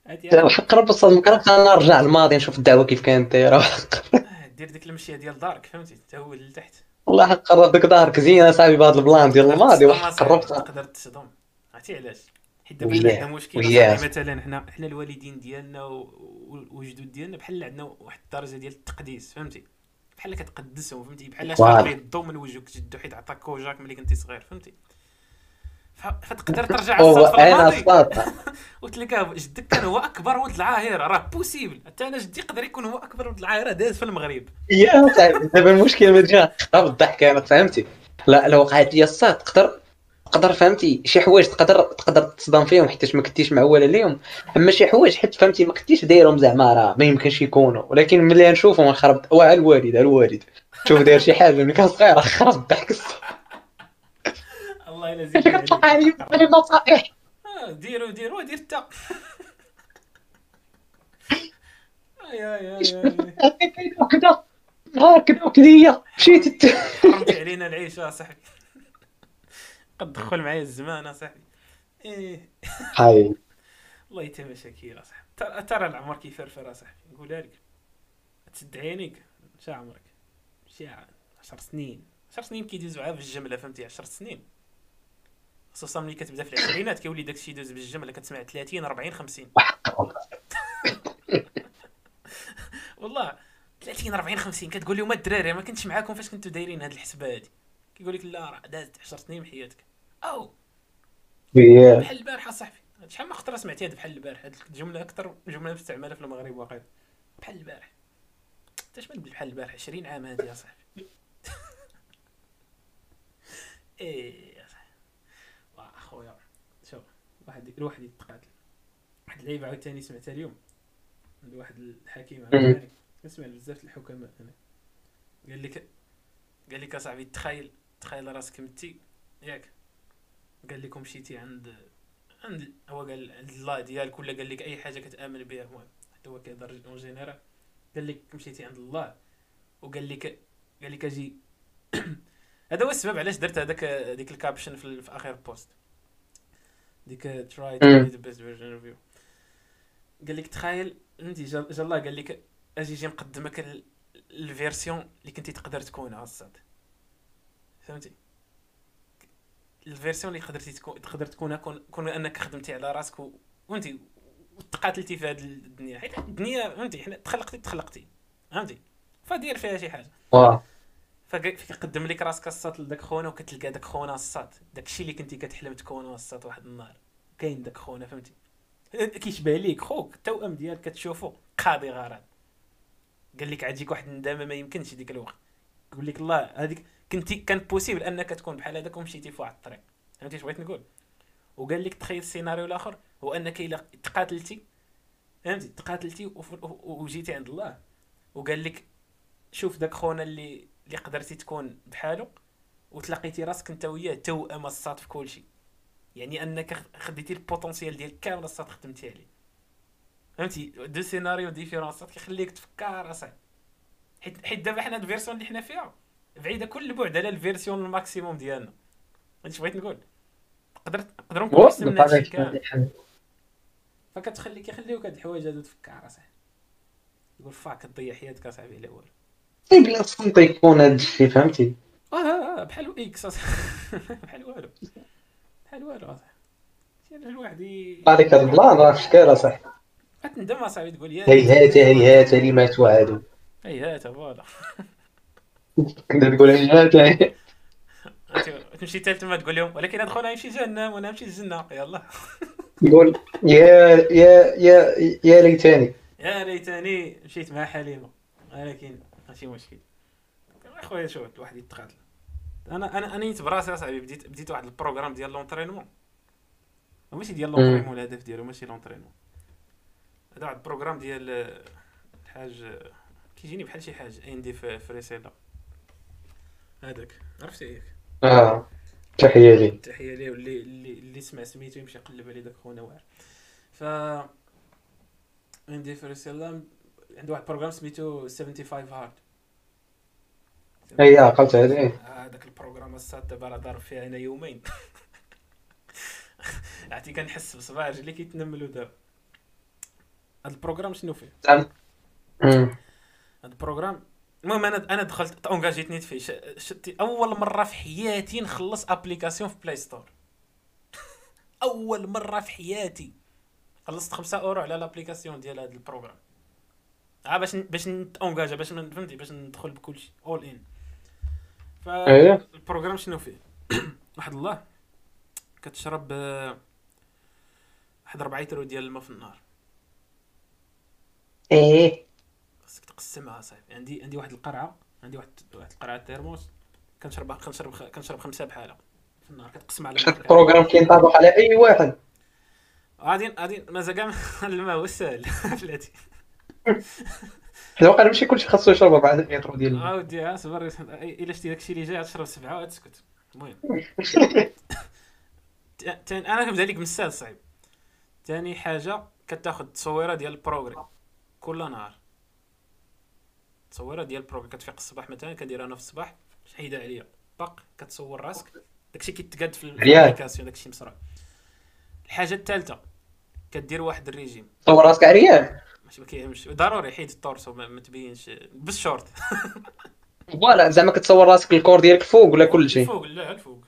Speaker 1: عادي
Speaker 2: حق رب الساط ما كرهت أنا نرجع للماضي نشوف الدعوة كيف كانت دايره
Speaker 1: آه، دير ديك المشية ديال دارك فهمتي؟ حتى هو لتحت.
Speaker 2: والله حق رب ديك دارك زينه صاحبي بهذا البلان ديال الماضي وحق ربي
Speaker 1: تقدر تصدم. عرفتي علاش؟ حيت دابا عندنا مشكل مثلا حنا حنا الوالدين ديالنا و- و- وجدود ديالنا بحال عندنا واحد الدرجة ديال التقديس فهمتي؟ بحال كتقدسهم فهمتي؟ بحال. شاف الضو من وجهك جدو حيت عطاك كوجاك ملي كنتي صغير فهمتي؟ فتقدر ترجع الساط في الماضي. وتلقاه جدك كان هو أكبر ولد العاهره راه possible حتى أنا جدي يقدر يكون هو أكبر ولد العاهره داز في المغرب.
Speaker 2: يا دابا المشكل ما خاف الضحك أنا فهمتي. لا لو وقعت لي الصاد تقدر تقدر فهمتي شي حوايج تقدر تقدر تصدم فيهم حيت ما كنتيش معول عليهم. أما شي حوايج حيت فهمتي ما كنتيش دايرهم زعما راه ما يمكنش يكونوا. ولكن ملي نشوفهم نخرب واه الوالد الوالد. شوف داير شي حاجة ملي كان صغير خرب الضحك
Speaker 1: الله إلا زيد
Speaker 2: كتطلع علي بالنصائح
Speaker 1: آه، ديروا ديروا دير انت أي أي أي
Speaker 2: وكذا نهار كذا وكذا مشيت
Speaker 1: حرمتي علينا العيش يا صاحبي. قد دخل معايا الزمان يا صاحبي. إيه.
Speaker 2: هاي.
Speaker 1: الله يتماشى كي يا صاحبي. ترى ترى العمر كيفرفر يا صاحبي. نقولها لك تسد عينيك. شا عمرك؟ شي 10 سنين. 10 سنين كيدوزو عا في الجملة فهمتي؟ 10 سنين. خصوصا ملي كتبدا في العشرينات كيولي داكشي يدوز بالجمله كتسمع 30 40 50
Speaker 2: وحق رب.
Speaker 1: والله 30 40 50 كتقول لهم الدراري ما كنتش معاكم فاش كنتو دايرين هاد الحسبة هادي. كيقول لك لا راه دازت 10 سنين من حياتك أو!
Speaker 2: يا
Speaker 1: بحال البارحة صاحبي. شحال ما خطرة سمعتي هاد بحال البارح؟ هاد الجملة أكثر جملة مستعمله في المغرب واقيلا بحال البارح. انت اش من بحال البارح 20 عام هادي يا صاحبي. إيه يا صاحبي واه اخويا شوف واحد الواحد يتقاتل واحد اللعيبة عاوتاني سمعتها اليوم. عند واحد الحكيم عاوتاني كنسمع بزاف الحكماء أنا قال لك قال لك اصاحبي تخيل تخيل راسك متي. ياك. قال لكم مشيتي عند عند هو قال عند الله ديالك ولا قال لك أي حاجة كتآمن بها المهم. حتى هو كيهضر en général قال لك مشيتي عند الله. وقال لك قال لك أجي هذا هو السبب علاش درت هذاك ديك ال caption في, في آخر post ديك try
Speaker 2: to.
Speaker 1: be the best version of you قال لك تخيل فهمتي جا الله قال لك أجي يجي نقدمك ال- ال version اللي كنتي تقدر تكونها الساط فهمتي؟ ال version اللي قدرتي تكون تقدر تكونها كون, كون أنك خدمتي على راسك و... وانت وتقاتلتي في هذه الدنيا. حيت الدنيا فهمتي؟ حنا تخلقتي تخلقتي. فهمتي؟ فدير فيها شي
Speaker 2: حاجة.
Speaker 1: فكيقدم لك راسك الساط لذاك خونا وكتلقى داك خونا الساط داكشي اللي كنتي كتحلم تكون الساط واحد النهار. كاين داك خونا فهمتي؟ كيشبه ليك خوك التوأم ديالك كتشوفو قاضي غرض قال لك عاجيك واحد الندامة ما يمكنش ديك الوقت. يقول لك الله هذيك كنتي كان بوسيبل أنك تكون بحال هذاك ومشيتي في واحد الطريق. فهمتي اش بغيت نقول؟ وقال لك تخيل السيناريو الآخر هو أنك إلا تقاتلتي فهمتي؟ تقاتلتي وجيتي عند الله. وقال لك شوف داك خونا اللي اللي قدرتي تكون بحالو وتلاقيتي راسك انت وياه توأم الساط في كل شيء يعني أنك خديتي ال potentiel ديال كامل الساط خدمتي عليه. فهمتي؟ deux scénarios différence ات كيخليك تفكر اصاحبي حيت حيت دابا حنا ال version اللي حنا فيها بعيدة كل البعد على ال version ال maximum ديالنا. هادشي بغيت نقول. نقدر نقدروا نكونوا أحسن من هادشي كامل. فكتخلي كيخليوك هاد الحوايج هادو تفكر اصاحبي يقول fuck تضيع حياتك أصاحبي على والو
Speaker 2: بلا تصنت يكون هاد الشيء فهمتي؟
Speaker 1: آه آه بحال X. بحال والو. بحال والو أصاحبي. الواحد
Speaker 2: عليك هاد البلان راه شكال أصاحبي.
Speaker 1: غتندم اصاحبي تقول يا
Speaker 2: هيهات هيهات لما توعدوا
Speaker 1: هيهات voilà.
Speaker 2: كنت تقول هيهات
Speaker 1: تمشي حتى تما تقول لهم ولكن هاد خونا يمشي جهنم وأنا نمشي للجنه يلا.
Speaker 2: يقول يا يا يا يا ليتني.
Speaker 1: يا ليتني مشيت مع حليمة. ولكن ماشي مشكل. أخويا شوف الواحد يتقاتل أنا أنا أنا نيت براسي أصاحبي بديت بديت واحد ال programme ديال l'entraînement. ماشي ديال l'entraînement الهدف ديالو ماشي l'entraînement. هذا واحد ال programme ديال الحاج كيجيني بحال شي حاجة Andy Frisella هذاك. عرفتي ياك
Speaker 2: آه تحية لي.
Speaker 1: تحية ليه واللي اللي اللي سمع سميتو يمشي يقلب عليه داك خونا واعر ف Andy Frisella عنده واحد ال programme سميتو 75 Hard.
Speaker 2: اي عقلت عليه
Speaker 1: هذاك ال programme الساط دابا راه ضارب فيها أنا يومين. عرفتي كنحس بصباع رجلي كيتنملوا دابا. هاد ال programme شنو فيه؟
Speaker 2: هاد
Speaker 1: ال programme المهم أنا أنا دخلت engagé يتني فيه شتي أول مرة في حياتي نخلص application في Play Store أول مرة في حياتي خلصت 5 أورو على l'application ديال هذا ال programme. آه باش باش نت engagé باش فهمتي باش ندخل بكل شيء all in فال programme شنو فيه؟ واحد الله كتشرب آه، واحد 4 لتر ديال الماء في النهار.
Speaker 2: إيه.
Speaker 1: خاصك تقسمها صاحبي عندي عندي واحد القرعة عندي واحد واحد القرعة thermos كنشرب كنشرب كنشرب خمسة بحالها في النهار كتقسم على
Speaker 2: ال programme كينطبق على أي واحد؟
Speaker 1: غادي غادي مازال كاع الماء هو السهل. بلاتي.
Speaker 2: حيت واقع ماشي كلشي خاصو يشرب 4 لتر ديال
Speaker 1: اودي اصبر إلا شتي داكشي اللي جاي تشرب سبعة وتسكت. المهم. أنا كنبدأ لك من السهل صعيب ثاني حاجة كتاخذ تصويرة ديال ال progrès. كل نهار. تصويرة ديال ال progrès. كتفيق الصباح مثلا كدير أنا في الصباح حيدها عليا. باق كتصور راسك. داكشي كيتقاد في ال application داكشي مسرع. الحاجة الثالثة كدير واحد الريجيم.
Speaker 2: تصور راسك عريان
Speaker 1: ماشي ما كيهمش ضروري حيد ال torso ما تبينش. بالشورت
Speaker 2: voilà زعما كتصور راسك ال corps ديالك الفوق ولا كلشي
Speaker 1: الفوق لا الفوق.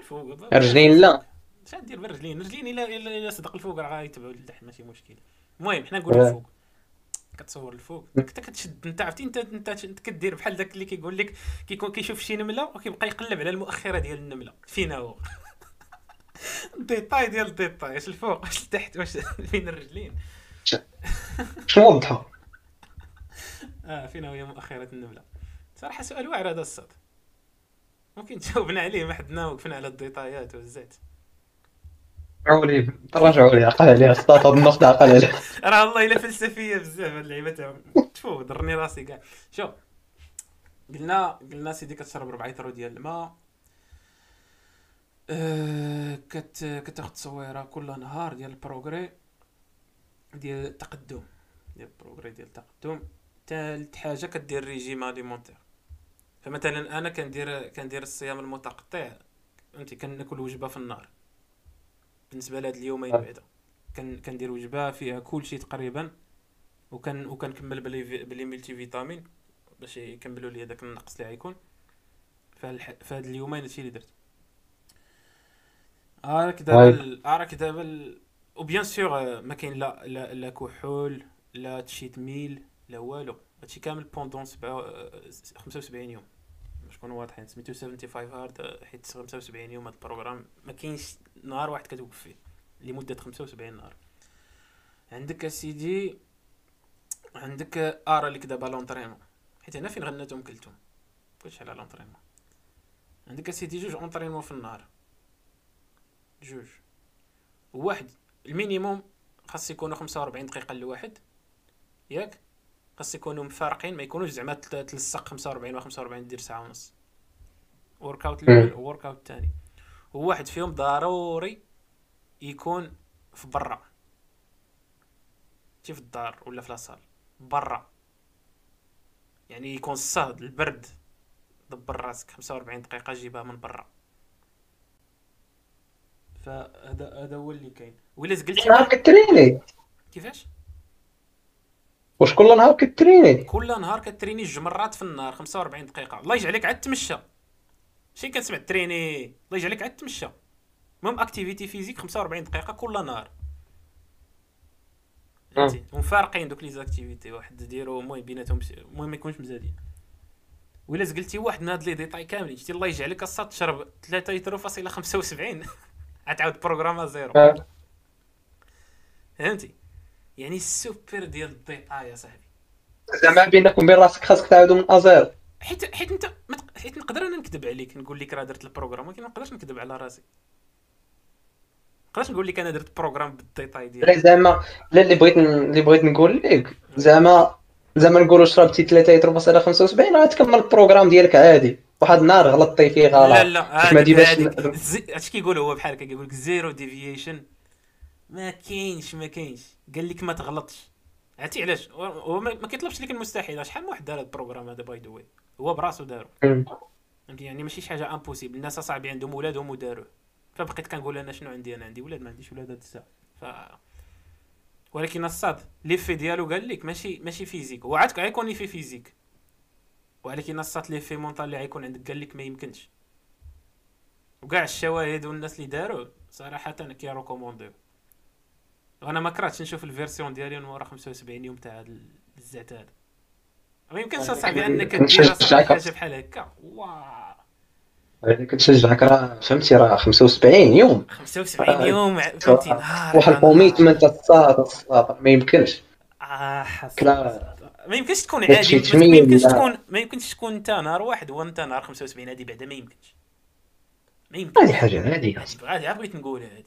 Speaker 1: الفوق.
Speaker 2: الرجلين لا.
Speaker 1: اش دير بالرجلين الرجلين الا الا صدق الفوق راه غيتبعوا لتحت ماشي مشكل. المهم حنا نقولوا الفوق. كتصور الفوق. انت كتشد انت عرفتي انت انت كدير بحال داك اللي كيقول لك كيكون كيشوف شي نملة وكيبقى يقلب على المؤخرة ديال النملة. فينا هو. الديتاي ديال الديتاي اش الفوق اش لتحت واش فين الرجلين؟
Speaker 2: شنو وضحها
Speaker 1: آه فين هي مؤخرة النملة. صراحة سؤال واعر هذا الساط ممكن تجاوبنا عليه ما حدنا وقفنا على ال détail ات والزيت.
Speaker 2: رجعوا لي تراجعوا لي عقل عليها خطات هاد النقطة عقل عليها
Speaker 1: راه والله إلا فلسفية بزاف هاد اللعيبة تاعهم. تفو ضرني راسي كاع. شوف قلنا قلنا سيدي كتشرب 4 لتر ديال الماء. أه كت كتاخذ تصويره كل نهار ديال ال progrès. ديال التقدم ديال ال progrès ديال التقدم. ثالث حاجة كدير régime alimentaire. فمثلا أنا كندير كندير الصيام المتقطع فهمتي؟ كنأكل وجبة في النهار. بالنسبة لهاد اليومين بعدا. كان كندير وجبة فيها كل شيء تقريبا وكان وكنكمل بلي بلي multi-vitamines باش يكملوا لي داك النقص اللي غيكون. فهاد اليومين هادشي اللي درت. راك دابا راك دابا و bien sûr ما كاين لا لا لا كحول لا cheat meal لا والو هادشي كامل pendant 75 يوم باش نكونوا واضحين سميتو 75 hard حيت 75 يوم هاد ال programme ما كاينش نهار واحد كتوقف فيه لمده 75 نهار عندك اسيدي عندك ارا ليك دابا l'entraînement حيت هنا فين غناتهم كلتهم كلشي على l'entraînement عندك اسيدي جوج entraînements في النهار جوج واحد ال minimum خاص يكونوا 45 دقيقة لواحد. ياك؟ خاص يكونوا مفارقين ما يكونوش زعما تلصق 45 و 45 دير ساعة ونص. workout الأول workout الثاني وواحد فيهم ضروري يكون في برا. في الدار ولا في la salle؟ برا. يعني يكون الصهد البرد. دبر راسك 45 دقيقة جيبها من برا. فهذا هذا هو اللي كاين. ولا زقلتي
Speaker 2: نهار كتريني
Speaker 1: كيفاش؟
Speaker 2: واش كل نهار كتريني
Speaker 1: كل نهار كتريني جوج مرات في النهار 45 دقيقة. الله يجعلك عاد تمشى شي كتسمع تريني الله يجعلك عاد تمشى المهم activité physique 45 دقيقة كل نهار. ومفارقين دوك les activités واحد ديرو المهم بيناتهم المهم ما يكونش مزادين. ولا زقلتي واحد من هاد les détails كاملين شتي الله يجعلك أصلا تشرب 3 لتر فاصله 75 عتعاود بروغرام à zéro.
Speaker 2: آه.
Speaker 1: فهمتي؟ يعني السوبر ديال ال détail يا صاحبي.
Speaker 2: زعما بينك وبين راسك خاصك تعاودو من à
Speaker 1: zéro. حيت حيت أنت. حيت نقدر أنا نكذب عليك نقول لك راه درت ال programme ولكن ما نقدرش نكذب على راسي. نقدرش نقول لك أنا درت programme بال détail
Speaker 2: لا
Speaker 1: ديالي
Speaker 2: زعما لا اللي بغيت اللي بغيت نقول لك زعما زعما نقولوا شربتي 3 لتر فاصلة 75 راه تكمل ال programme ديالك عادي. واحد النهار غلطتي فيه غلط.
Speaker 1: لا لا زي- اش كيقول هو بحال هكا؟ كيقول لك zero deviation. ما كاينش ما كاينش. قال لك ما تغلطش. عرفتي علاش؟ هو- ما كيطلبش لك المستحيل. شحال من واحد دار هذا ال programme هذا by the way؟ هو براسو دارو. فهمتي؟ يعني ماشي شي حاجة impossible الناس أصاحبي عندهم ولادهم وداروه فبقيت كنقول أنا شنو عندي؟ أنا عندي ولاد ما عنديش ولاد هاد الساعة. ف ولكن الصاط l'effet ديالو قال لك ماشي ماشي physique هو عاد غيكون l'effet physique ولكن الصاط l'effet mental اللي غيكون عندك قال لك ما يمكنش. وكاع الشواهد والناس اللي داروا صراحة كي recommandيو وأنا ما كرهتش نشوف ال version ديالي من ورا 75 يوم تاع الزعت هذا. ما يمكنش أصاحبي انك دير حاجة بحال هكا. واه
Speaker 2: هذه كنشجعك راه فهمتي راه 75 يوم.
Speaker 1: 75 يوم فهمتي نهار
Speaker 2: واحد
Speaker 1: ال
Speaker 2: commitment الصاط الصاط ما يمكنش.
Speaker 1: آه حسن. ما يمكنش تكون عادي ما يمكنش. تكون ما يمكنش تكون انت نهار واحد وانت نهار 75 هذه بعدا ما يمكنش. ما يمكنش.
Speaker 2: هذه حاجة عاديه
Speaker 1: هذه عاد بغيت نقولها هذه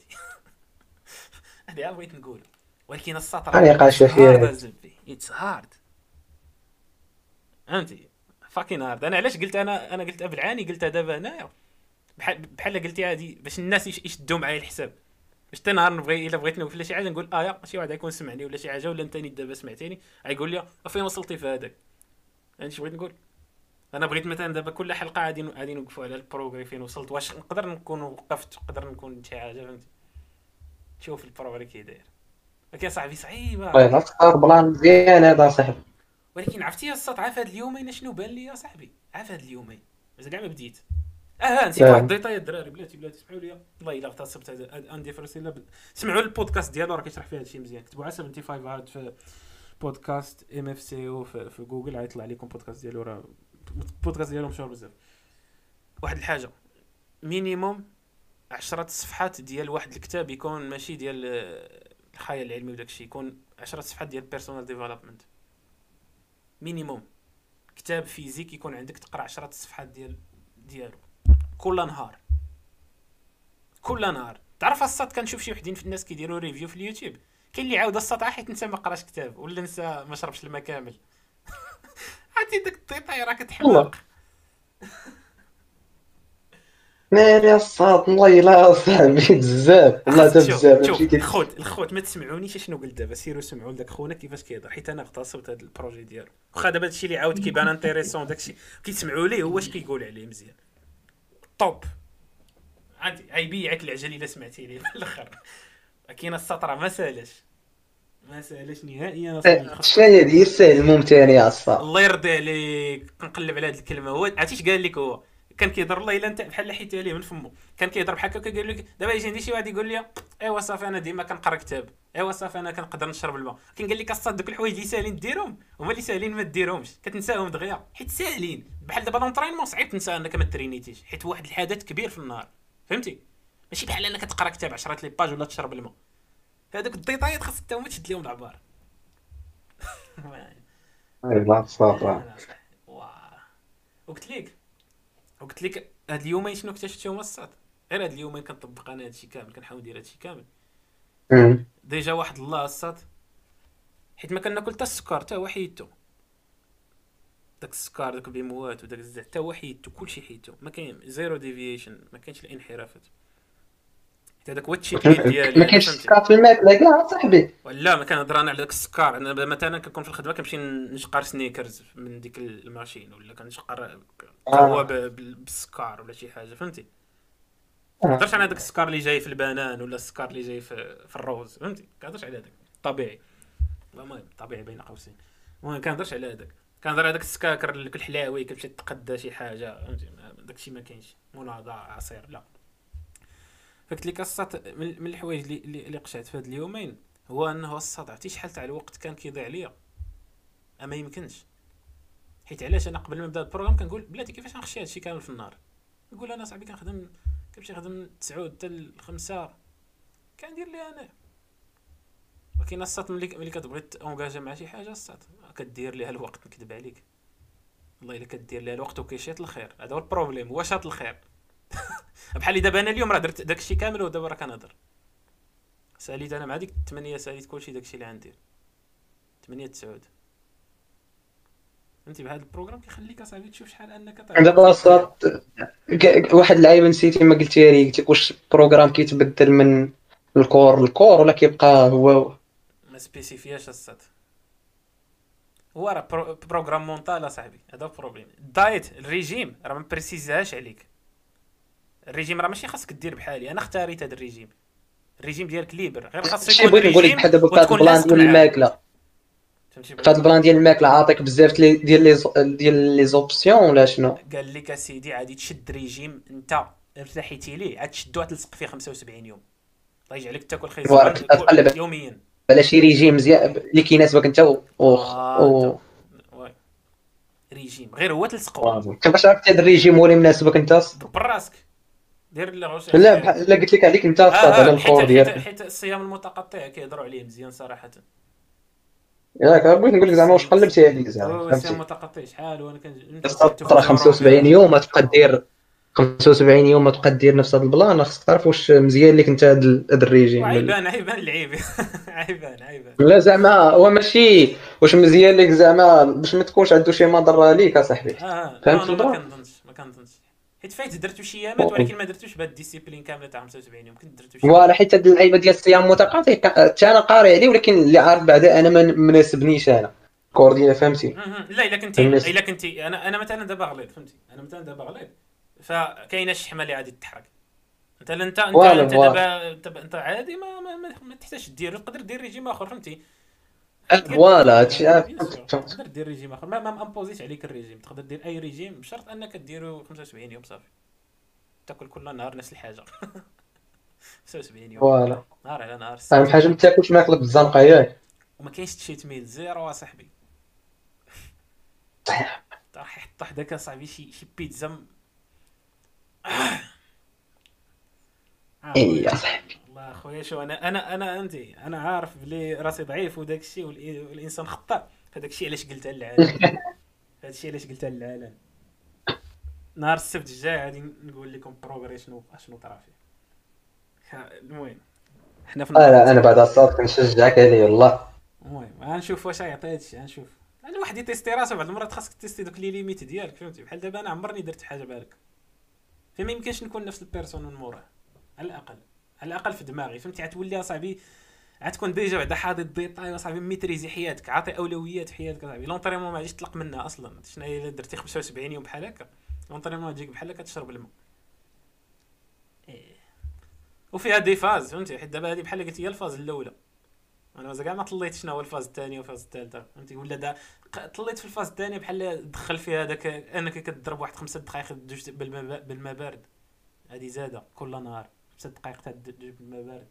Speaker 1: هذه عاد بغيت نقولها. ولكن السطر
Speaker 2: هذه قاشة فيها.
Speaker 1: اتس هارد فهمتي فاكين هارد أنا علاش قلت أنا أنا قلت بالعاني قلتها دابا هنايا. بحال بحال قلتي هذه باش الناس يش- يشدوا معايا الحساب. باش حتى نهار نبغي إلا بغيت نوقف شي حاجة نقول آه شي واحد غيكون سمعني ولا شي حاجة ولا انت دابا سمعتيني غيقول لي فين وصلتي في هذاك. يعني اش بغيت نقول؟ أنا بغيت مثلا دابا كل حلقة غادي غادي نوقفوا على ال progrès فين وصلت واش نقدر نكون وقفت نقدر نكون شي حاجة فهمتي؟ شوف ال progrès كي داير. ولكن صاحبي صعيبة.
Speaker 2: والله اختار plan مزيان هذا صاحبي.
Speaker 1: ولكن عرفتي يا الصاط عارف هاد اليومين شنو بان لي يا صاحبي؟ عارف هاد اليومين. مازال كاع ما بديت. آه نسيت
Speaker 2: آه.
Speaker 1: واحد الديتاي الدراري بلاتي بلاتي اسمعوا لي. والله إلا اغتصبت هذا. اندي فرس إلا بد... سمعوا البودكاست ديالو راه كيشرح فيه هادشي مزيان. كتبوا على 75 هارد في بودكاست ام اف سي أو في, في جوجل غيطلع لكم بودكاست ديالو راه البودكاست ديالو مشهور بزاف. واحد الحاجة مينيموم عشرة صفحات ديال واحد الكتاب يكون ماشي ديال آه، الخيال العلمي وداك الشيء يكون عشرة صفحات ديال بيرسونال ديفلوبمنت minimum كتاب physique يكون عندك تقرا عشرة صفحات ديال ديالو. كل نهار. كل نهار. تعرف الساط كنشوف شي وحدين في الناس كيديروا review في اليوتيوب. كاين اللي عاود الساط حيت انت ما قراش كتاب. ولا نسى ما شربش الماء كامل. عرفتي داك ال détail راه كتحماق.
Speaker 2: ناري الصاط والله الا صاحبي بزاف. والله حتى بزاف.
Speaker 1: الخوت الخوت ما تسمعونيش شنو قلت دابا. سيروا سمعوا لذاك خونا كيفاش كيهضر. حيت أنا اغتصبت هذا ال projet ديالو. واخا دابا هادشي اللي عاود كيبان intéressant داكشي. كيسمعوا ليه هو اش كيقول عليه مزيان. top. عادي غيبيعك العجل الا سمعتي ليه في الأخر. كاين السطره ما سالاش ما سالاش نهائيا
Speaker 2: هي هي السهل الممتنع يا
Speaker 1: الله يرضي عليك. كنقلب على هذه الكلمة. هو عرفتي قال لك هو؟ كان كيهضر الله إلا أنت بحال حيت عليه من فمه كان كيهضر بحال هكا كيقول لك دابا يجي عندي شي واحد يقول لي أيوا صافي أنا ديما كنقرا كتاب. أيوا صافي أنا كنقدر نشرب الماء كان قال لك اصاط دوك الحوايج اللي ساهلين ديرهم هما اللي ساهلين ما ديرهمش كتنساهم دغيا. حيت ساهلين. بحال دابا l'entraînement صعيب تنسى أنك ما ترينيتيش. حيت واحد الحدث كبير في النهار. فهمتي؟ ماشي بحال أنك تقرا كتاب 10 les pages ولا تشرب الماء هذوك الديتايات خاصك حتى هما تشد لهم العبار
Speaker 2: لا بساطة
Speaker 1: وقلت لك وقلت لك هاد اليومين شنو اكتشفتهم أصاط؟ غير هاد اليومين كنطبق أنا هادشي كامل كنحاول ندير هادشي كامل. ديجا واحد الله الصاد حيت ما كناكل حتى السكر حتى هو حيدتو. داك السكر داك البيموات وداك الزيت حتى هو حيدتو كلشي حيدتو. ما كاين زيرو ديفيشن ما كاينش الانحرافات. حتى داك هو التشيك ديالي
Speaker 2: ما كاينش السكر في الماكله كاع صاحبي.
Speaker 1: ولا ما كنهضر أنا على داك السكر أنا مثلا كنكون في الخدمة كنمشي نشقر سنيكرز من ديك الماشين ولا كنشقر قهوة بالسكر ولا شي حاجة فهمتي؟ كنهضرش على داك السكر اللي جاي في البنان ولا السكر اللي جاي في, في الروز فهمتي؟ كنهضرش على هذاك. طبيعي. المهم طبيعي بين قوسين. المهم كنهضرش على هذاك. كنهضر على داك السكاكر الحلاوي كتمشي تقدا شي حاجة فهمتي؟ داكشي ما كاينش. مناضه عصير لا. فقلت لك الصاد من الحوايج اللي اللي قشعت في هاد اليومين هو أنه الصاد عرفتي شحال تاع الوقت كان كيضيع عليا أما يمكنش. حيت علاش أنا قبل ما نبدأ ال programme كنقول بلاتي كيفاش نخشي هادشي كامل في النهار؟ نقول أنا صاحبي كنخدم كنمشي نخدم تسعود حتى الخمسة؟ كندير ليها أنا. ولكن أصاط ملي ملي كتبغي تونجاجا مع شي حاجة أصاط كدير ليها الوقت نكذب عليك. والله إلا كدير ليها الوقت وكيشيط الخير. هذا هو ال problème هو شاط الخير. بحال دابا أنا اليوم راه درت داكشي كامل ودابا راه كنهضر. ساليت أنا مع ديك الثمانية ساليت كلشي داكشي اللي عندي. ثمانية تسعود. فهمتي بهذا ال programme كيخليك أصاحبي تشوف شحال أنك
Speaker 2: دابا أصاط واحد اللعيبه نسيتي ما قلتيها لي قلت لك واش ال programme كيتبدل من ال corps لل corps ولا كيبقى هو؟
Speaker 1: ما سبيسيفياش أصاط. هو راه programme mental أصاحبي. هذا ال problème. ال diet الريجيم راه ما بريسيزهاش عليك. الريجيم راه ماشي خاصك دير بحالي أنا اختاريت هذا الريجيم. الريجيم ديالك libre غير خاصك
Speaker 2: يكون بغيت نقول لك بحال دابا كات ال plan ديال الماكلة. كات ال plan ديال الماكلة عاطيك بزاف ديال les ديال les options ولا شنو؟
Speaker 1: قال لك أسيدي عادي تشد ريجيم أنت ارتحيتي ليه عاد تشدو تلصق فيه 75 يوم. الله يجعلك تاكل خيزران يوميا.
Speaker 2: بلا شي ريجيم مزيان اللي كيناسبك أنت و,
Speaker 1: و... ريجيم. غير هو تلصقو.
Speaker 2: كيفاش عرفتي هذا الريجيم هو اللي مناسبك أنت؟
Speaker 1: براسك. دير اللي
Speaker 2: غوش لا لا قلت لك عليك انت آه على الفور
Speaker 1: ديالك. حيت الصيام المتقطع كيهضروا عليه مزيان صراحة.
Speaker 2: ياك بغيت نقول لك زعما واش قلبتي عليك زعما
Speaker 1: فهمتي؟ الصيام المتقطع شحال وأنا
Speaker 2: كنت 75 يوم تبقى دير 75 يوم تبقى دير نفس هذا البلان خاصك تعرف واش مزيان لك انت هذا الريجيم.
Speaker 1: عيبان عيبان العيب. عيبان عيبان.
Speaker 2: لا زعما هو ماشي واش مزيان لك زعما باش ما تكونش عنده شي مضرة ليك أصاحبي.
Speaker 1: آه. فهمت ما كنظنش ما كنظنش. حيت فايت درتو شي ايامات ولكن ما درتوش بهاد ال discipline كاملة تاع 75 يوم كنت درتو
Speaker 2: شي voilà حيت هاد اللعيبة ديال الصيام المتقطع حتى أنا قاري عليه ولكن اللي عارف بعدا أنا ما مناسبنيش أنا. ال corps ديالي فهمتي
Speaker 1: لا إلا كنتي إلا كنتي أنا أنا مثلا دابا غليظ فهمتي؟ أنا مثلا دابا غليظ. فكاينة الشحمة اللي غادي تحرق. انت انت انت دابا أنت عادي ما ما, ما, ما تحتاجش دير تقدر دير ريجيم آخر فهمتي؟
Speaker 2: voilà هادشي
Speaker 1: تقدر دير ريجيم آخر. ما ما امبوزيش عليك الريجيم. تقدر دير أي ريجيم بشرط أنك ديرو 75 يوم صافي. تاكل كل نهار نفس الحاجة. 75 يوم.
Speaker 2: voilà.
Speaker 1: نهار على نهار.
Speaker 2: اهم حاجة ما تاكلش ماكله بالزنقه ياك.
Speaker 1: وما كاينش cheat meal zéro اصاحبي راح يحط حداك اصاحبي شي شي بيتزا.
Speaker 2: اي يا صاحبي.
Speaker 1: والله اخويا شو أنا أنا أنا انت أنا عارف بلي راسي ضعيف وداك الشيء والإنسان خطا هذاك الشيء علاش قلتها للعالم؟ هذا الشيء علاش قلتها للعالم؟ نهار السبت الجاي غادي نقول لكم progrès شنو شنو طرا فيه. المهم
Speaker 2: حنا في لا أنا بعد الصوت كنشجعك عليه والله
Speaker 1: المهم غنشوف واش غيعطي هادشي غنشوف. يعني واحد يتيستي راسو بعض المرات خاصك تيستي دوك les limites ديالك فهمتي؟ بحال دابا أنا عمرني درت حاجة بهذاك. فما يمكنش نكون نفس ال personne من موراه على الأقل. على الأقل في دماغي فهمتي؟ غتولي أصاحبي غتكون déjà بعدا حاضي الديتاي أصاحبي maîtrisé حياتك عاطي أولويات في حياتك أصاحبي. l'entraînement ما غاديش تطلق منها أصلا. شنو إلا درتي 75 يوم بحال هكا؟ l'entraînement تجيك بحال هكا تشرب الماء. إيه. وفيها des phases فهمتي؟ حيت دابا هذه بحال قلت هي ال phase الأولى. أنا كاع ما طليت شنو هو ال phase الثاني وال phase الثالثة فهمتي؟ ولا دا طليت في ال phase الثانية بحال دخل فيها هذاك أنك كتضرب واحد خمسة دقائق دوش بالماء بارد. هذه زاده كل نهار. خمسة دقائق تاع دوش بالماء بارد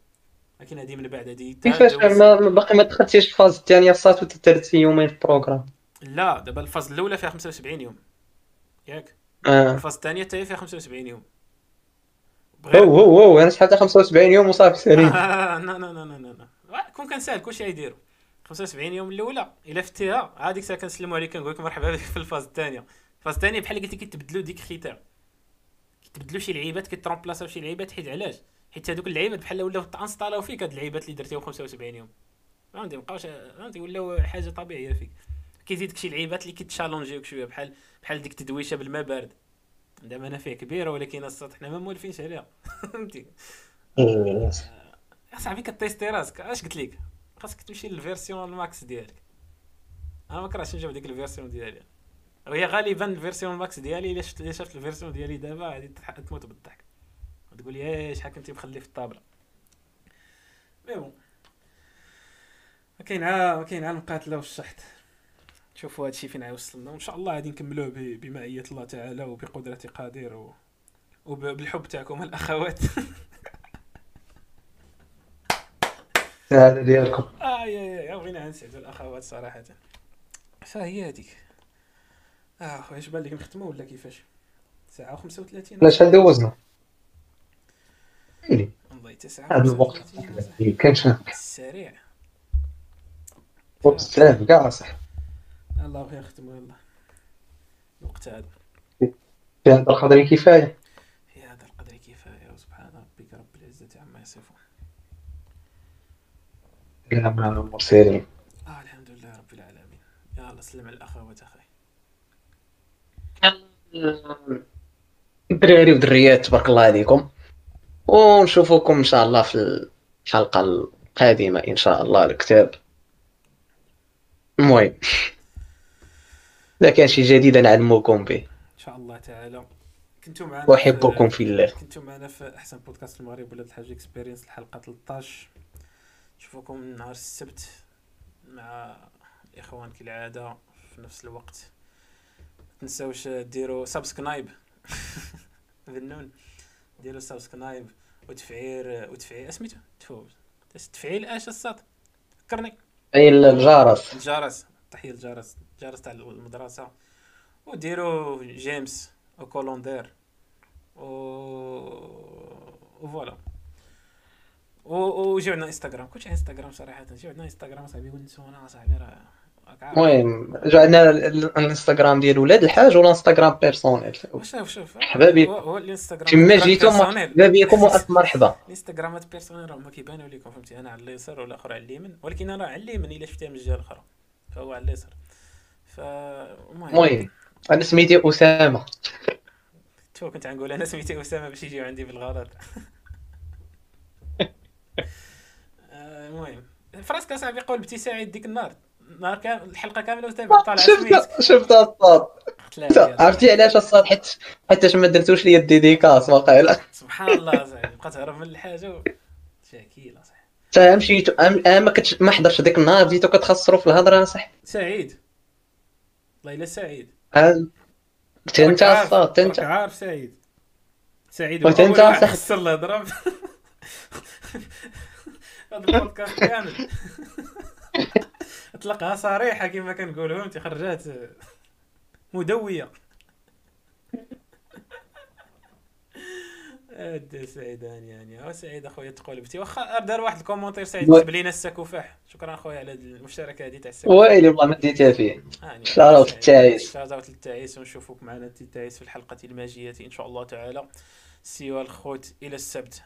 Speaker 1: لكن هذه من بعد هذه
Speaker 2: كيفاش؟ ما باقي ما دخلتيش ال phase الثانية أصاط وتدرتي يومين في ال programme.
Speaker 1: لا دابا ال phase الأولى فيها 75 يوم. ياك؟
Speaker 2: آه.
Speaker 1: ال phase الثانية حتى فيها 75 يوم.
Speaker 2: هو هو هو أنا شحال 75 يوم وصافي ساليت
Speaker 1: لا لا لا لا لا كون كان ساهل كلشي يديرو 75 يوم الأولى إلا فتيها ديك الساعة كنسلموا عليك كنقول لك مرحبا بك في ال phase الثانية ال phase الثانية بحال قلتي كيتبدلوا ديك الختام. كيتبدلوا شي لعيبات كيترومبلاساو شي لعيبات حيت علاش؟ حيت هذوك اللعيبات بحال ولاو تانستالاو فيك هاد اللعيبات اللي درتيهم 75 يوم. فهمتي مابقاوش فهمتي ولاو حاجة طبيعية فيك. كيزيدك شي لعيبات اللي كي challenge يوك شوية بحال بحال ديك التدويشه بالماء بارد عندها منافع كبيرة ولكن الصوت حنا ما مولفينش عليها. فهمتي؟ يا صاحبي كت tester راسك. أش قلت لك؟ خاصك تمشي لل version ال max ديالك. أنا ما كرهتش نجيب ديك ال version ديالي. وهي غالبا ال version ال max ديالي إلا شفت شفت ال version ديالي دابا غادي تموت بالضحك. تقول لي إيه شحال كنتي مخلي في الطابلة؟ مي بون ما كاين عا ما كاين عا المقاتلة والشحط شوفوا هادشي فين غيوصلنا وإن شاء الله غادي نكملوه ب- بمعية الله تعالى وبقدرة قادر و... وبالحب تاعكم الأخوات.
Speaker 2: هذا ديالكم.
Speaker 1: آه يا يا يا بغينا نسعدوا الأخوات صراحة. فهي هذيك آه خويا اش بان لك نختموا ولا كيفاش؟ ساعة 35
Speaker 2: لا شحال دوزنا ويلي
Speaker 1: والله ساعه
Speaker 2: هذا الوقت
Speaker 1: 35
Speaker 2: كانش
Speaker 1: سريع.
Speaker 2: بزاف كاع صح.
Speaker 1: الله بغي نختموا يلا. الوقت هذا.
Speaker 2: في هذا القدر كفاية.
Speaker 1: في هذا القدر كفاية وسبحان ربك رب العزة عما يصفون.
Speaker 2: سلام على المرسلين.
Speaker 1: آه الحمد لله رب العالمين. يلا سلم على الاخوات أخي
Speaker 2: الدراري ودريات تبارك الله عليكم. ونشوفكم إن شاء الله في الحلقة القادمة إن شاء الله الكتاب. المهم إذا كان شي جديد نعلمكم به.
Speaker 1: إن شاء الله تعالى. كنتم معنا
Speaker 2: أحبكم في الله.
Speaker 1: كنتم معنا في أحسن بودكاست المغرب ولاد الحاج اكسبيرينس الحلقة 13 نشوفكم نهار السبت مع الاخوان كالعاده في نفس الوقت. تنساوش ديروا subscribe. بالنون. ديروا subscribe وتفعيل وتفعيل اسميتو؟ تفوز تفعيل؟ اش الصاد فكرني
Speaker 2: أي الجرس.
Speaker 1: الجرس. تحية الجرس. الجرس تاع المدرسة. وديروا j'aime و commentaire. و و voilà. و- وجيو عندنا إنستغرام. كلشي إنستغرام صراحة. جيو عندنا إنستغرام صاحبي. ونسونا صاحبي راه.
Speaker 2: المهم جعلنا ال- الانستغرام ديال ولاد الحاج والانستغرام personnel
Speaker 1: شوف شوف
Speaker 2: حبابي.
Speaker 1: هو- الانستغرام
Speaker 2: كما جيتو. مرحبا بكم والف مرحبا
Speaker 1: الانستغرامات personnel راهم كيبانوا لكم فهمتي؟ أنا على اليسار والاخر على اليمين. ولكن أنا على اليمين إلا شفتيها من الجهة الأخرى. فهو على اليسار.
Speaker 2: المهم. أنا سميتي أسامة.
Speaker 1: شوف كنت عنقول أنا سميتي أسامة باش يجيو عندي بالغلط. آه، المهم. فراسك أصاحبي قول بتي سعيد ديك النهار. نهار كامل الحلقة كاملة وتابع طالع
Speaker 2: شفت شفت الصاد عرفتي علاش الصاد حيت حيت ما درتوش ليا الديديكاس واقيلا.
Speaker 1: سبحان الله صاحبي بقيت هرب من الحاجة و... شاكيله صاحبي
Speaker 2: تا مشيت ما كنتش ما حضرتش ديك النهار بديتو كتخسروا في الهضرة صح
Speaker 1: سعيد. والله الا سعيد أنت
Speaker 2: الصاد انت
Speaker 1: عارف سعيد. سعيد واحد
Speaker 2: صح.
Speaker 1: خسر الهضرة. هذا البودكاست كامل. أطلقها صريحة كما كنقولوا فهمتي؟ خرجات مدوية. أد سعيد هاني يعني سعيد أخويا تقولبتي واخا دار واحد الكومونتير سعيد كتب لينا السكوفاح. شكرا أخويا على المشاركة هذه تاع السكوفاح.
Speaker 2: ويلي والله ما ديتها فيه للتعيس.
Speaker 1: شاوت اوت للتعيس ونشوفكم معنا التعيس في الحلقة الماجية إن شاء الله تعالى. سيوا الخوت إلى السبت.